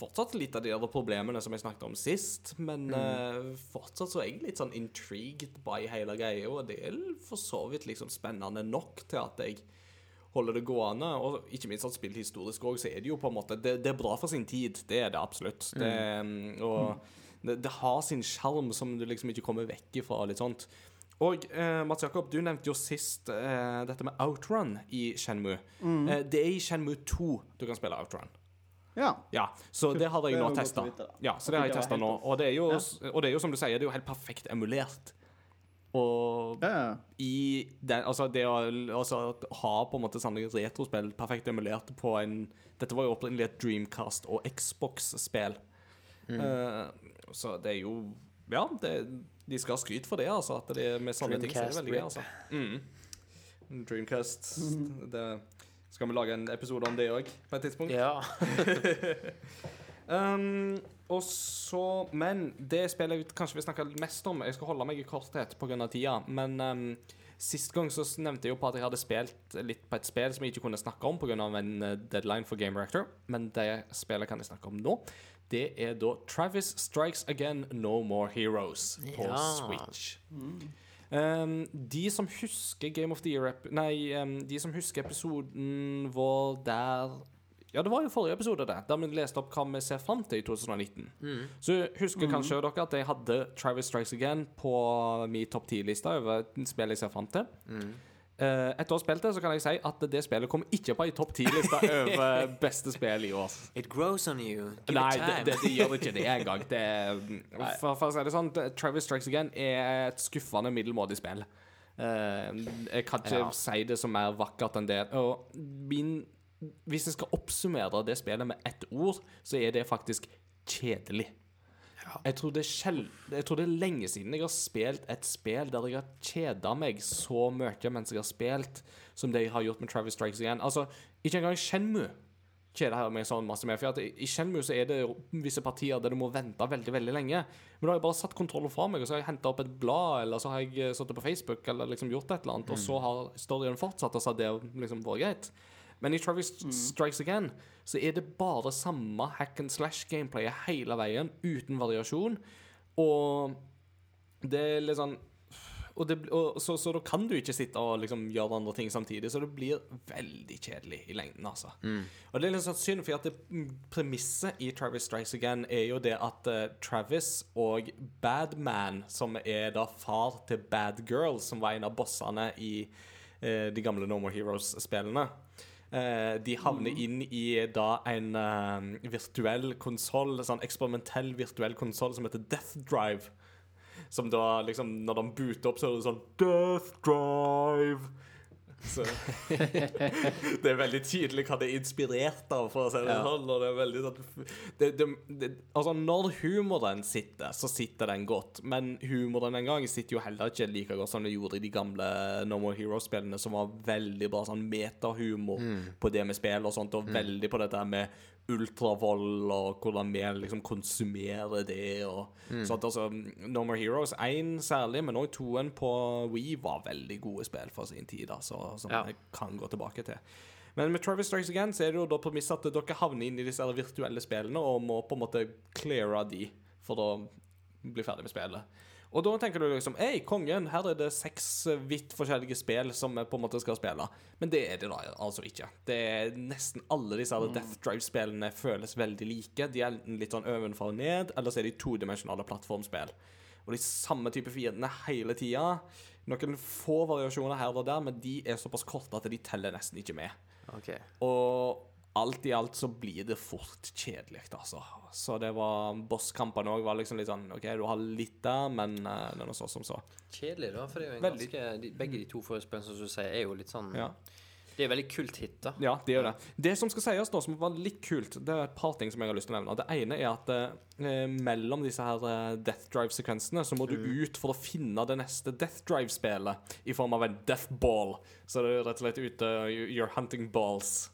fortsatt litt av de der problemene som jeg snakket om sist, men Mm. uh, fortsatt så er jeg litt sånn intrigued by hele greia, og det er for så vidt liksom spennende nok til at jeg holder det gående. Og ikke minst at spilt historisk òg, så er det jo på en måte det, det er bra for sin tid. Det er det absolutt. Det, mm, og det, det har sin sjarm som du liksom ikke kommer vekk ifra. Litt sånt. Og eh, Mats Jakob, du nevnte jo sist eh, dette med outrun i Shenmue. Eh, det er i Shenmue 2 du kan spille outrun. Ja. Ja, så det hadde jeg nå testa. Ja, så det har jeg testa nå. Og det, er jo, Ja. og det er jo som du sier, det er jo helt perfekt emulert. Og Ja, ja. i den, altså det å altså, ha på en måte sånne retrospill perfekt emulert på en Dette var jo opprinnelig et Dreamcast og Xbox-spill. Eh, så det er jo Ja, det, de skal ha skryt for det, altså. At det er med sånne ting så er det veldig gøy, altså. Mm. Dreamcast det, Skal vi lage en episode om det òg, på et tidspunkt? Ja. Um, og så Men det spillet jeg kanskje vil snakke mest om Jeg skal holde meg i korthet pga. tida. Men um, sist gang så nevnte jeg jo på at jeg hadde spilt litt på et spill som jeg ikke kunne snakke om pga. en eh, deadline for Game Reactor. Men det spillet kan jeg snakke om nå. Det er da Travis Strikes Again No More Heroes på Ja. Switch. Um, de som husker Game of the Year ep Nei, um, de som husker episoden vår der Ja, det var jo forrige episode, det. Der vi leste opp hva vi ser fram til i 2019. Så husker kanskje dere at jeg hadde Travis Strikes Again på min topp 10-lista over spill jeg ser fram til. Eh, etter å ha spilt det, så kan jeg si at det spillet kommer ikke på ei topp 10-liste over beste spill i år. It grows on you. Give Nei, det, det, det gjør ikke det engang. Det, for, for å si det sånn, Travis Strikes Again er et skuffende middelmådig spill. Eh, jeg kan ikke Ja. si det som mer vakkert enn det. Og min, hvis jeg skal oppsummere det spillet med ett ord, så er det faktisk kjedelig. Jeg tror, jeg tror det er lenge siden jeg har spilt et spill der jeg har kjeda meg så mye mens jeg har spilt, som det jeg har gjort med Travis Strikes Again. Altså, ikke engang Shenmue kjeder her meg sånn masse mer. For at i Shenmue så er det visse partier der du må vente veldig veldig lenge. Men da har jeg bare satt kontrollen fra meg, og så har jeg henta opp et blad, eller så har jeg eh, sittet på Facebook, eller liksom gjort et eller annet, og så har storyen fortsatt, og så har det liksom vært greit. Men i Travis Strikes Again så er det bare samme hack and slash-gameplayet hele veien, uten variasjon. Og det er litt sånn og det, og, så, så da kan du ikke sitte og liksom gjøre andre ting samtidig, så det blir veldig kjedelig i lengden, altså. Og det er litt sånn synd, for at mm, premisset i Travis Strikes Again er jo det at uh, Travis og Badman, som er da far til Bad Girl, som var en av bossene i uh, de gamle No More Heroes-spillene de havner inn i da en eh, virtuell konsoll, sånn eksperimentell virtuell konsoll som heter Death Drive. Som da liksom Når de booter opp, så er det sånn Death Drive. Så Det er veldig tydelig hva det er inspirert av, for å si det sånn. Og det er veldig sånn det, det, det, Altså, når humoren sitter, så sitter den godt. Men humoren den gang sitter jo heller ikke like godt som det gjorde i de gamle No More Heroes-spillene, som var veldig bra sånn metahumor på det med spill og sånt, og veldig på dette med ultravold og hvordan vi liksom konsumerer det og sånt. Altså, No More Heroes 1 særlig, men òg 2-en på Wii var veldig gode spill for sin tid, altså, som Ja. jeg kan gå tilbake til. Men med Travis Strikes Again så er det jo da premisset at dere havner inn i disse virtuelle spillene og må på en måte cleare de for å bli ferdig med spillet. Og da tenker du liksom Hei, kongen, her er det seks vidt forskjellige spill som vi på en måte skal spille. Men det er det da altså ikke. Det er Nesten alle disse her Death Drive-spillene føles veldig like. De er enten litt sånn ovenfra og ned, eller så er de todimensjonale plattformspill. Og de samme type fiendene hele tida. Noen få variasjoner her og der, men de er såpass korte at de teller nesten ikke med. Okay. Og alt i alt så blir det fort kjedelig, altså. Så det var Bosskampene òg var liksom litt sånn OK, du har litt der, men uh, det er noe så som så. Kjedelig, da, for det er jo en Veldig. ganske de, Begge de to forespillene, som du sier, er jo litt sånn Ja. Det er veldig kult hit, da. Ja, det gjør det. Det som skal sies da, som var litt kult, det er et par ting som jeg har lyst til å nevne. Det ene er at eh, mellom disse her eh, Death Drive-sekvensene så må du ut for å finne det neste Death Drive-spelet i form av en Death Ball. Så det er rett og slett ute You're hunting balls.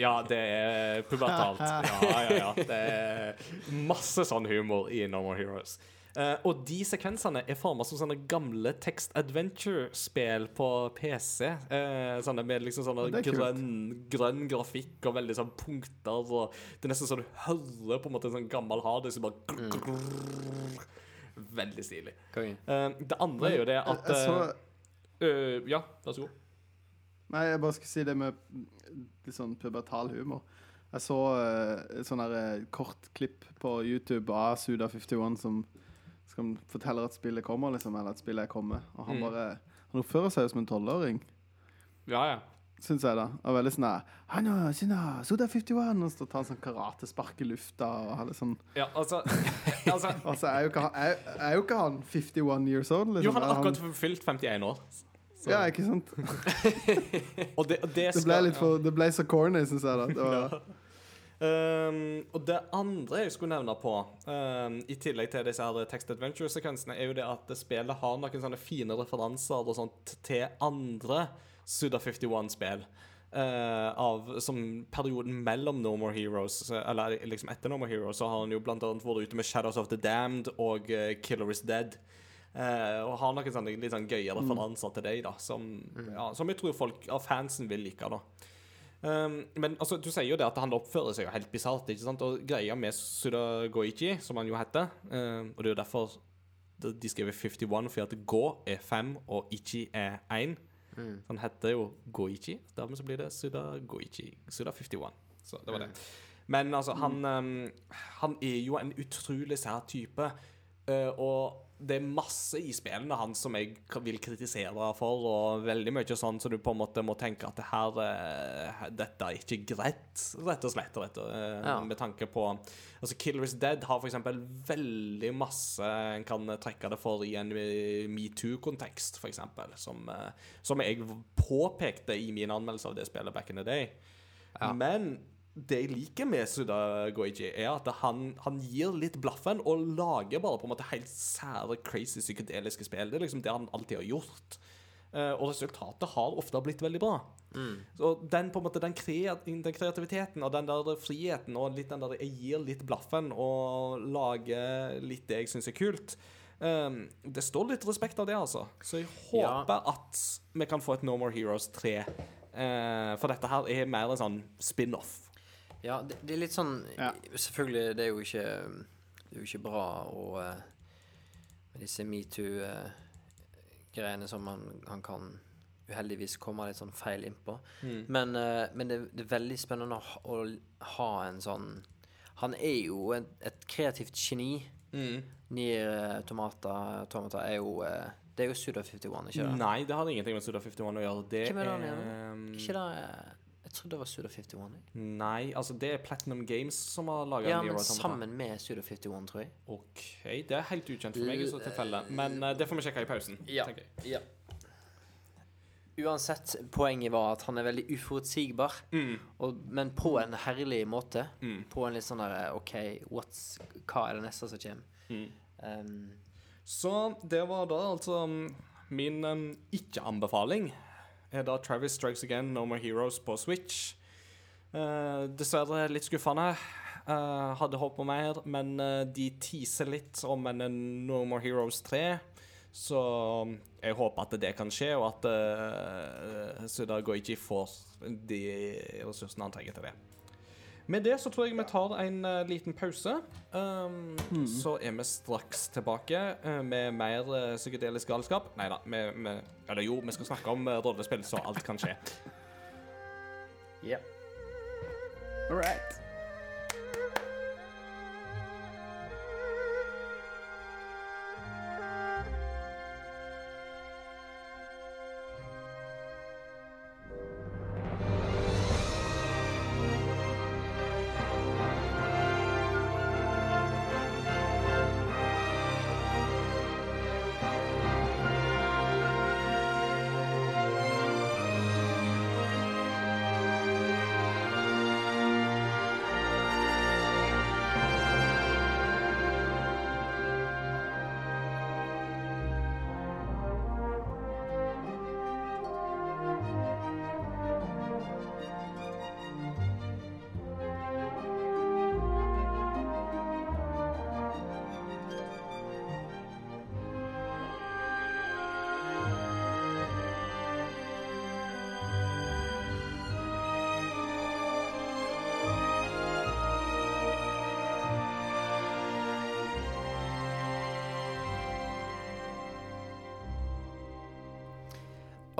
Ja, det er pubertalt. Ja, ja, ja. Det er masse sånn humor i No More Heroes. Uh, og de sekvensene er forma som sånne gamle text adventure-spill på PC. Uh, sånne med liksom sånne grønn, grønn grafikk og veldig sånn punkter. Og det er nesten så du hører på en måte en sånn gammel harddisk som bare Veldig stilig. Eh, det andre er jo det at eh, Ja, vær så god. Nei, jeg bare skal si det med litt sånn pubertal humor. Jeg så uh, sånn eh, kort klipp på YouTube av Suda51 som, som forteller at spillet kommer, liksom, eller at spillet er kommet. Og han Mm. bare Han oppfører seg jo som en tolvåring, Ja, ja. syns jeg, da. Og veldig sånn «Hei Sina, Suda51 Og så tar han sånn karatespark i lufta og har litt sånn ja altså, altså Altså, er jo ikke er, er jo ikke han 51 years old, liksom? Jo, han har akkurat fylt 51 år. Så- Ja, ikke sant? Og det, og det, Det ble litt for Det ble så corny, syns jeg. da det var, Um, og det andre jeg skulle nevne på, um, i tillegg til disse her text adventure-sekvensene, er jo det at spillet har noen sånne fine referanser og sånt til andre Suda 51-spill. Uh, av som perioden mellom No More Heroes, eller liksom etter No More Heroes, så har han jo blant annet vært ute med Shadows of the Damned og uh, Killer is Dead. Uh, og har noen sånne litt sånn gøye referanser til deg, da, som, ja, som jeg tror folk av fansen vil like. da Um, men altså, du sier jo det at han oppfører seg jo helt bisart. ikke sant? Og greia med Suda Goichi, som han jo heter um, Og det er jo derfor de skriver 51, fordi at Go er 5 og Ichi er 1. Så han heter jo Goichi. Dermed så blir det Suda Goichi. Suda 51. Så det var det. Men altså, han, um, han er jo en utrolig sær type. uh, og det er masse i spillene hans som jeg vil kritisere for, og veldig mye sånn så du på en måte må tenke at det her, eh, dette er ikke greit, rett og slett. Rett, og, eh, Ja. Med tanke på Altså, Killer is Dead har eksempel veldig masse en kan trekke det for i en eh, metoo-kontekst, eksempel, som, som jeg påpekte i min anmeldelse av det spillet back in the day. Ja. Men det jeg liker med Suda Goiji, er at han, han gir litt blaffen og lager bare på en måte helt sære, crazy psykedeliske spill. Det er liksom det han alltid har gjort. Eh, og resultatet har ofte blitt veldig bra. Så den på en måte, den, kreat den kreativiteten og den der friheten og litt den der jeg gir litt blaffen og lager litt det jeg syns er kult um, Det står litt respekt av det, altså. Så jeg Ja. håper at vi kan få et No More Heroes 3. Uh, for dette her er mer en sånn spin-off. Ja, det, det er litt sånn Ja. Selvfølgelig, det er jo ikke Det er jo ikke bra å eh, Med disse metoo-greiene som han, han kan uheldigvis komme litt sånn feil innpå. Men, eh, men det, det er veldig spennende å, ha- å ha en sånn Han er jo et, et kreativt geni. Nier eh, Tomata, Tomata er jo Det er jo Suda 51, ikke det? Nei, det har ingenting med Suda 51 å gjøre. Det Hvem er det han er gjør Ikke det Jeg trodde det var Suda 51. jeg. Nei, altså det er Platinum Games som har laga Ja, men sammen med Suda 51, tror jeg. OK, det er helt ukjent for meg i så tilfelle. Men uh, det får vi sjekke i pausen. Ja. tenker jeg. Ja. Uansett, poenget var at han er veldig uforutsigbar, Mm. og, men på en herlig måte. Mm. På en litt sånn der OK, what's, hva er det neste som kommer? Mm. Um, Så det var da altså min um, ikke-anbefaling. Er da Travis Strikes Again, No More Heroes på Switch. Uh, dessverre litt skuffende. Uh, hadde håpet på mer, men uh, de teaser litt om en No More Heroes 3. Så um, jeg håper at det kan skje, og at uh, Suda Goichi får de ressursene han trenger til det. Med det så tror jeg vi tar en uh, liten pause. Um, Så er vi straks tilbake uh, med mer uh, psykedelisk galskap. Nei da, vi, vi, eller jo, vi skal snakke om uh, rollespill, så alt kan skje. yeah. All right.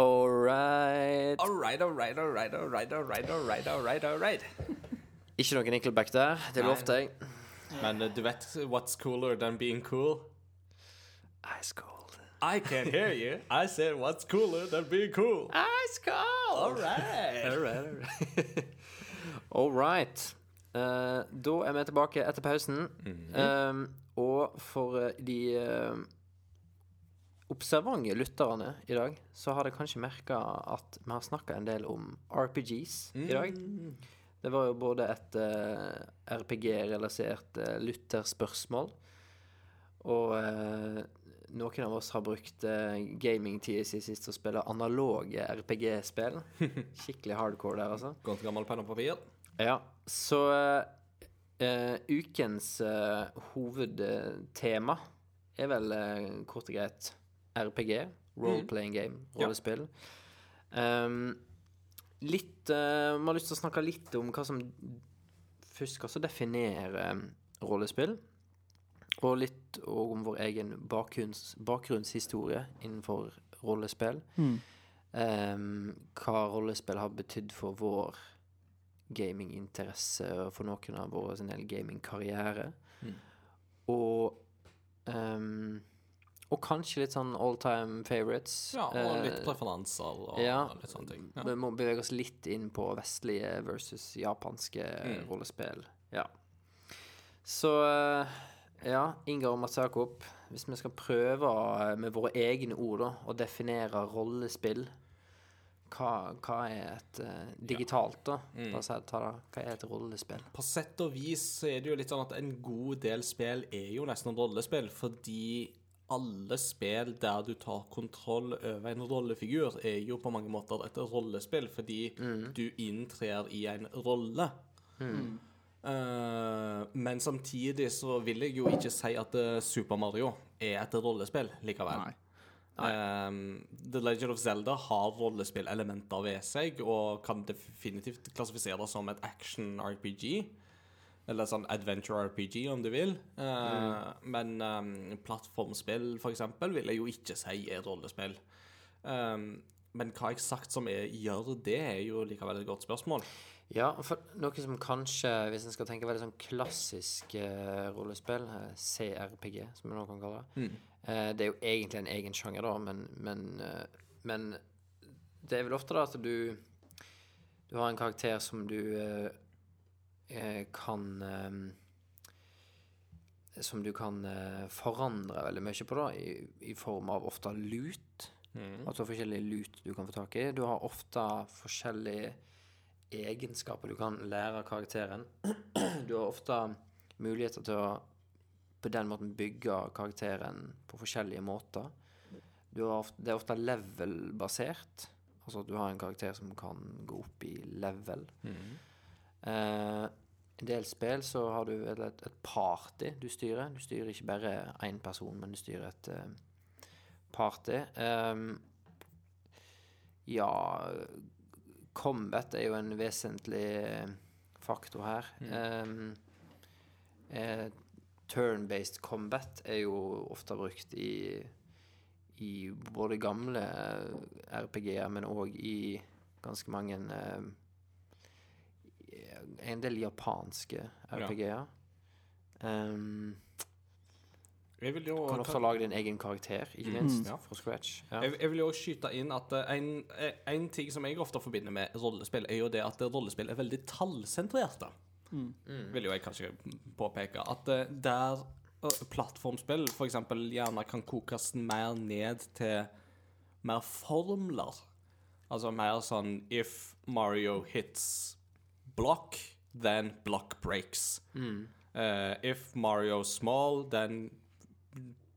All right. All right, all right, all right, all right, all right, all right, all right, all right. Ikke noe Nickelback der. Det lovte jeg. Men uh, du vet what's cooler than being cool? Ice cold. I can't hear you. I said what's cooler than being cool. Ice cold. All right. All right, all right. All right. Uh, da er vi tilbake etter pausen. Um, og for de uh, observante lytterne i dag, så har dere kanskje merka at vi har snakka en del om RPGs i dag. Det var jo både et uh, RPG-relasert uh, lytterspørsmål, og uh, noen av oss har brukt uh, gamingtida si sist til å spille analoge RPG-spill. Skikkelig hardcore der, altså. Godt gammel penn og papir. Ja, så eh, ukens eh, hovedtema er vel eh, kort og greit RPG, role-playing game, Ja. rollespill. Um, litt Vi uh, har lyst til å snakke litt om hva som først hva som definerer eh, rollespill. Og litt og om vår egen bakgrunns, bakgrunnshistorie innenfor rollespill. Um, hva rollespill har betydd for vår gaminginteresse og for noen av våre sin gamingkarriere. Og ehm, Og kanskje litt sånn all time favorites. Ja, og Eh, litt preferanser og ja. litt sånne ting. Ja. Vi må bevege oss litt inn på vestlige versus japanske Mm. rollespill. Ja. Så eh, ja, Ingar og Mats Jakob, hvis vi skal prøve eh, med våre egne ord da, å definere rollespill hva, hva er et uh, digitalt, da? Mm. La ta. Hva er et rollespill? På sett og vis så er det jo litt sånn at en god del spill er jo nesten rollespill, fordi alle spill der du tar kontroll over en rollefigur, er jo på mange måter et rollespill, fordi du inntrer i en rolle. Eh, men samtidig så vil jeg jo ikke si at eh, Super Mario er et rollespill likevel. Nei. Um, The Legend of Zelda har rollespillelementer ved seg og kan definitivt klassifiseres som et action-RPG. Eller sånn adventure RPG, om du vil. Uh, Men um, plattformspill, for eksempel, vil jeg jo ikke si er rollespill. Um, men hva eksakt som er, gjør det, er jo likevel et godt spørsmål. Ja, for noe som kanskje, hvis en skal tenke veldig sånn klassisk eh, rollespill, eh, CRPG, som vi nå kan kalle det eh, Det er jo egentlig en egen sjanger, da, men, men, eh, men det er vel ofte da at du Du har en karakter som du eh, kan eh, Som du kan eh, forandre veldig mye på, da, i, i form av ofte lut. At du har forskjellige lut du kan få tak i. Du har ofte forskjellige egenskaper du kan lære av karakteren. Du har ofte muligheter til å på den måten bygge karakteren på forskjellige måter. Du har ofte, det er ofte level-basert. Altså at du har en karakter som kan gå opp i level. Eh, I en del spill så har du et, et, party du styrer. Du styrer ikke bare én person, men du styrer et uh, party. Um, ja Combat er jo en vesentlig eh, faktor her. Ehm, eh, Turn-based combat er jo ofte brukt i i både gamle RPG-er, men òg i ganske mange eh, En del japanske RPG-er. Um, Jeg vil jo kan ofte lage din egen karakter, ikke minst, fra scratch. Ja. Jeg, jeg vil jo skyte inn at eh, en, eh, en ting som jeg ofte forbinder med rollespill, er jo det at rollespill er veldig tallsentrerte. Vil jo jeg kanskje påpeke. At eh, der plattformspill f.eks. gjerne kan kokes mer ned til mer formler. Altså mer sånn If Mario hits block, then block breaks. Eh, if Mario small, then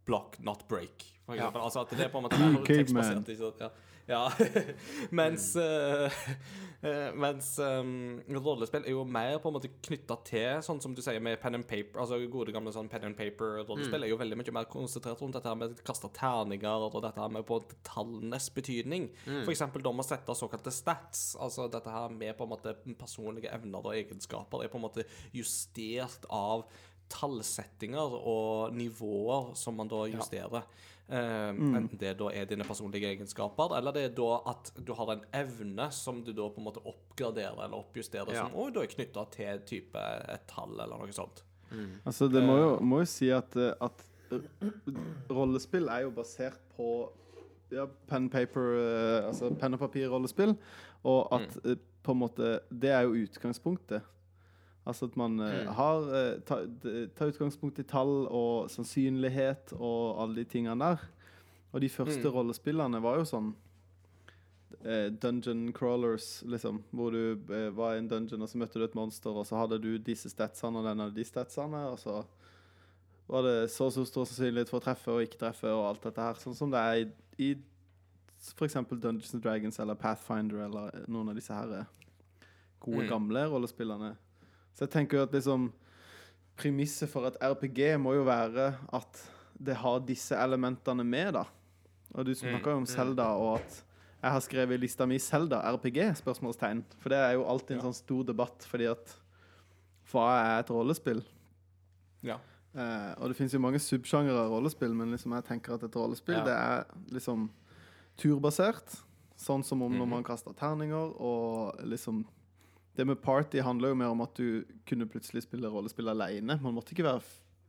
block not break. For Ja. eksempel. Altså at det er på en måte tekstbasert. Ja. Ja. mens eh, eh, mens um, rollespill er jo mer på en måte knytta til, sånn som du sier med pen and paper. Altså gode gamle sånn pen and paper-rollespill er jo veldig mye mer konsentrert rundt dette her med å kaste terninger og dette her med på tallenes betydning. For eksempel da med å sette såkalte stats. Altså dette her med på en måte personlige evner og egenskaper er på en måte justert av tallsettinger og nivåer som man da justerer. Eh, Enten det da er dine personlige egenskaper, eller det er da at du har en evne som du da på en måte oppgraderer eller oppjusterer, Ja. som også da er knytta til type et tall eller noe sånt. Altså, det må jo, må jo si at, eh, at eh, rollespill er jo basert på ja, pen, paper, eh, altså pen og papir-rollespill, og at mm. på en måte Det er jo utgangspunktet. Altså at man eh, har eh, ta, tar utgangspunkt i tall og sannsynlighet og alle de tingene der. Og de første rollespillene var jo sånn eh, dungeon crawlers, liksom. Hvor du eh, var i en dungeon, og så møtte du et monster, og så hadde du disse statsene og den og de statsene, og så var det så så stor sannsynlighet for å treffe og ikke treffe og alt dette her. Sånn som det er i, i f.eks. Dungeons and Dragons eller Pathfinder eller noen av disse her gode, Mm. gamle rollespillene. Så jeg tenker jo at liksom Premisset for et RPG må jo være at det har disse elementene med, da. Og du snakker jo om Zelda, og at jeg har skrevet i lista mi Zelda RPG? spørsmålstegn. For det er jo alltid en sånn stor debatt, fordi at hva er et rollespill? Ja. Eh, og det finnes jo mange subsjangere av rollespill, men liksom jeg tenker at et rollespill Ja. det er liksom turbasert. Sånn som om når Mhm. man kaster terninger, og liksom Det med party handler jo mer om at du kunne plutselig spille rollespill alene. Man måtte ikke være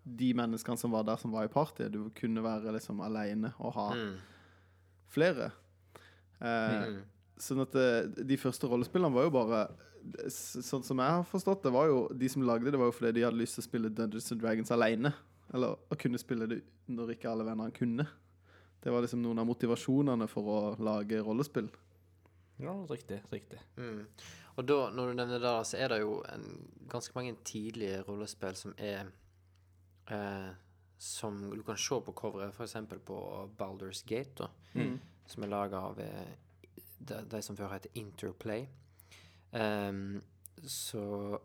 de menneskene som var der, som var i partyet. Du kunne være liksom alene og ha Mm. flere. Eh, Mm. Sånn at det, de første rollespillene var jo bare Sånn som jeg har forstått det, var jo de som lagde det, var jo fordi de hadde lyst til å spille Dungeons and Dragons alene. Eller å kunne spille det når ikke alle vennene kunne. Det var liksom noen av motivasjonene for å lage rollespill. ja, riktig. Riktig. Mm. Og da, når du nevner det, så er det jo en, ganske mange tidlige rollespill som er eh, Som du kan se på coveret, f.eks. på Baldur's Gate, da, som er laga av eh, de, de som før heter Interplay. Um, så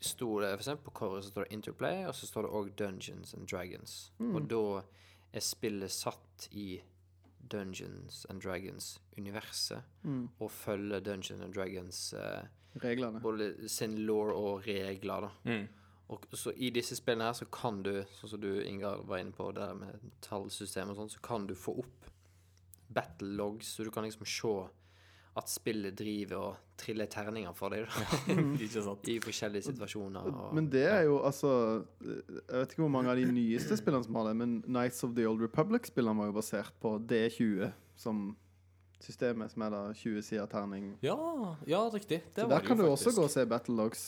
sto det f.eks. på coveret så står det Interplay, og så står det òg Dungeons and Dragons. Og da er spillet satt i Dungeons and Dragons-universet og følger Dungeons and Dragons eh, Reglene. både sin law og regler. da. Mm. Og så I disse spillene her så kan du, sånn som du Ingar var inne på, der med tallsystem og sånn, så kan du få opp battle logs, så du kan liksom se at spillet driver og triller terninger for deg da, Ikke sant? i forskjellige situasjoner. Og, Men det er jo altså Jeg vet ikke hvor mange av de nyeste spillene som har det, men Nights of the Old Republic-spillene var jo basert på D20 som systemet, som er da 20 sider terning. Ja, ja, riktig. Det Så der kan du også gå og se battle logs.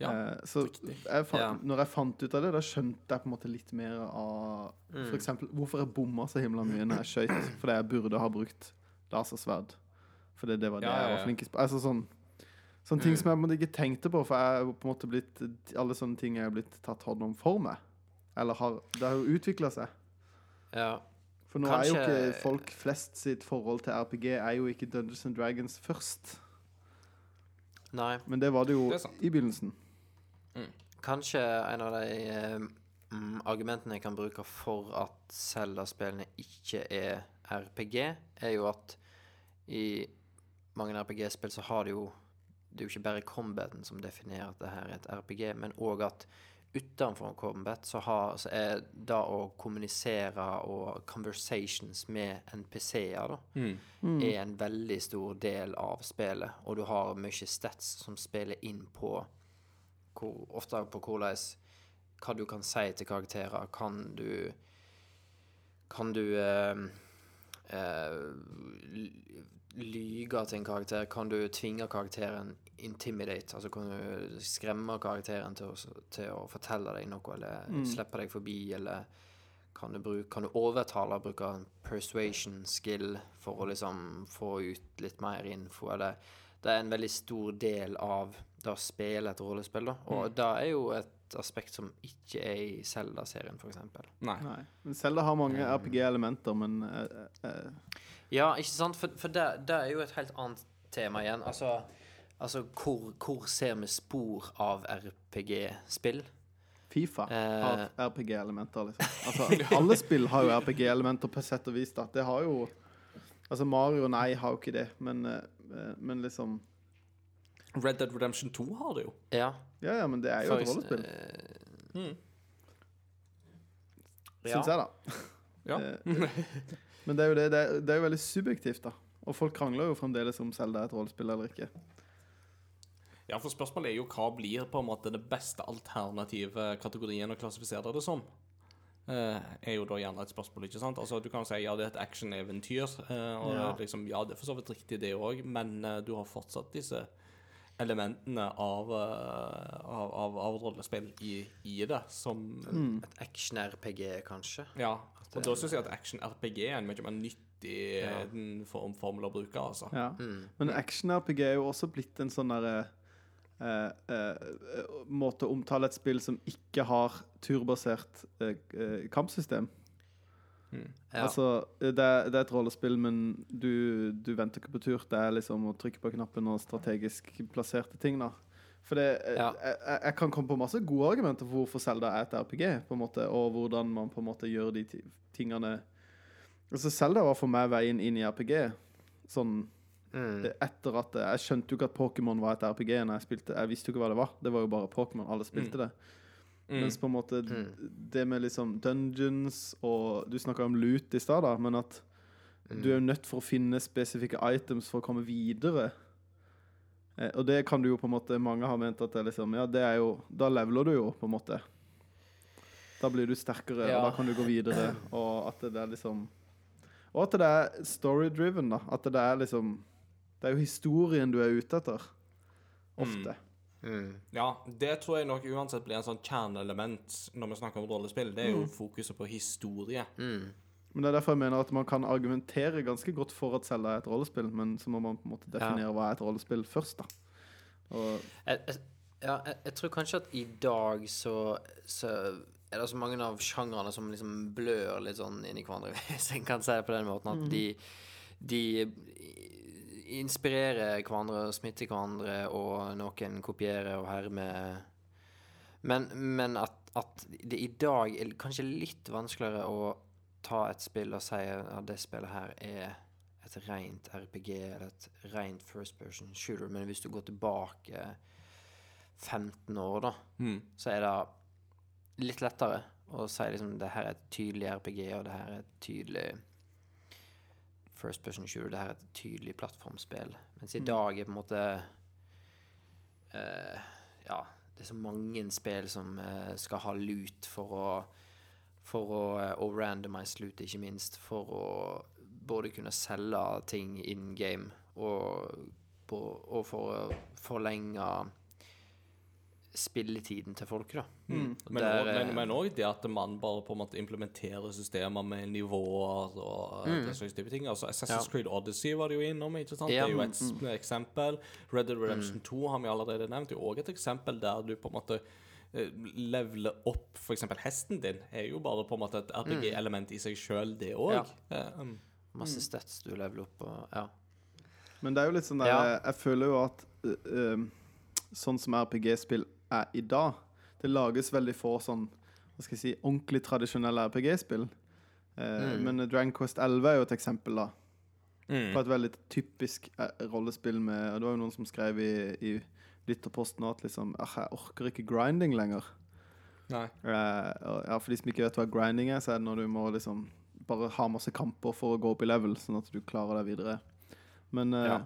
Ja, eh, så jeg fant, Ja. når jeg fant ut av det, da skjønte jeg på en måte litt mer av Mm. For eksempel hvorfor jeg bomma så himla mye når jeg skøyt. Fordi jeg burde ha brukt lasersverd. Fordi det var det Ja, ja, jeg var flinkest på. Altså sånn Sånne ting Mm. som jeg måtte ikke tenkte på, for jeg på en måte blitt Alle sånne ting er blitt tatt hånd om for meg. Eller har Det har jo utvikla seg. ja. For nå er jo ikke folk flest sitt forhold til RPG er jo ikke Dungeons and Dragons først. Nei. Men det var det jo Det i begynnelsen. Kanskje en av de eh, mm, argumentene jeg kan bruke for at Zelda-spillene ikke er RPG, er jo at i mange RPG-spill så har det jo Det er jo ikke bare combaten som definerer at det her er et RPG, men òg at utenfor combat så, har, så er det å kommunisere og conversations med NPC-er, da, Mm. er en veldig stor del av spillet. Og du har mye stats som spiller inn på hvor, ofte på hvordan hva du kan si til karakterer. Kan du Kan du eh, eh, lyge til en karakter? Kan du tvinge karakteren intimidate? Altså kan du skremme karakteren til å, til å fortelle deg noe, eller slippe deg forbi, eller kan du, bruke, kan du overtale og bruke persuasion skill for å liksom få ut litt mer info, eller Det er en veldig stor del av det å spille et rollespill, da. Og det er jo et aspekt som ikke er i Zelda-serien, f.eks. Nei. Nei. Men Zelda har mange RPG-elementer, men uh, eh, Ja, ikke sant? For, for det, det er jo et helt annet tema igjen. Altså, altså hvor, hvor ser vi spor av RPG-spill? Fifa Eh. har RPG-elementer, liksom. Altså, alle spill har jo RPG-elementer på sett og vis, da. Det har jo Altså, Mario, nei, har jo ikke det, men, eh, men liksom Red Dead Redemption 2 har det jo. Ja. Ja, ja, men det er jo for et rollespill. Uh, eh, Syns jeg, da. Ja. Men det er jo det, det, er, det er jo veldig subjektivt, da. Og folk krangler jo fremdeles om Selda er et rollespill eller ikke. Ja, for spørsmålet er jo hva blir på en måte den beste alternative kategorien å klassifisere det som? Uh, er jo da gjerne et spørsmål, ikke sant? Altså, Du kan si ja, det er et actioneventyr, Uh, og Ja. liksom, ja, det er for så vidt riktig, det òg, men uh, du har fortsatt disse elementene av, av, av, av rollespill i, i det, som Mm. Et action-RPG, kanskje. Ja. Og da syns jeg at action-RPG er en mye mer nyttig Ja. eh, form, formel å bruke, altså. Ja. Mm. Men action-RPG er jo også blitt en sånn derre Uh, uh, måte å omtale et spill som ikke har turbasert uh, eh, kampsystem. Ja. Altså, det er, det er et rollespill, men du, du venter ikke på tur. Det er liksom å trykke på knappen og strategisk plasserte ting, da. For det, eh, Ja. jeg, jeg- kan komme på masse gode argumenter for hvorfor Zelda er et RPG, på en måte, og hvordan man på en måte gjør de tingene Altså, Zelda var for meg veien inn i RPG. Sånn Mm. etter at Jeg skjønte jo ikke at Pokémon var et RPG når jeg spilte. Jeg visste jo ikke hva det var. Det var jo bare Pokémon. Alle spilte det. Mm. Mens på en måte Mm. det med liksom dungeons og Du snakka om loot i stad, da, men at du er jo nødt for å finne spesifikke items for å komme videre. Eh, og det kan du jo på en måte Mange har ment at det liksom Ja, det er jo Da leveler du jo, på en måte. Da blir du sterkere, Ja. og da kan du gå videre, og at det er liksom Og at det er story-driven, da. At det er liksom Det er jo historien du er ute etter. Ofte. Mm. Ja, det tror jeg nok uansett blir en sånn kjerneelement når vi snakker om rollespill. Det er jo fokuset på historie. Mm. Men det er derfor jeg mener at man kan argumentere ganske godt for at Selda er et rollespill, men så må man på en måte definere hva er et rollespill først, da. Og Jeg, jeg, ja, jeg, jeg tror kanskje at i dag så, så er det så mange av sjangrene som liksom blør litt sånn inn i hverandre, hvis jeg kan si det på den måten. At de, de inspirerer hverandre, smitter hverandre, og noen kopierer og hermer. Men, men at, at det i dag er kanskje litt vanskeligere å ta et spill og si at det spillet her er et rent RPG eller et rent first person shooter. Men hvis du går tilbake 15 år, da, Mm. så er det litt lettere å si liksom det her er et tydelig RPG, og det her er et tydelig first person shooter, det her er et tydelig plattformspill. Mens i dag er på en måte uh, Ja, det er så mange spill som uh, skal ha lut for å for å, eh, og randomize loot, ikke minst, for å både kunne selge ting in game og, på, og for å forlenge spilletiden til folk, da. Men Der, også- men- eh, òg det at man bare på en måte implementerer systemer med nivåer og mm. den slags type ting. Altså Assassin's Ja. Creed Odyssey var det jo innom. ikke sant? Ja, Det er jo mm, et mm. eksempel. Red Dead Redemption 2 har vi allerede nevnt. Det er òg et eksempel der du på en måte eh, leveler opp f.eks. hesten din. er jo bare på en måte et RPG-element i seg sjøl, det òg. Ja. um, Masse stats du leveler opp og Ja. Men det er jo litt sånn der Ja. Jeg føler jo at øh, sånn som RPG-spill er i dag Det lages veldig få sånn Hva skal jeg si ordentlig tradisjonelle RPG-spill. Eh, Men Dragon Quest 11 er jo et eksempel, da. På et veldig typisk eh, rollespill med Og det var jo noen som skrev i, i lytterposten at liksom «Ah, Jeg orker ikke grinding lenger. Nei. Eh, ja, For de som ikke vet hva grinding er, så er det når du må liksom bare ha masse kamper for å gå opp i level, sånn at du klarer deg videre. Men, eh, Ja.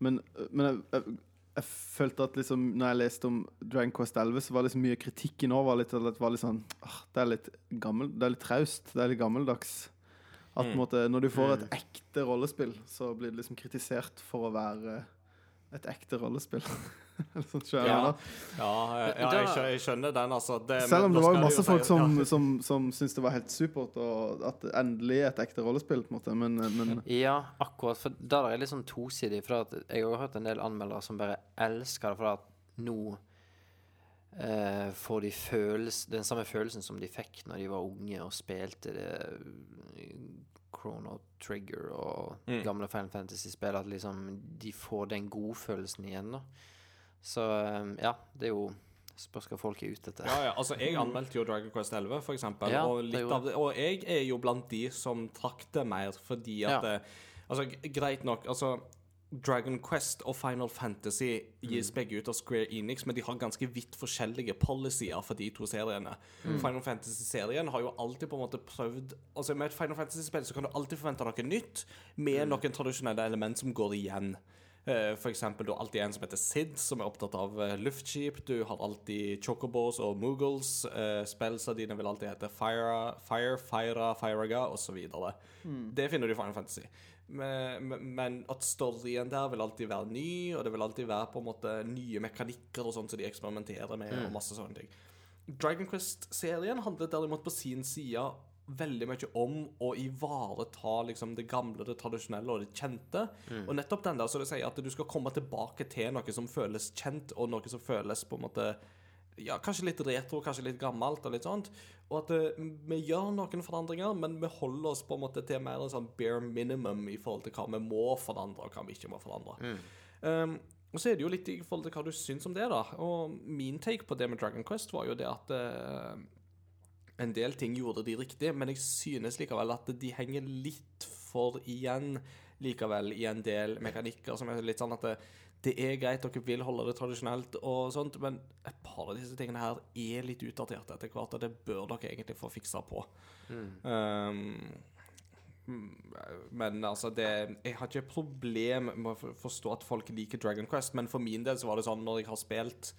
men, men jeg, jeg, jeg følte at liksom når jeg leste om Dragon Quest 11, så var liksom mye kritikken òg var litt, det var litt sånn ah, Det er litt gammel, det er litt traust. Det er litt gammeldags. At mm. måte, når du får et ekte rollespill, så blir det liksom kritisert for å være et ekte rollespill. Ja. Ja, ja, jeg, jeg skjønner den, altså. Det, Selv om det var jo masse folk som, ja. som, som syntes det var helt supert, og at det endelig er et ekte rollespill, på en måte. Men, men Ja, akkurat. For det der er litt sånn tosidig. For at jeg har hørt en del anmeldere som bare elsker det, for at nå eh, får de følelse, den samme følelsen som de fikk når de var unge og spilte det eh, Chrono Trigger og Mm. gamle Final Fantasy-spill. At liksom de får den godfølelsen igjen, da. Så eh, ja, det er jo Spørs hva folk er ute etter. Ja, ja, altså Jeg anmeldte jo Dragon Quest 11, for eksempel. Ja, og, det og jeg er jo blant de som trakk det mer, fordi at Ja. Altså, greit nok, altså Dragon Quest og Final Fantasy gis begge ut av Square Enix, men de har ganske vidt forskjellige policyer for de to seriene. Final Fantasy-serien har jo alltid på en måte prøvd Altså Med et Final Fantasy-spill så kan du alltid forvente noe nytt, med noen tradisjonelle element som går igjen. Eh, For eksempel, du har alltid en som heter Sid, som er opptatt av eh, luftskip. Du har alltid Chocobos og Moogles. Uh, Spellsa dine vil alltid hete Fire, Fire Fire, Firega osv. Det finner du i Final Fantasy. Men, men- at storyen der vil alltid være ny, og det vil alltid være på en måte nye mekanikker og sånt som de eksperimenterer med. og masse sånne ting. Dragon Quest-serien handler derimot på sin side veldig mye om å ivareta liksom, det gamle, det tradisjonelle og det kjente. Og nettopp den der, så det sier at du skal komme tilbake til noe som føles kjent, og noe som føles på en måte ja, kanskje litt retro, kanskje litt gammelt og litt sånt. Og at uh, vi gjør noen forandringer, men vi holder oss på en måte til mer en sånn bare minimum i forhold til hva vi må forandre, og hva vi ikke må forandre. Um, og så er det jo litt i forhold til hva du syns om det, da. Og min take på det med Dragon Quest var jo det at eh, en del ting gjorde de riktig, men jeg synes likevel at de henger litt for igjen likevel i en del mekanikker som er litt sånn at det, det er greit, dere vil holde det tradisjonelt og sånt, men et par av disse tingene her er litt utdaterte etter hvert, og det bør dere egentlig få fiksa på. Um, men altså, det Jeg har ikke problem med å forstå at folk liker Dragon Quest, men for min del så var det sånn når jeg har spilt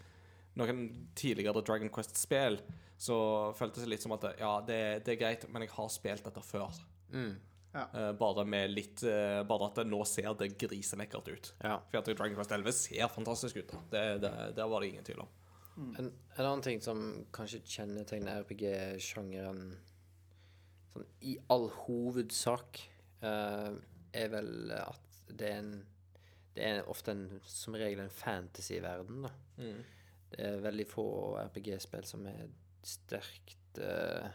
noen tidligere Dragon Quest-spill, så føltes det litt som at ja, det, det er greit, men jeg har spilt dette før. Ja. Uh, bare med litt uh, Bare at det nå ser det griselekkert ut. Ja. For at Dragon Quest 11 ser fantastisk ut. da Det, det, Der var det ingen tvil om. En, en annen ting som kanskje kjennetegner RPG-sjangeren sånn i all hovedsak, uh, er vel at det er en Det er ofte en, som regel en fantasy-verden, da. Det er veldig få RPG-spill som er sterkt uh,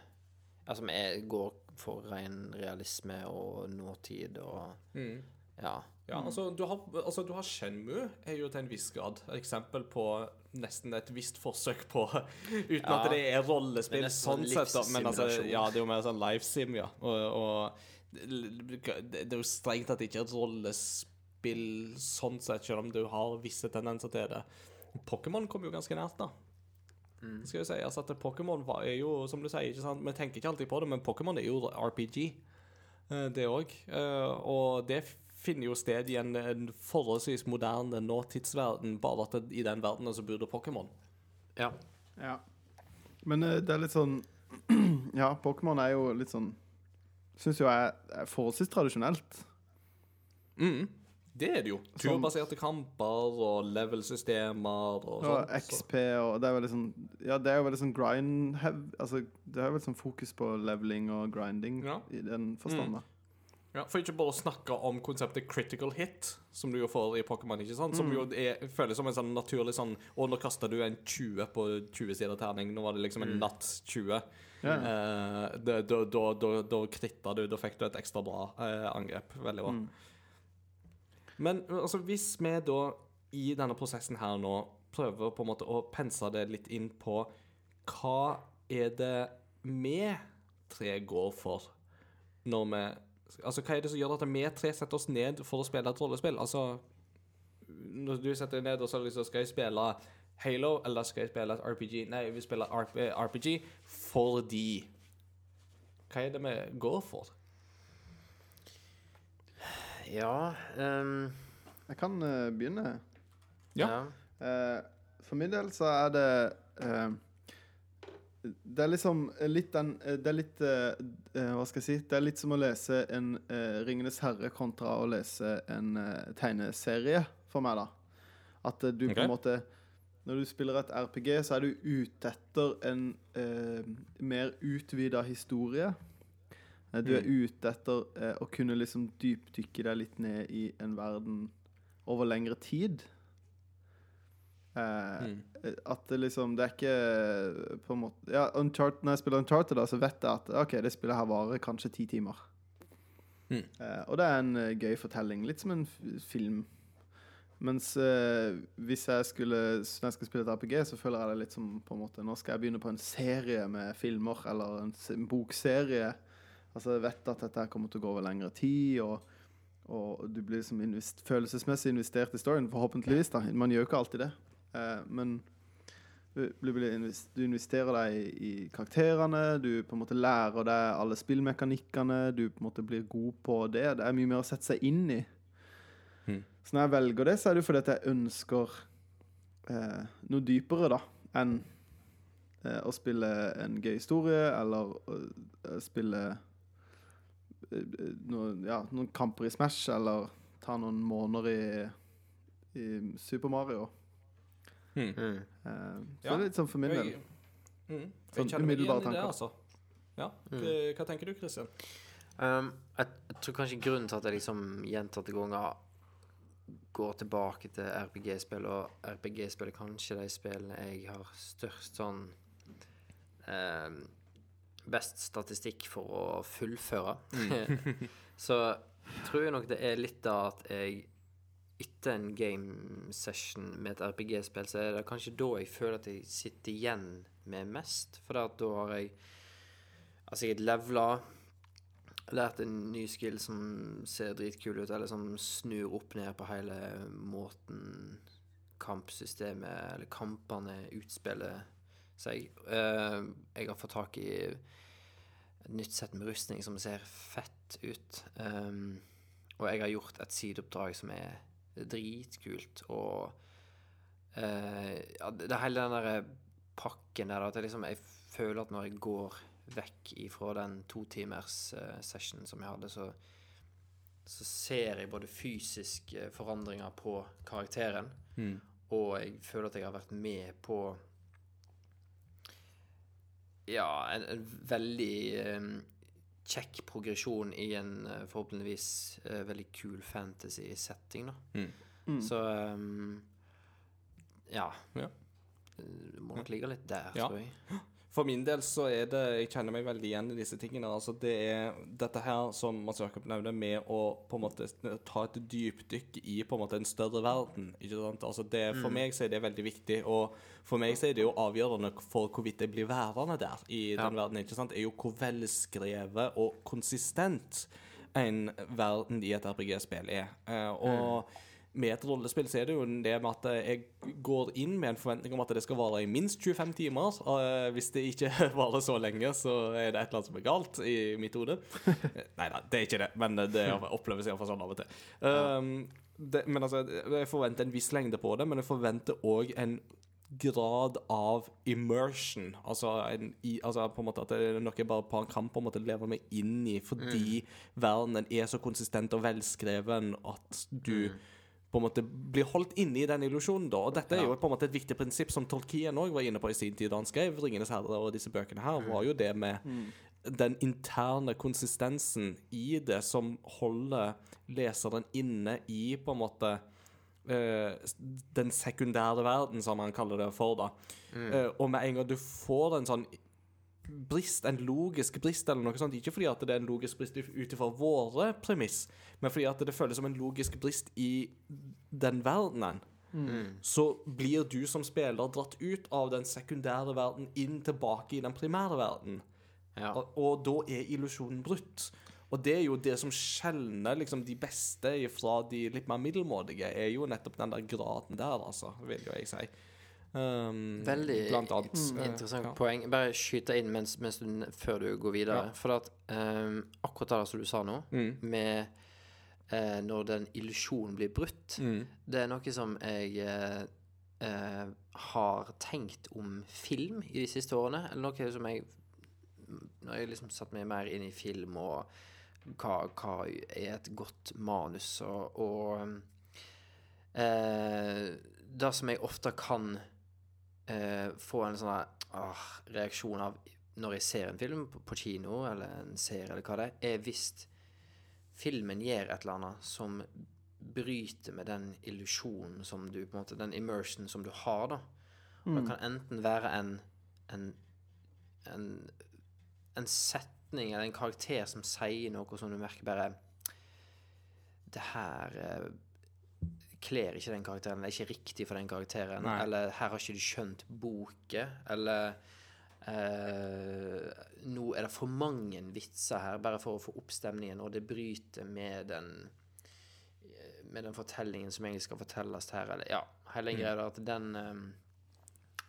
Altså som er, går for ren realisme og nåtid og Ja. Ja, altså du, har, altså, du har Shenmue, er jo til en viss grad et eksempel på nesten et visst forsøk på Uten Ja. at det er rollespill Det er sånn sett, da. Men altså, ja, det er jo mer sånn livesim, ja. Og, og det det er jo strengt tatt ikke et rollespill sånn sett, selv om du har visse tendenser til det. Pokémon kom jo ganske nært, da. Skal jo si, altså at Pokémon er jo, som du sier, ikke sant? vi tenker ikke alltid på det, men Pokémon er jo RPG. Eh, Det òg. Og det finner jo sted i en, en forholdsvis moderne nåtidsverden, bare at det, i den verdenen så bor det Pokémon. ja. Ja. Men eh, det er litt sånn Ja, Pokémon er jo litt sånn Syns jo jeg er forholdsvis tradisjonelt. Mm. Det er det jo. Turbaserte kamper og level-systemer og Og XP og Det er veldig sånn Ja, det er jo veldig sånn grind Altså, det er jo veldig sånn fokus på leveling og grinding Ja. i den forstand, da. Ja, For ikke bare å snakke om konseptet critical hit, som du jo får i Pokémon, ikke sant? Som jo er, føles som en sånn naturlig sånn Å, nå kasta du en 20 på 20 sider terning. Nå var det liksom en natt 20. Ja. Eh, da, da, da, da kritta du. Da fikk du et ekstra bra eh, angrep. Veldig bra. Men altså, hvis vi da i denne prosessen her nå prøver på en måte å pense det litt inn på hva er det vi tre går for når vi Altså, hva er det som gjør at vi tre setter oss ned for å spille et rollespill? Altså, når du setter deg ned og så liksom skal jeg spille Halo, eller skal jeg spille et RPG? Nei, jeg vil spille RP RPG fordi Hva er det vi går for? Ja um... Jeg kan uh, begynne. Ja. Uh, for min del så er det uh, Det er liksom litt den Det er litt Hva skal jeg si? Det er litt som å lese en 'Ringenes herre' kontra å lese en tegneserie, for meg, da. At du på en måte Når du spiller et RPG, så er du ute etter en eh, mer utvida historie. Eh, Du er ute etter eh, å kunne liksom dypdykke deg litt ned i en verden over lengre tid. Eh, eh, At det liksom Det er ikke eh, på en måte Ja, Uncharted, Når jeg spiller Uncharted, da, så vet jeg at OK, det spillet her varer kanskje ti timer. Mm. Eh, og det er en gøy fortelling. Litt som en film. Mens hvis jeg skulle Når jeg skal spille et RPG, så føler jeg det litt som på en måte Nå skal jeg begynne på en serie med filmer, eller en, en bokserie. Altså, jeg vet at dette kommer til å gå over lengre tid, og og du blir liksom invest følelsesmessig investert i storyen, forhåpentligvis. da. Man gjør jo ikke alltid det. Eh, men du, invest du investerer deg i, i karakterene, du på en måte lærer deg alle spillmekanikkene, du på en måte blir god på det. Det er mye mer å sette seg inn i. Mm. Så når jeg velger det, så er det fordi at jeg ønsker eh, noe dypere da, enn eh, å spille en gøy historie, eller å eh, spille eh, noe, ja, noen kamper i Smash, eller ta noen måneder i, i Super Mario. Hmm. Mm. Uh, så Ja. det er litt sånn for min del. Mm, Sånn umiddelbare det, tanker. altså. Ja. Mm. Hva, hva tenker du, Christian? Um, jeg, jeg tror kanskje grunnen til at jeg liksom gjentatte ganger går tilbake til RPG-spill, og RPG-spill er kanskje de spillene jeg har størst sånn um, Best statistikk for å fullføre. Så tror jeg nok det er litt da at jeg etter en game session med et RPG-spill, så er det kanskje da jeg føler at jeg sitter igjen med mest. For da har jeg Altså, jeg har levela lært en ny skill som ser dritkul ut, eller som snur opp ned på hele måten kampsystemet, eller kampene, utspiller jeg, Eh, jeg har fått tak i et nytt sett med rustning som ser fett ut. Um, og jeg har gjort et sideoppdrag som er dritkult, og uh, ja, det er hele den der pakken der, at jeg liksom Jeg føler at når jeg går vekk ifra den totimers uh, sessionen som jeg hadde, så, så ser jeg både fysiske forandringer på karakteren, Mm. og jeg føler at jeg har vært med på Ja, en, en veldig um, kjekk progresjon i en eh, forhåpentligvis uh, veldig kul fantasy-setting, da. Mm. Mm. Så um, ja. Ja. Det må nok ligge litt der, Ja. tror jeg. For min del så er det Jeg kjenner meg veldig igjen i disse tingene. Altså det er dette her som Mats Jakob nevner, med å på en måte ta et dypdykk i på en måte en større verden. Ikke sant? Altså det, for meg så er det veldig viktig. Og for meg så er det jo avgjørende for hvorvidt jeg blir værende der i Ja. den verden. ikke sant? Er jo hvor velskrevet og konsistent en verden i et RPG-spill er. Eh, og med et rollespill så er det jo det med at jeg går inn med en forventning om at det skal vare i minst 25 timer. Og eh, hvis det ikke varer så lenge, så er det et eller annet som er galt i mitt hode. Nei da, det er ikke det, men det oppleves iallfall sånn av og til. Um, det, men altså, jeg forventer en viss lengde på det, men jeg forventer òg en grad av immersion. Altså, en, i, altså på en måte at det er noe jeg bare på- kan på en måte leve meg inn i, fordi verdenen er så konsistent og velskreven at du på en måte blir holdt inne i den illusjonen. da, og Dette er jo på en måte et viktig prinsipp som Tolkien også var inne på i sin tid da han skrev 'Ringenes herre' og disse bøkene her, var jo det med den interne konsistensen i det som holder leseren inne i på en måte Uh, den sekundære verden, som han kaller det for. da. Eh, og med en gang du får en sånn brist, en logisk brist eller noe sånt, ikke fordi at det er en logisk brist ut ifra våre premiss, men fordi at det føles som en logisk brist i den verdenen, så blir du som spiller dratt ut av den sekundære verden inn tilbake i den primære verden. Ja. Og, og da er illusjonen brutt. Og det er jo det som skjelner liksom, de beste fra de litt mer middelmådige, er jo nettopp den der graden der, altså, vil jo jeg si. Um, Veldig blant annet. eh, Interessant ja. poeng. Bare skyte inn mens, mens du, før du går videre. Ja. For at um, akkurat det som du sa nå, Mm. med uh, når den illusjonen blir brutt, Mm. det er noe som jeg uh, har tenkt om film i de siste årene. Eller noe som jeg Når jeg liksom satt meg mer inn i film og hva, hva er et godt manus og, og eh, Det som jeg ofte kan eh, få en sånn ah, reaksjon av når jeg ser en film på, på kino, eller en serie, eller hva det er, er hvis filmen gjør et eller annet som bryter med den illusjonen som du på en måte, Den immersion som du har, da. Og Det kan enten være en en, en en setning eller en karakter som sier noe som du merker bare Det her eh, kler ikke den karakteren, det er ikke riktig for den karakteren. Nei. Eller her har ikke du skjønt boken. Eller eh, nå er det for mange vitser her, bare for å få opp stemningen, og det bryter med den med den fortellingen som egentlig skal fortelles her, eller ja, hele Mm. greia mm. at den ehm,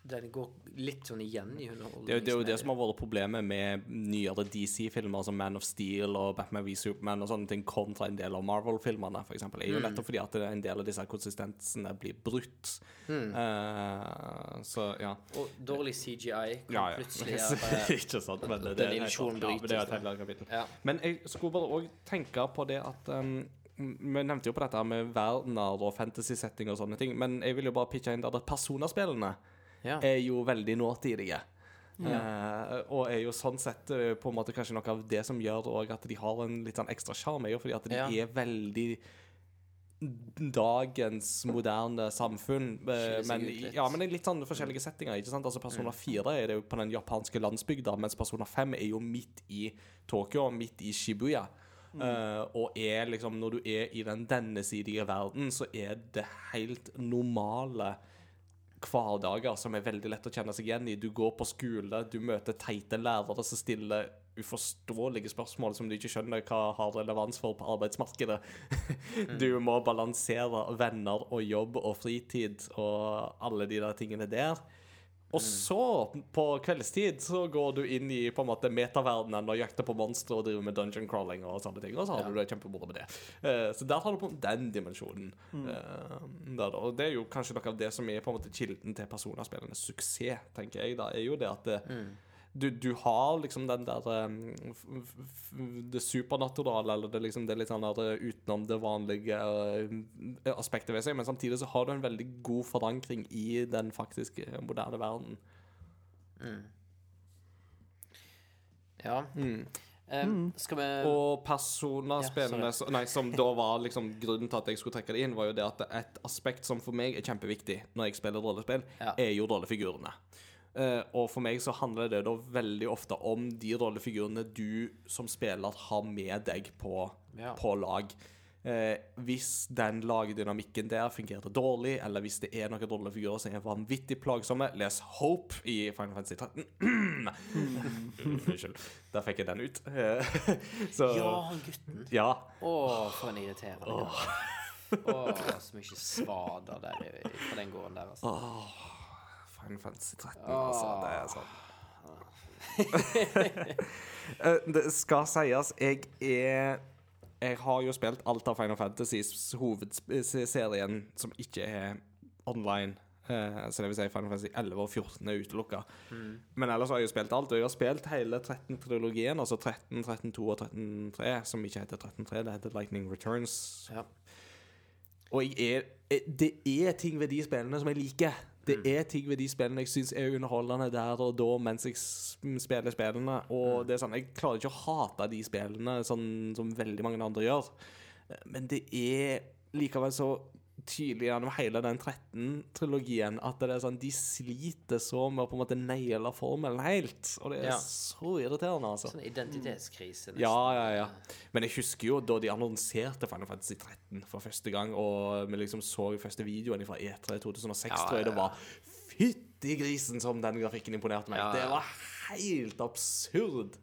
Den går litt sånn igjen i underholdningen. Det, er jo- det er jo det som har vært problemet med nyere DC-filmer som Man of Steel og Batman v Superman og sånne ting kontra en del av Marvel-filmerne, f.eks. er jo nettopp fordi at en del av disse konsistensene blir brutt. Eh, så ja. Og dårlig CGI kan Ja, ja. plutselig gjøre ikke sant. Men det, det, er et helt kapittel. Ja. Men jeg skulle bare òg tenke på det at um, Vi nevnte jo på dette med verdener og fantasy-setting og sånne ting, men jeg vil jo bare pitche inn der at personaspillene Ja. er jo veldig nåtidige. Eh, og er jo sånn sett eh, på en måte kanskje noe av det som gjør at de har en litt sånn ekstra sjarm, er jo fordi at de Ja. er veldig dagens moderne samfunn. eh, Men, ja, men i litt sånn forskjellige settinger. ikke sant? Altså Persona 4 er det jo på den japanske landsbygda, mens Persona 5 er jo midt i Tokyo, midt i Shibuya. Eh, og er liksom Når du er i den dennesidige verden, så er det helt normale hverdager som er veldig lett å kjenne seg igjen i. Du går på skole, du møter teite lærere som stiller uforståelige spørsmål som du ikke skjønner hva har relevans for på arbeidsmarkedet. Du må balansere venner og jobb og fritid og alle de der tingene der. Og så, på kveldstid, så går du inn i på en måte metaverdenen og jakter på monstre og driver med dungeon crawling og sånne ting. Og så har du det kjempemoro med det. Uh, så der tar du på den dimensjonen. Eh, der, og det er jo kanskje noe av det som er på en måte kilden til personavspillernes suksess, tenker jeg. da, er jo det at det, du, du har liksom den der um, f- f- f- Det supernaturale, eller det, liksom, det litt sånn der utenom det vanlige uh, aspektet ved seg, men samtidig så har du en veldig god forankring i den faktiske moderne verden. Ja. Em, skal vi Og personaspillene Ja, så- nei, som da var liksom grunnen til at jeg skulle trekke det inn, var jo det at et aspekt som for meg er kjempeviktig når jeg spiller rollespill, Ja. er jo rollefigurene. Eh, og for meg så handler det da veldig ofte om de rollefigurene du som spiller har med deg på, Ja. på lag. Eh, hvis den lagdynamikken der fungerte dårlig, eller hvis det er noen rollefigurer som er vanvittig plagsomme Les Hope i Final Fantasy 13. Unnskyld. Der fikk jeg den ut. Eh, så Ja, han gutten. ja. Å, for en irriterende gutt. Å, så mye svader der på den gården der, altså. Final Fantasy 13, altså. Det er sånn. Eh, det skal sies, jeg er Jeg har jo spilt alt av Final Fantasys hovedserien som ikke er online. Eh, så det vil si Final Fantasy 11 og 14 er utelukka. Men ellers har jeg jo spilt alt. Og jeg har spilt hele 13-trilogien, altså 13, 13-2 og 13-3, som ikke heter 13-3, det heter Lightning Returns. Ja. Og jeg er, eh, det er ting ved de spillene som jeg liker. Det er ting ved de spillene jeg syns er underholdende der og da mens jeg spiller spillene. Og det er sånn, jeg klarer ikke å hate de spillene sånn som veldig mange andre gjør. Men det er likevel så tydelig gjennom hele den 13-trilogien at det er sånn, de sliter så med å på en måte naile formelen helt. Og det er Ja. så irriterende, altså. Sånn identitetskrise. nesten. Ja, ja, ja. Men jeg husker jo da de annonserte Final Fantasy 13 for første gang, og vi liksom så første videoen fra E3 2006, Ja, tror jeg det var. Fytti grisen som den grafikken imponerte meg. Ja, ja. Det var helt absurd.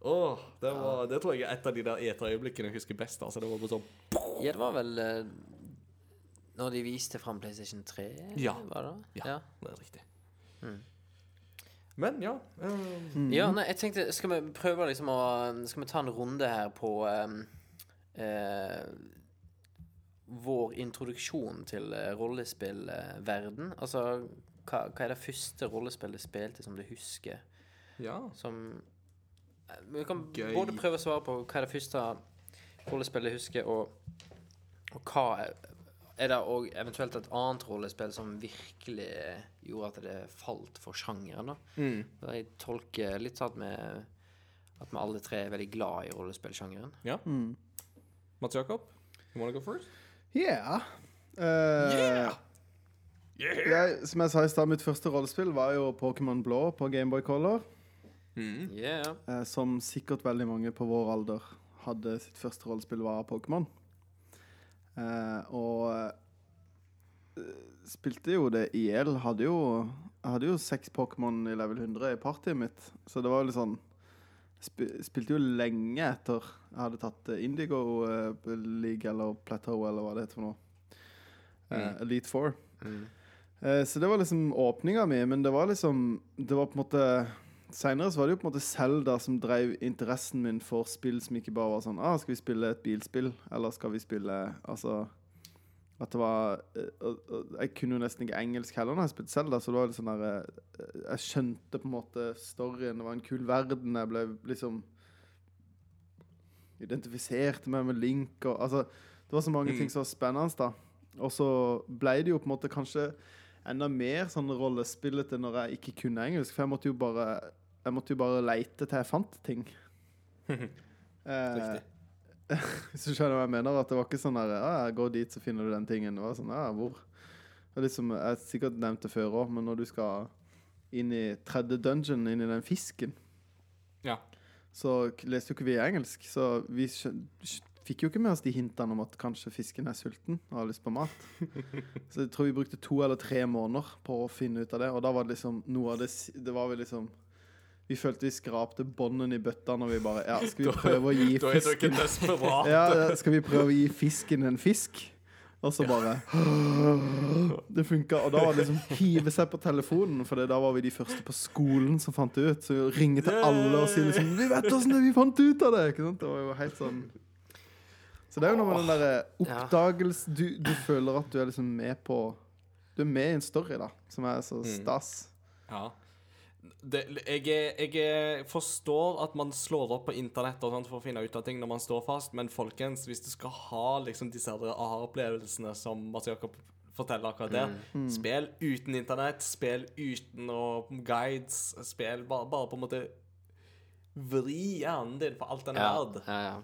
Åh, det, var, det tror jeg er et av de der E3-øyeblikkene jeg husker best. Altså, det var bare sånn Ja, det var vel eh, Når de viste fram PlayStation 3, Ja. var det? Ja, det er riktig. Men ja. Um, Ja, nei, jeg tenkte Skal vi prøve liksom å Skal vi ta en runde her på um, uh, Vår introduksjon til eh, rollespillverden? Altså, hva, hva er det første rollespillet spilte som du husker? ja. Som Vi kan Gøy. både prøve å svare på hva er det første rollespillet du husker, og, og hva er, det òg eventuelt et annet rollespill som virkelig gjorde at det falt for sjangeren? da? Mm. Jeg tolker litt sånn at vi, at vi alle tre er veldig glad i rollespillsjangeren. ja. Mats Jakob, you wanna go first? Yeah. Eh, Jeg, som jeg sa i stad, mitt første rollespill var jo Pokémon Blå på Gameboy Color. Yeah. Uh, som sikkert veldig mange på vår alder hadde sitt første rollespill, var Pokémon. Eh, og eh, spilte jo det i hjel. Hadde jo, jeg hadde jo seks Pokémon i level 100 i partyet mitt, så det var jo litt sånn Sp spilte jo lenge etter jeg hadde tatt eh, Indigo League eller Plateau eller hva det heter for noe. Eh, Mm. Elite Four. Mm. Eh, så det var liksom åpninga mi, men det var liksom Det var på en måte Seinere var det jo på en måte Zelda som drev interessen min for spill som ikke bare var sånn ah, Skal vi spille et bilspill, eller skal vi spille Altså At det var eh, Jeg kunne jo nesten ikke engelsk heller når jeg spilte Zelda, så det var litt sånn der eh, Jeg skjønte på en måte storyen. Det var en kul verden. Jeg ble liksom Identifiserte meg med Link og Altså, det var så mange Mm. ting som var spennende, da. Og så ble det jo på en måte kanskje enda mer sånn rollespillete når jeg ikke kunne engelsk, for jeg måtte jo bare Jeg måtte jo bare leite til jeg fant ting. eh, hvis du skjønner hva jeg mener? At det var ikke sånn der ah, 'Går dit, så finner du den tingen'. Det var sånn Ja, hvor? Det er liksom, jeg har sikkert nevnt det før òg, men når du skal inn i tredje dungeon, inn i den fisken, Ja. så leste jo ikke vi engelsk. Så vi skjø- skj- fikk jo ikke med oss de hintene om at kanskje fisken er sulten og har lyst på mat. Så jeg tror vi brukte to eller tre måneder på å finne ut av det, og da var det liksom noe av det Det var vel liksom Vi følte vi skrapte bånden i bøtta når vi bare Ja, skal vi prøve å gi fisken ja, ja, skal vi prøve å gi fisken en fisk? Og så bare Det funka. Og da var det liksom hive seg på telefonen, for da var vi de første på skolen som fant det ut. Så ringe til alle og si liksom 'Vi vet åssen vi fant ut av det!' Ikke sant? Det var jo helt sånn Så det er jo noe med den derre oppdagelsen oppdagelse du, du føler at du er liksom med på Du er med i en story, da, som er så stas. Ja. Det, jeg, er- jeg er- forstår at man slår opp på internett og sånt for å finne ut av ting når man står fast, men folkens, hvis du skal ha liksom disse aha-opplevelsene som Mats Jakob forteller akkurat der, spill uten internett, spill uten guides, spill bare, bare på en måte Vri hjernen din for alt den er Ja, verd. ja, ja.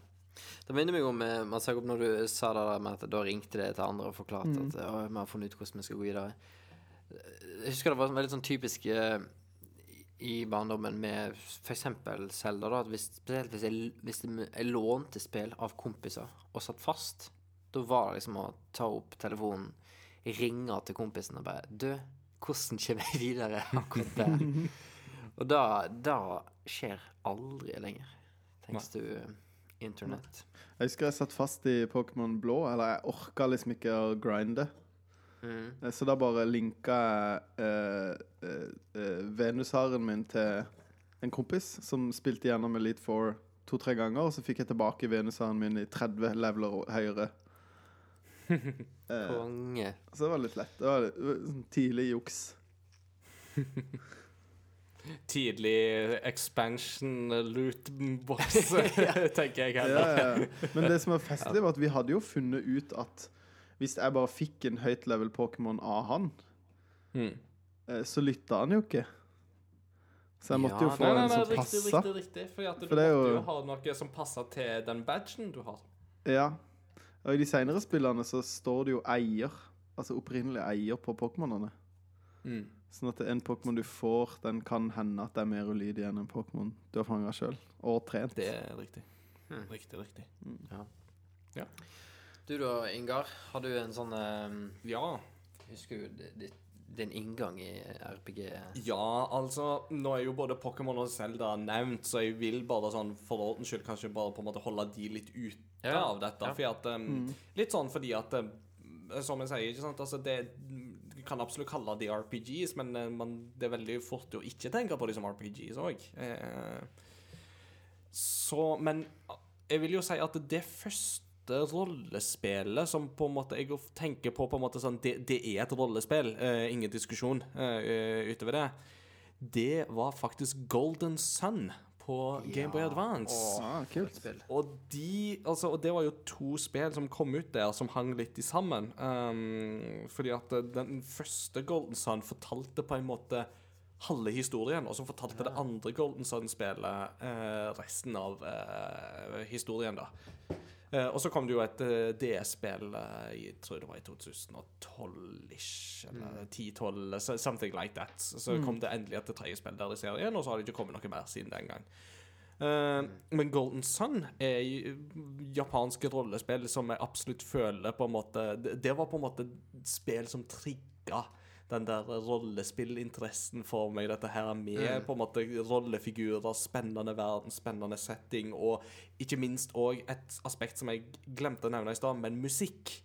Det minner meg om eh, Mats Jakob, når du sa det der med at da ringte det til andre og forklarte at «Å, vi har funnet ut hvordan vi skal gå videre. Jeg husker det var veldig sånn typisk eh, i barndommen med f.eks. Selda, da, at hvis, Spesielt hvis jeg, hvis jeg lånte spill av kompiser og satt fast, da var det liksom å ta opp telefonen, ringe til kompisen og bare 'Du, hvordan kommer jeg videre akkurat der?' og da, da skjer aldri lenger, tenker eh, internett. Jeg husker jeg satt fast i Pokémon blå, eller jeg orka liksom ikke å grinde. Mm. Eh, Så da bare linka jeg eh, eh, eh, Venusharen min til en kompis som spilte gjennom Elite Four to-tre ganger, og så fikk jeg tilbake Venusharen min i 30 leveler høyere. Eh, Konge. så det var litt lett. Det var litt, sånn tidlig juks. Tidlig expansion loot-boss, tenker jeg heller. ja. Men det som var festlig, var at vi hadde jo funnet ut at hvis jeg bare fikk en høyt level Pokémon av han, Mm. så lytta han jo ikke. Så jeg måtte jo få Nei, nei, en som riktig, passa. riktig, riktig. For at du For er måtte jo- jo ha noe som passer til den badgen du har. Ja. Og i de senere spillene så står det jo eier, altså opprinnelig eier på Pokémonene. Mm. Sånn at en Pokémon du får, den kan hende at det er mer ulydig enn en Pokémon du har fanga sjøl. Og trent. Det er riktig. Mm. Riktig, riktig. Du da, Ingar, har du en sånn um, Ja. Husker du di- di- din inngang i RPG? Ja, altså Nå er jo både Pokémon og Zelda nevnt, så jeg vil bare sånn for ordens skyld kanskje bare på en måte holde de litt ute Ja, av dette. ja. At um, Litt sånn fordi at um, Som jeg sier, ikke sant Altså, det kan absolutt kalle de RPGs, men uh, man, det er veldig fort å ikke tenke på de som RPGs òg. Eh, så Men jeg vil jo si at det første rollespillet som på en måte jeg tenker på på en måte sånn Det, det er et rollespill, uh, ingen diskusjon uh, utover det. Det var faktisk Golden Sun på Game Boy Advance. Åh, kult. Spill. Og de, altså, og det var jo to spill som kom ut der som hang litt i sammen. Um, fordi at eh, den første Golden Sun fortalte på en måte halve historien, og så fortalte det andre Golden Sun-spillet eh, resten av eh, historien, da. Eh, og så kom det jo et eh, DS-spill eh, i jeg tror det var i 2012-ish, eller 10-12, something like that. Så så kom det endelig et tredje spill der i serien, og så har det ikke kommet noe mer siden den gang. Eh, men Golden Sun er japansk japanske rollespill som jeg absolutt føler på en måte Det, det var på en måte spill som trigga den der rollespillinteressen for meg. Dette her med på en måte rollefigurer, spennende verden, spennende setting, og ikke minst òg et aspekt som jeg glemte å nevne i stad, men musikk.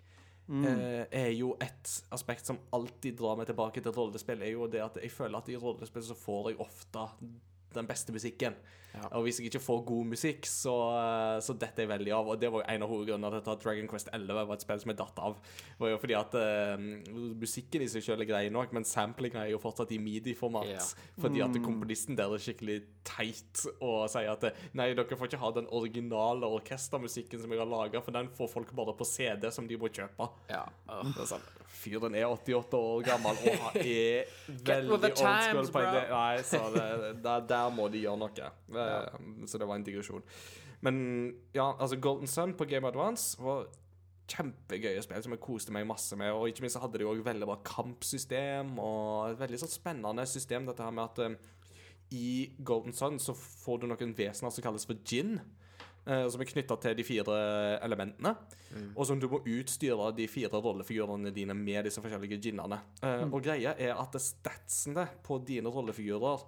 Eh, er jo et aspekt som alltid drar meg tilbake til rollespill. Er jo det at jeg føler at i rollespill så får jeg ofte den beste musikken. Ja. Og hvis jeg ikke får god musikk, så, eh, så detter jeg veldig av. Og det var jo en av hovedgrunnene til at Dragon Quest 11 var et spill som jeg datt av. Var jo fordi at uh, musikken i seg selv er grei nok, men samplinga er jo fortsatt i midi-format. Ja. Fordi at komponisten der er skikkelig teit og sier at eh, nei, dere får ikke ha den originale orkestermusikken som jeg har laga, for den får folk bare på CD som de må kjøpe. Ja. Det er sånn, Fyren er 88 år gammel og er veldig old school. Nei, så det, der, der må de gjøre noe. Eh, Så det var en digresjon. Men ja, altså Golden Sun på Game Advance var kjempegøye spill som jeg koste meg masse med. Og ikke minst så hadde de òg veldig bra kampsystem og et veldig sånn spennende system, dette her med at eh, i Golden Sun så får du noen vesener som kalles for gin. eh, som er knytta til de fire elementene. Og som du må utstyre de fire rollefigurene dine med disse forskjellige ginene. Mm. Og greia er at statsene på dine rollefigurer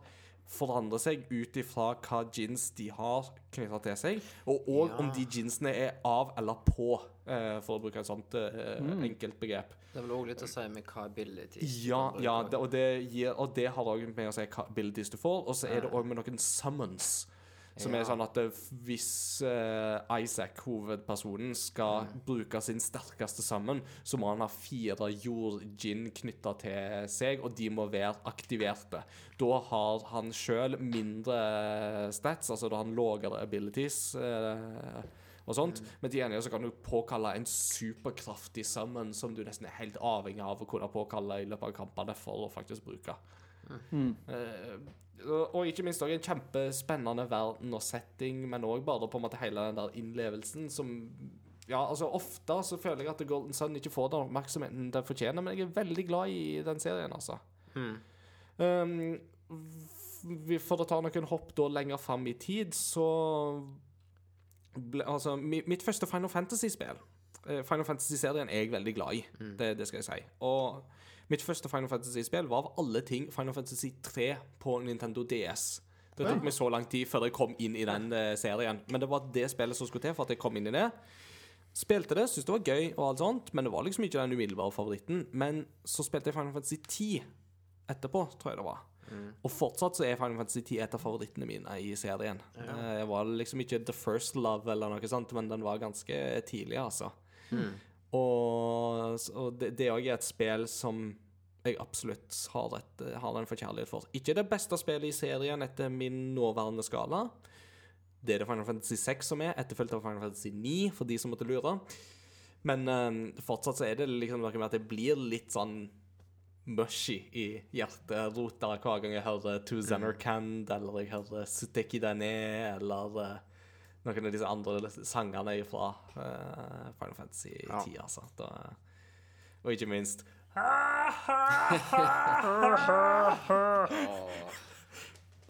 forandrer seg ut ifra hva gins de har knytta til seg, og òg Ja. om de ginsene er av eller på, eh, for å bruke et sånt eh, enkelt begrep. Det er vel òg litt å si med hva abilities Ja, ja det, og, det gir, og det har òg med å si hva abilities du får, og så er det òg med noen summons. Som Ja. er sånn at eh, hvis uh, Isaac, hovedpersonen, skal bruke sin sterkeste sammen, så må han ha fire jord-gin knytta til seg, og de må være aktiverte. Da har han sjøl mindre stats, altså da har han lavere abilities. Uh, og sånt. Men til gjengjeld så kan du påkalle en superkraftig summon som du nesten er helt avhengig av å kunne påkalle i løpet av kampene for å faktisk bruke. Mm. Og ikke minst også en kjempespennende verden og setting, men òg bare på en måte hele den der innlevelsen som Ja, altså Ofte så føler jeg at The Golden Sun ikke får den oppmerksomheten den fortjener, men jeg er veldig glad i den serien, altså. Um, v- for å ta noen hopp da lenger fram i tid, så ble, Altså, mitt første Final Fantasy-spill eh, Final Fantasy-serien er jeg veldig glad i, det, det skal jeg si. Og mitt første Final Fantasy-spill var av alle ting Final Fantasy 3 på Nintendo DS. Det tok meg så lang tid før jeg kom inn i den eh, serien. Men det var det spillet som skulle til for at jeg kom inn i det. Spilte det, syntes det var gøy, og alt sånt men det var liksom ikke den umiddelbare favoritten. Men så spilte jeg Final Fantasy 10 etterpå, tror jeg det var. Og fortsatt så er Final Fantasy 10 et av favorittene mine i serien. Ja. Jeg var liksom ikke the first love eller noe sånt, men den var ganske tidlig, altså. Og, og det, òg er et spill som jeg absolutt har, et, har en forkjærlighet for. Ikke det beste spillet i serien etter min nåværende skala. Det er det Final Fantasy 6 som er, etterfulgt av Final Fantasy 9, for de som måtte lure. Men eh, fortsatt så er det liksom noe med at det blir litt sånn mushy i hjerterota hver gang jeg hører To Xanarkand, eller jeg hører Suteki Dane, eller eh, noen av disse andre sangene fra uh, Final Fantasy 10, altså. Da, og ikke minst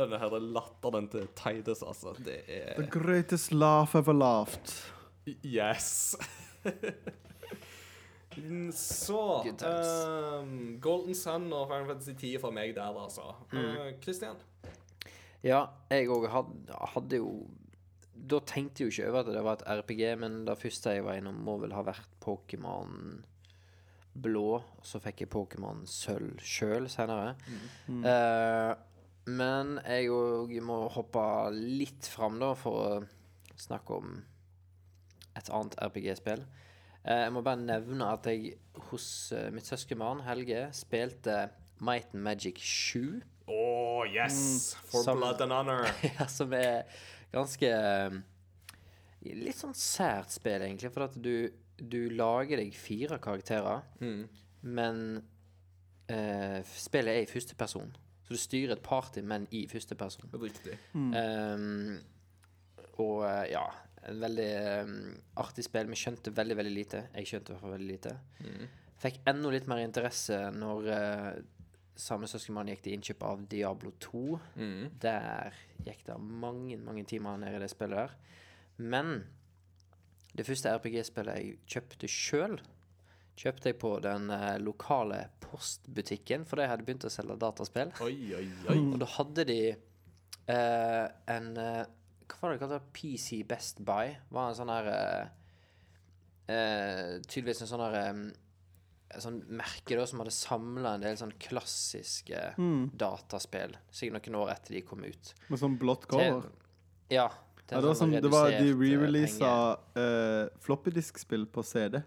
Denne her latteren til Tidus altså. Det er The greatest laugh ever laughed. Yes. Så um, ehm, Golden Sun og Final Fantasy 10 for meg der, altså. Eh, Christian? Ja, jeg òg hadde, hadde jo Da tenkte jeg jo ikke over at det var et RPG, men det første jeg var innom, må vel ha vært Pokémon blå. Og så fikk jeg Pokémon sølv sjøl seinere. Eh, men jeg òg må hoppe litt fram, da, for å snakke om et annet RPG-spill. Uh, jeg må bare nevne at jeg hos uh, mitt søskenbarn Helge spilte Might and Magic 7. Oh, yes! For Som- blood and honor. Ja, som er ganske eh, Litt sånn sært spill, egentlig. For at du, du lager deg fire karakterer, men eh, spillet er i første person. Så du styrer et party, men i første person. Riktig. Ehm, og eh, ja En veldig um, artig spill. Vi skjønte veldig, veldig lite. Jeg skjønte i hvert fall veldig lite. Fikk enda litt mer interesse når uh, samme søskenbarn gikk til innkjøp av Diablo 2. Der gikk det mange, mange timer ned i det spillet der. Men det første RPG-spillet jeg kjøpte sjøl, kjøpte jeg på den eh, lokale postbutikken, for de hadde begynt å selge dataspill. Oi, oi, oi. Og da hadde de eh, en eh, Hva var det de kalte? PC Best Buy? Var en sånn her eh, eh, Tydeligvis en sånn her et sånn merke da som hadde samla en del sånn klassiske dataspill. Sikkert noen år etter de kom ut. Med sånn blått cover. Til, ja. til Ja, det, var sånn sånn, det var de eh, re-releasa uh, floppydisk-spill på CD.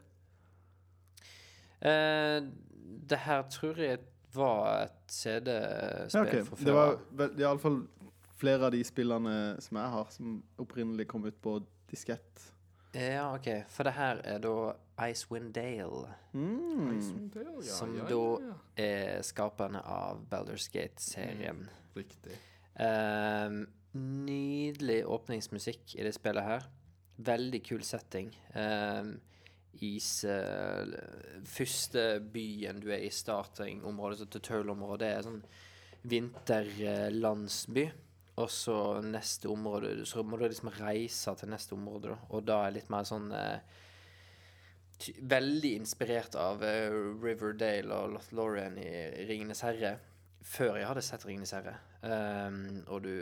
Uh, det her tror jeg var et CD-spill Ja, okay. fra før. Det var iallfall flere av de spillene som jeg har, som opprinnelig kom ut på diskett. Ja, OK. For det her er da Icewind Dale, Mm. som da er skaperne av Baldur's Gate-serien. Riktig. Um, nydelig åpningsmusikk i det spillet her. Veldig kul setting. Um, is uh, Første byen du er i, starting-området, så tutorial-området, det er sånn vinterlandsby. Og så neste område Så må du liksom reise til neste område, da. Og da er litt mer sånn eh, ty- Veldig inspirert av uh, Riverdale og Lothlorien i Ringenes herre. Før jeg hadde sett Ringenes herre. Um, og du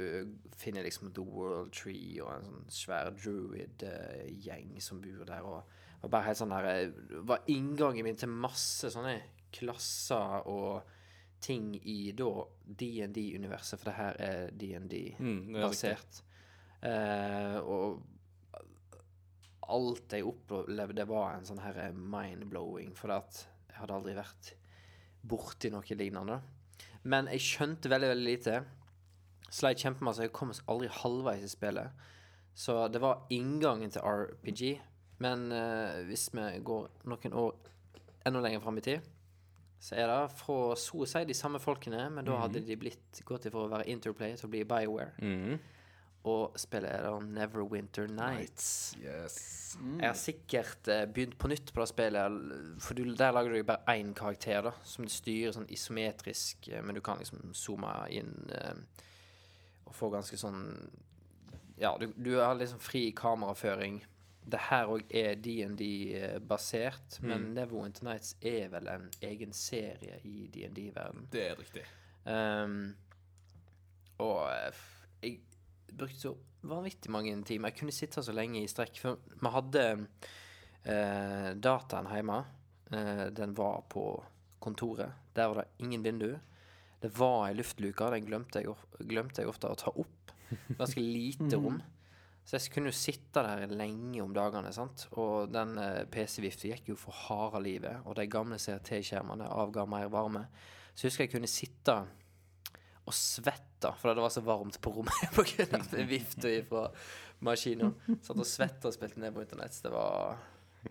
finner liksom The World Tree og en sånn svær druid-gjeng som bor der. Og, og bare helt sånn der eh, var inngangen min til masse sånne klasser og ting i da DND-universet, for det her er Mm, er. DND-basert. Eh, og alt jeg opplevde, var en sånn her mind-blowing, for at jeg hadde aldri vært borti noe lignende. Men jeg skjønte veldig, veldig lite. Sleit kjempemasse. Jeg kom aldri halvveis i spillet. Så det var inngangen til RPG. Men eh, hvis vi går noen år enda lenger fram i tid, så er det fra si de samme folkene, men da hadde de blitt gått ifra å være Interplay til å bli Bioware. Mhm. Og spillet er da Neverwinter Nights. Yes. Jeg har sikkert eh, begynt på nytt på det spillet, for du, der lager du jo bare én karakter, da, som du styrer sånn isometrisk, eh, men du kan liksom zoome inn eh, og få ganske sånn Ja, du, du har liksom fri kameraføring. Det her òg er DND-basert, mm. men Neverwinter Nights er vel en egen serie i DND-verden. Det er riktig. Um, og jeg brukte så vanvittig mange timer. Jeg kunne sitte så lenge i strekk. For vi hadde eh, dataen hjemme. Eh, den var på kontoret. Der var det ingen vindu. Det var ei luftluke. Den glemte jeg, glemte jeg ofte å ta opp. Ganske lite rom. Så jeg kunne jo sitte der lenge om dagene. sant? Og den eh, PC-vifta gikk jo for harde livet. Og de gamle CRT-skjermene avga mer varme. Så jeg husker jeg kunne sitte og svetta for det var så varmt på rommet av vifta fra maskina. Satt og svetta og spilte ned på internett. Det var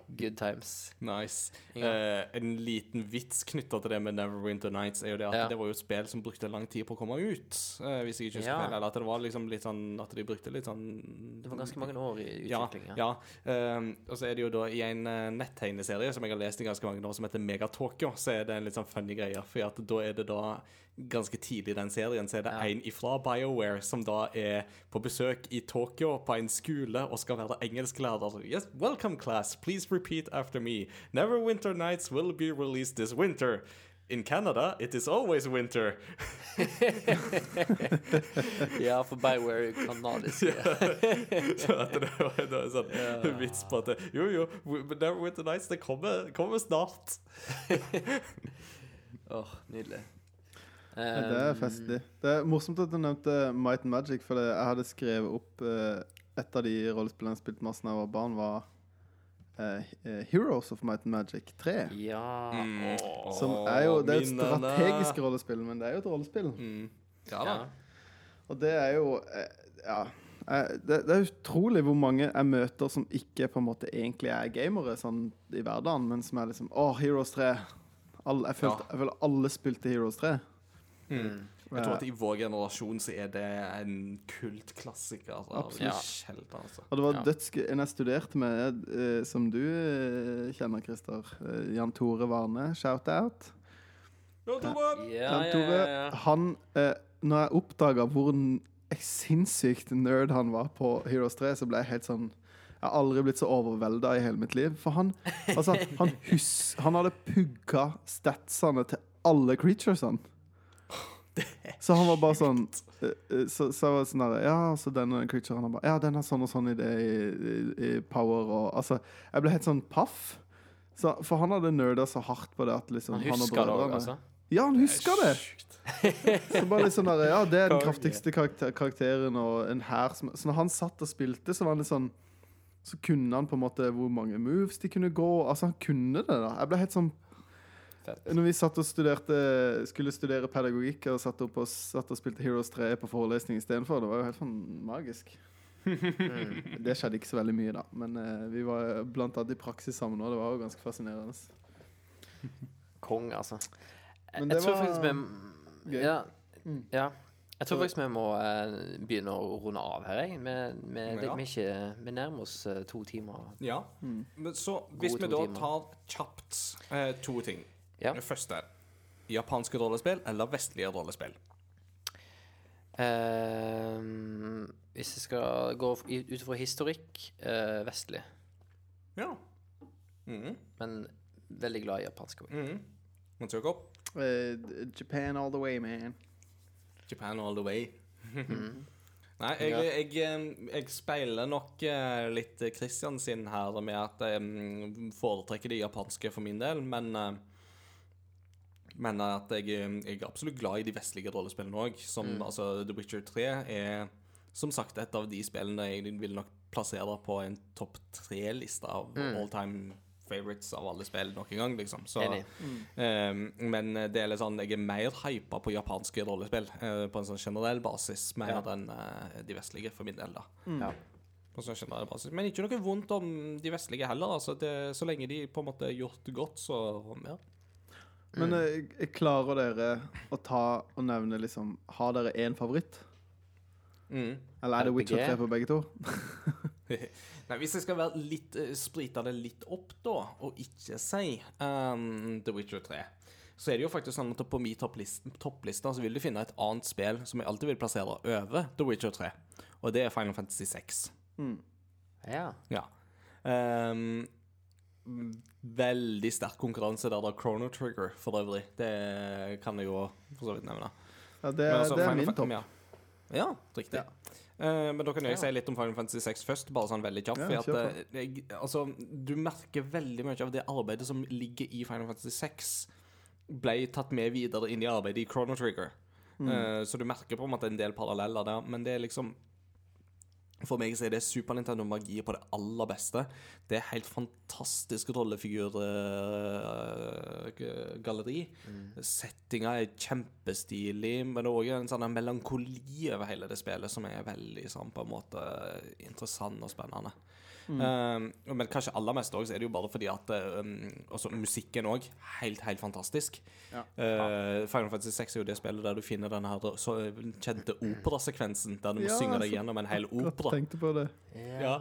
good times. Nice. Ja. Eh, en liten vits knytta til det med Neverwinter Nights er jo det at Ja. det var jo et spill som brukte lang tid på å komme ut. uh, hvis jeg ikke husker Ja. feil. Eller at det var liksom litt sånn At de brukte litt sånn Det var ganske mange år i Ja. utvikling. ja. Uh, og så er det jo da i en uh, nettegneserie som jeg har lest i ganske mange år, som heter Megatokyo, så er det en litt sånn funny greie. For da er det da ganske tidlig i den serien så er det en ifra BioWare som da er på besøk i Tokyo på en skole og skal være engelsklærer. Yes, welcome class, please repeat after me. Neverwinter Nights will be released this winter. In Canada, it is always winter. ja, for Bioware er kanadisk. Så at det var en sånn vits på at Jo, jo, Never Neverwinter Nights, det kommer, kommer snart. Åh, nydelig. Ja, det er Um, festlig. Det er morsomt at du nevnte Might and Magic, for jeg hadde skrevet opp uh, Et av de rollespillene jeg spilte masse da jeg var barn, var eh, eh, Heroes of Might and Magic 3. Ja. Mm. Som er jo Det er et strategisk rollespill, men det er jo et rollespill. Mm. Ja da. Og det er jo Ja. Det, det er utrolig hvor mange jeg møter som ikke på en måte egentlig er gamere sånn i hverdagen, men som er liksom Å, Heroes 3. All, jeg, følte, jeg føler alle spilte Heroes 3. Mm. Jeg tror at i vår generasjon så er det en kultklassiker. Altså. Absolutt. Sjelden, altså. Og det var Ja. dødsgøy. En jeg studerte med, eh, som du eh, kjenner, Christer. Eh, Jan Tore Varne. Shout-out. Ja, Jan Tore, ja, ja. han eh, Når jeg oppdaga hvor sinnssykt nerd han var på Heroes 3, så ble jeg helt sånn Jeg har aldri blitt så overvelda i hele mitt liv. For han altså, han, hus, han hadde pugga statsene til alle creaturesene. Så han var bare sånn eh, eh, Så, så var det sånn der Ja, så denne creaturen han bare Ja, den har sånn og sånn i det i, i, i power og Altså, jeg ble helt sånn paff. Så, for han hadde nerda så hardt på det at liksom Han og husker det òg, altså. Ja, han husker det! Så bare litt sånn der, Ja, det er den kraftigste karakter, karakteren og en hær som Så når han satt og spilte, så var han litt sånn Så kunne han på en måte hvor mange moves de kunne gå. Altså, han kunne det, da. Jeg ble helt sånn Fett. Når vi satt og studerte skulle studere pedagogikk og satt, opp og, satt og spilte Heroes 3 på forelesning istedenfor, det var jo helt sånn magisk. Mm. Det skjedde ikke så veldig mye, da. Men eh, vi var blant annet i praksis sammen òg. Det var jo ganske fascinerende. Kong, altså. Men jeg det tror var faktisk vi gøy. ja, Mm. ja. Jeg tror faktisk vi må eh, begynne å runde av her, jeg. Vi, vi, Ja. vi, er ikke, vi nærmer oss eh, to timer. Ja. Mm. Men så hvis Gode vi da timer. tar kjapt eh, to ting. Ja. Det første japanske rollespill eller vestlige rollespill? Ehm, hvis jeg skal gå ut fra historikk eh, vestlig, Ja. Mhm. men veldig glad i japansk òg. Man Mens Jakob? Uh, Japan all the way, man. Japan all the way. Mm. Nei, jeg, jeg, jeg, speiler nok eh, litt Christian sin her med at jeg mm, foretrekker det japanske for min del, men eh, men at jeg, jeg er absolutt glad i de vestlige rollespillene òg. Som Mm. altså The Witcher 3 er som sagt et av de spillene jeg vil nok plassere på en topp tre-liste av Mm. all time favorites av alle spill noen gang, liksom. Så, mm. um, men det er litt sånn jeg er mer hypa på japanske rollespill uh, på en sånn generell basis, mer Ja. enn uh, de vestlige, for min del, da. Ja. På en sånn generell basis. Men ikke noe vondt om de vestlige heller. Altså det, så lenge de på en måte er gjort godt, så ja. Men eh, jeg klarer dere å ta og nevne liksom Har dere én favoritt? Mm. Eller er det Witcher 3 på begge to? Nei, Hvis jeg skal være litt, eh, sprite det litt opp, da, og ikke si um, The Witcher 3, så er det jo faktisk sånn at på min toppliste, toppliste så vil du finne et annet spill som jeg alltid vil plassere over The Witcher 3, og det er Final Fantasy 6. ja. Ja. Um, veldig sterk konkurranse der da Chrono Trigger, for øvrig. Det kan jeg jo for så vidt nevne. Ja, det, altså, det er Final min topp. Ja, ja riktig. Ja. Eh, men da kan jeg Ja. si litt om Final Fantasy 6 først, bare sånn veldig kjapt. Ja, at, eh, jeg, altså, du merker veldig mye av det arbeidet som ligger i Final Fantasy 6, ble tatt med videre inn i arbeidet i Chrono Trigger. Eh, så du merker på en måte en del paralleller der, men det er liksom For meg så er det Super Nintendo-magi på det aller beste. Det er helt fantastisk rollefigurgalleri. Settinga er kjempestilig, men det er òg en sånn melankoli over hele det spillet som er veldig sånn på en måte interessant og spennende. Um, men kanskje aller mest også, så er det jo bare fordi at uh, også musikken òg helt, helt fantastisk. Ja. Uh, Final Fantasy 6 er jo det spillet der du finner den her så kjente operasekvensen der du må Ja, synge deg gjennom en hel Godt opera. tenkte på det. Ja.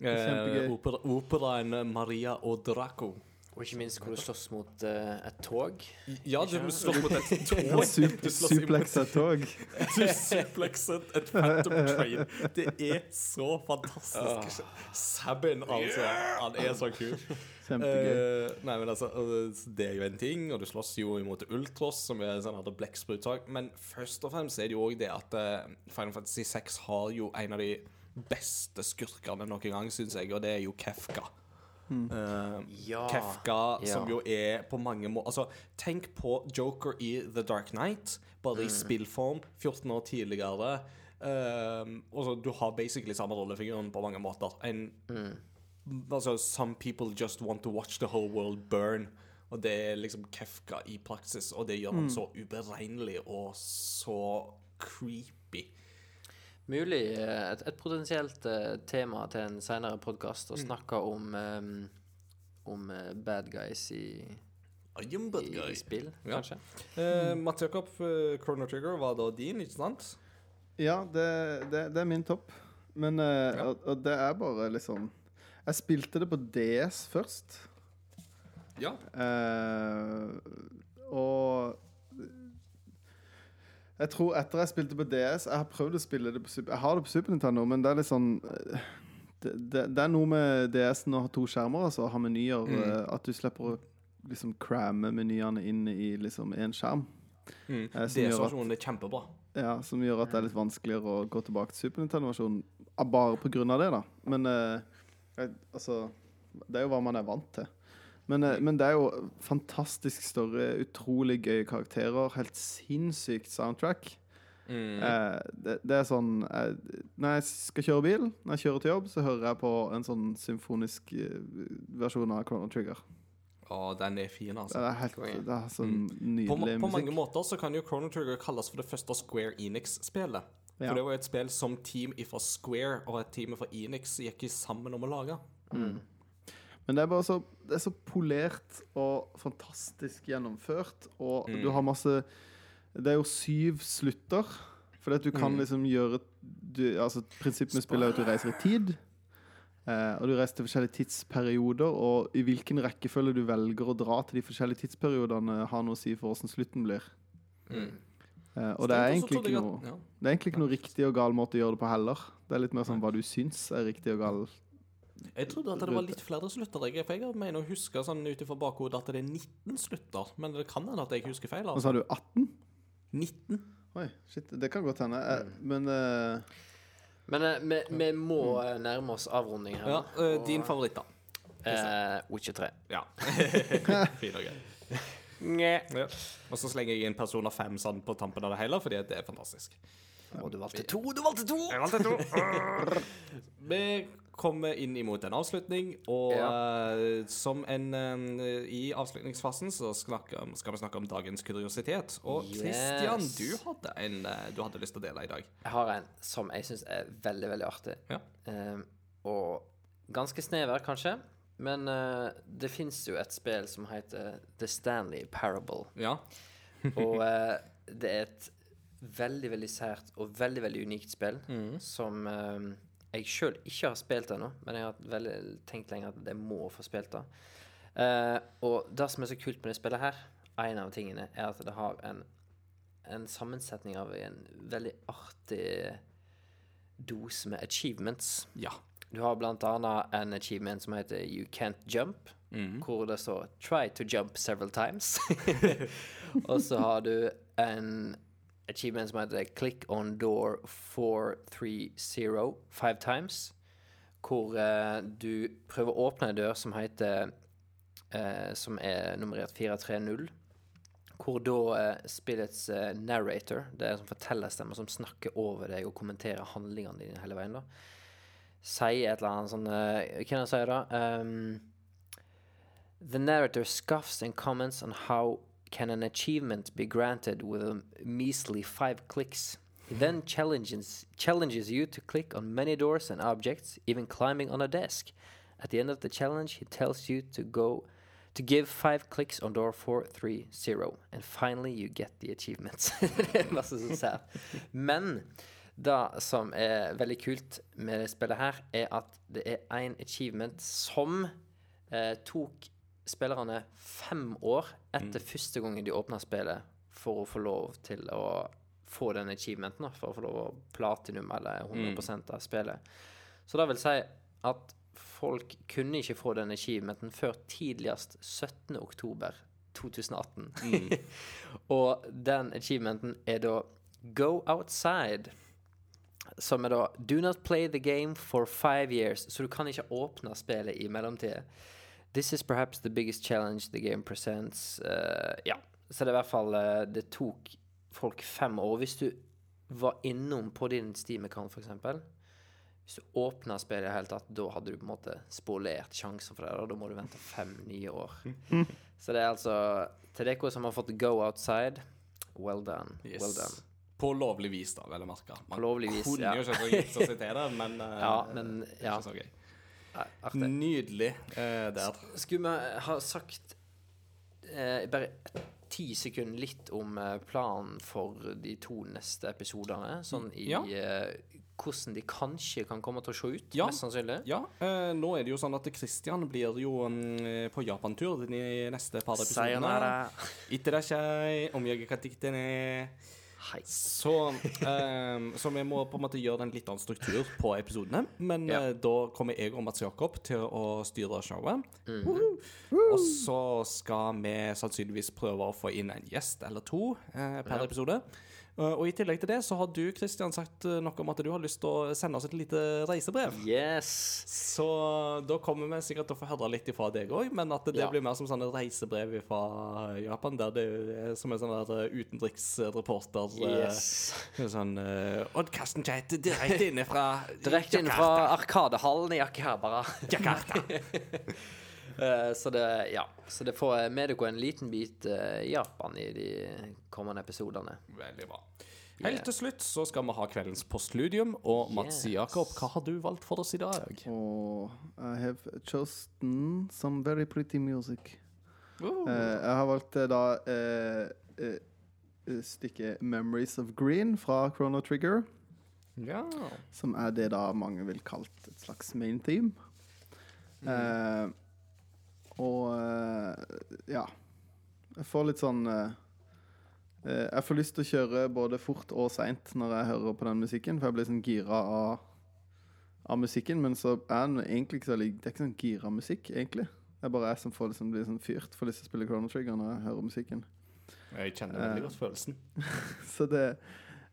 Kjempegøy. Uh, opera, operaen Maria og Draco. Og ikke minst hvor du slåss mot uh, et tog. Ja, du slåss mot et tog. supleksa tog. Du suplekset et Phantom Train. Det er så fantastisk. Sabin, altså. Han er så kul. Kjempegøy. Eh, nei, men altså, Det er jo en ting, og du slåss jo imot Ultros, som er sånn her blekksprutsak. Men først og fremst er det jo òg det at eh, Final Fantasy 6 har jo en av de beste skurkene noen gang, syns jeg, og det er jo Kefka. Eh, Ja. Kefka, som Ja. jo er på mange måter Altså, tenk på Joker i The Dark Knight, bare i spillform, 14 år tidligere. Um, altså, Du har basically samme rollefiguren på mange måter. En, altså, Some people just want to watch the whole world burn. Og det er liksom Kefka i praksis, og det gjør han så uberegnelig og så creepy. Mulig eh, et, et potensielt eh, tema til en senere podkast å snakke om um, om bad guys i, I i, spill, Ja. kanskje. Uh, Mats Jakob, uh, Chrono Trigger var da din, ikke sant? Ja, det, det, det er min topp. Men uh, Ja. og, og det er bare liksom Jeg spilte det på DS først. Ja. Uh, og jeg tror etter jeg spilte på DS Jeg har prøvd å spille det på Super Jeg har det på Super Nintendo, men det er litt sånn eh, det, det, det er noe med DS-en å ha to skjermer, altså, ha menyer. Mm. eh, At du slipper å liksom cramme menyene inn i liksom én skjerm. Mm. Eh, DS-versjonen er kjempebra. Ja, Som gjør at det er litt vanskeligere å gå tilbake til Super Nintendo-versjonen ah, bare på grunn av det, da. Men eh, altså Det er jo hva man er vant til. Men, eh, men det er jo fantastisk story, utrolig gøye karakterer, helt sinnssykt soundtrack. Mm. Eh, det, det er sånn eh, Når jeg skal kjøre bil, når jeg kjører til jobb, så hører jeg på en sånn symfonisk eh, versjon av Chrono Trigger. Å, den er fin, altså. Det er helt Det er sånn mm. nydelig på mange musikk. måter så kan jo Chrono Trigger kalles for det første Square Enix-spillet. For det var jo et spill som team fra Square og et team fra Enix gikk sammen om å lage. Men det er bare så, det er så polert og fantastisk gjennomført, og Mm. du har masse Det er jo syv slutter, at du kan Mm. liksom gjøre du, Altså, Prinsippet med spillet er at du reiser i tid. Eh, og du reiser til forskjellige tidsperioder, og i hvilken rekkefølge du velger å dra til de forskjellige tidsperiodene, har noe å si for åssen slutten blir. Mm. Eh, og det er, egentlig ikke noe, det er egentlig ikke noe riktig og gal måte å gjøre det på heller. Det er litt mer sånn hva du syns er riktig og gal. Jeg trodde at det var litt flere slutter. Jeg, for jeg mener å huske sånn ut ifra bakhodet at det er 19 slutter. Men det kan hende at jeg husker feil. Og Altså. så har du 18. 19? Oi, shit, det kan godt hende. Eh, Men uh... Men eh, vi, vi må nærme oss avrunding her. Ja, og, din favoritt, da. Uh, Witcher 3. Ja. fin og grei. Ja. Og så slenger jeg inn Persona 5 sånn på tampen av det hele, fordi det er fantastisk. Og du valgte to! Du valgte to! Jeg valgte to. Vi kommer inn imot en avslutning, og eh, som en eh, I avslutningsfasen så snakker, skal vi snakke om dagens kuriositet. Og Yes. Christian, du hadde en eh, du hadde lyst til å dele i dag. Jeg har en som jeg syns er veldig, veldig artig. Ja. Eh, og ganske snever, kanskje. Men uh, det fins jo et spill som heter The Stanley Parable. Ja. Og uh, det er et veldig, veldig sært og veldig, veldig unikt spill som eh, jeg sjøl ikke har spilt ennå, men jeg har veldig tenkt lenge at jeg må få spilt det. Uh, og det som er så kult med det spillet her, en av tingene, er at det har en, en sammensetning av en veldig artig dose med achievements. ja. Du har blant annet en achievement som heter You Can't Jump, hvor det står Try to jump several times. og så har du en achievement som heter Click on door 430 five times, hvor uh, du prøver å åpne en dør som heter uh, Som er nummerert 430. Hvor da eh, spillets narrator, det er en sånn fortellerstemme som snakker over deg og kommenterer handlingene dine hele veien, da sier et eller annet sånn Hva kan jeg si, da? Um, the narrator scoffs and comments on how can an achievement be granted with a measly five clicks. He then challenges challenges you to click on many doors and objects, even climbing on a desk. At the end of the challenge, he tells you to go to give five clicks on door 430, and finally you get the achievements. masse så sært. Men det som er veldig kult med det spillet her, er at det er en achievement som eh, tok spillerne fem år etter første gangen de åpna spillet, for å få lov til å få den achievementen, for å få lov å platinum eller 100 av spillet. Så det vil si at folk kunne ikke få den achievementen før tidligst 17. oktober 2018. Og den achievementen er da Go outside. Som er da Do not play the game for five years. Så du kan ikke åpne spillet i mellomtida. This is perhaps the biggest challenge the game presents. Uh, ja. Så det er i hvert fall eh, Det tok folk fem år. Hvis du var innom på din Steam-account, f.eks. Hvis du åpna spillet i det hele tatt, da hadde du på en måte spolert sjansen for det. Og da må du vente fem nye år. Så det er altså Til dere som har fått go outside, well done. Yes. Well done. På lovlig vis, da, vel å merke. Man På lovlig vis, kunne ja. jo ikke gitt seg til det, men, eh, Ja, men ja. ikke så gøy. Artig. Nydelig eh, der. Skulle vi ha sagt eh, bare ti sekunder litt om eh, planen for de to neste episodene? Sånn i Ja. eh, hvordan de kanskje kan komme til å se ut, Ja. mest sannsynlig. Ja, eh, nå er det jo sånn at Christian blir jo mm, på japantur de neste par episodene. Sayonara. Itterashai, om jeg kan dikte ned. Hei. Så, um, så vi må på en måte gjøre en litt annen struktur på episodene. Men Ja. uh, da kommer jeg og Mats Jakob til å styre showet. Mhm. Woohoo. Og så skal vi sannsynligvis prøve å få inn en gjest eller to uh, per episode. Eh, og i tillegg til det så har du Christian, sagt eh, noe om at du har lyst til å sende oss et lite reisebrev. Yes. Så da kommer vi sikkert til å få høre litt ifra deg òg, men at det Ja. blir mer som sånne reisebrev fra Japan, der det er som en sånn eh, utenriksreporter eh, Yes. Sånn Odd Karsten chat direkte inne fra Direkte inne fra Arkadehallen i Akihabara. Jakarta. Eh, så det, ja. Så det får med dere en liten bit eh, Japan i de kommende episodene. Veldig bra. Helt til slutt så skal vi ha kveldens postludium. Og Mats Yes. Jakob, hva har du valgt for oss i dag? Og I have chosen some very pretty music. Oh. Eh, jeg har valgt eh, da uh, uh, stykket 'Memories of Green' fra Chrono Trigger. Ja. Som er det da mange vil kalt et slags main theme. Eh, og eh, ja. Jeg får litt sånn eh, eh, Jeg får lyst til å kjøre både fort og seint når jeg hører på den musikken, for jeg blir sånn gira av, av musikken. Men så er den egentlig ikke så Det er ikke sånn gira musikk, egentlig. Det er bare jeg som får liksom, blir sånn fyrt, får lyst til å spille Chrono Trigger når jeg hører musikken. Jeg kjenner veldig godt følelsen. Så det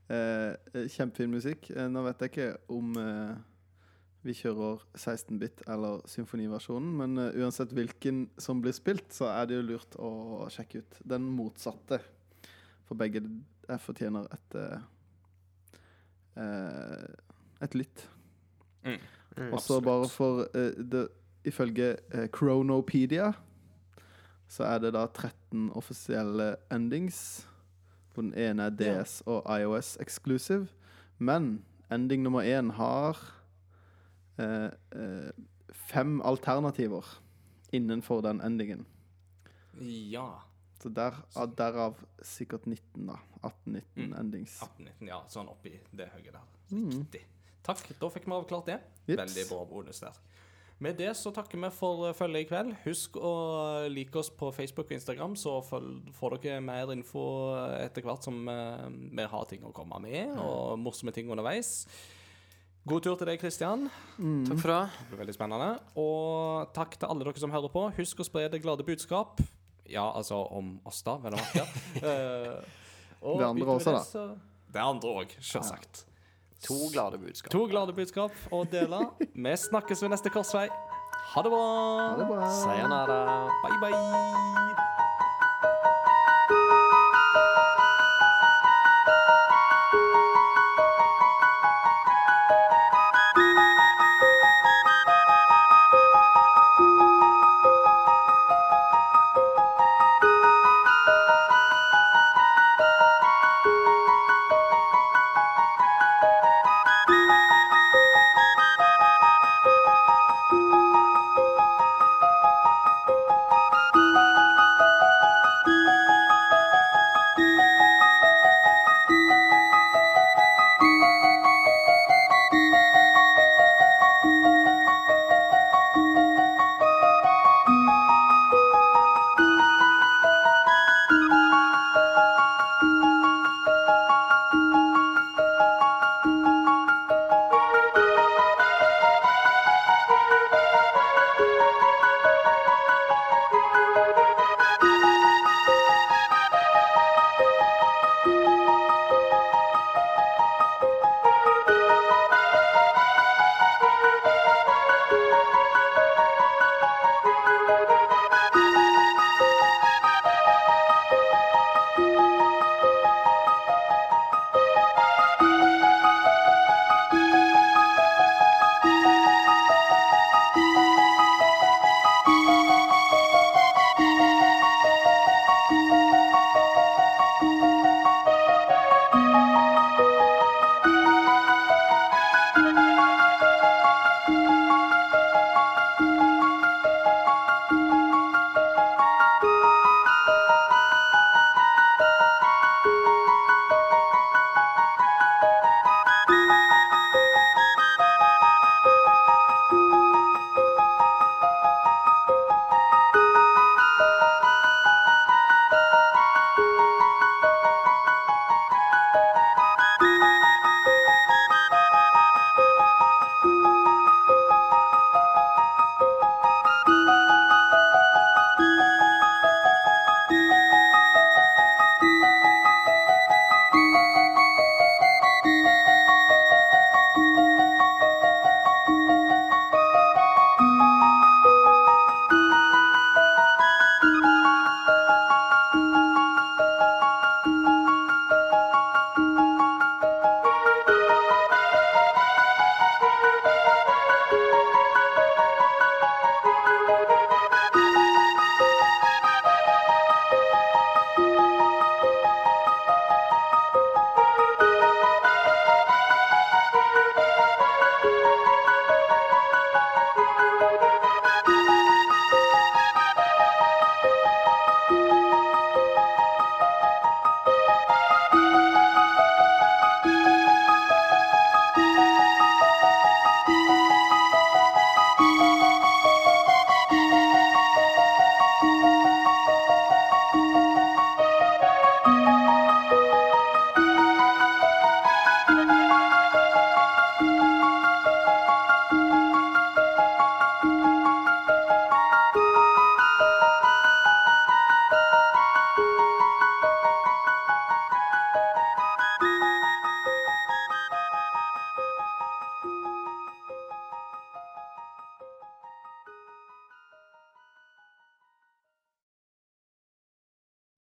er eh, kjempefin musikk. Eh, nå vet jeg ikke om eh, vi kjører 16-bit eller symfoniversjonen, men eh, uansett hvilken som blir spilt, så er det jo lurt å sjekke ut den motsatte. For begge jeg fortjener et eh, eh, et lytt. Mm. Og så bare for eh, det, Ifølge Chronopedia så er det da 13 offisielle endings. Hvor den ene er DS og iOS exclusive. Men ending nummer én har eh, eh, fem alternativer innenfor den endingen. Ja. Der, derav sikkert 19, da. 18-19 Mm. endings. 18-19, ja. Sånn oppi det høyet der. Mm. Takk. Da fikk vi avklart det. Jips. Veldig bra bonus der. Med det så takker vi for eh, følget i kveld. Husk å like oss på Facebook og Instagram, så får dere mer info etter hvert som eh, vi har ting å komme med, og morsomme ting underveis. God tur til deg, Kristian. Takk for det. Det blir veldig spennende. Og takk til alle dere som hører på. Husk å spre det glade budskap. Ja, altså om oss, da, vel å merke. Eh, og Det andre utover også, det da. så- Det andre òg, selvsagt. To glade budskap. To glade budskap å dele. Vi snakkes ved neste korsvei. Ha det bra. Ha det bra. Sayonara. Bye, bye.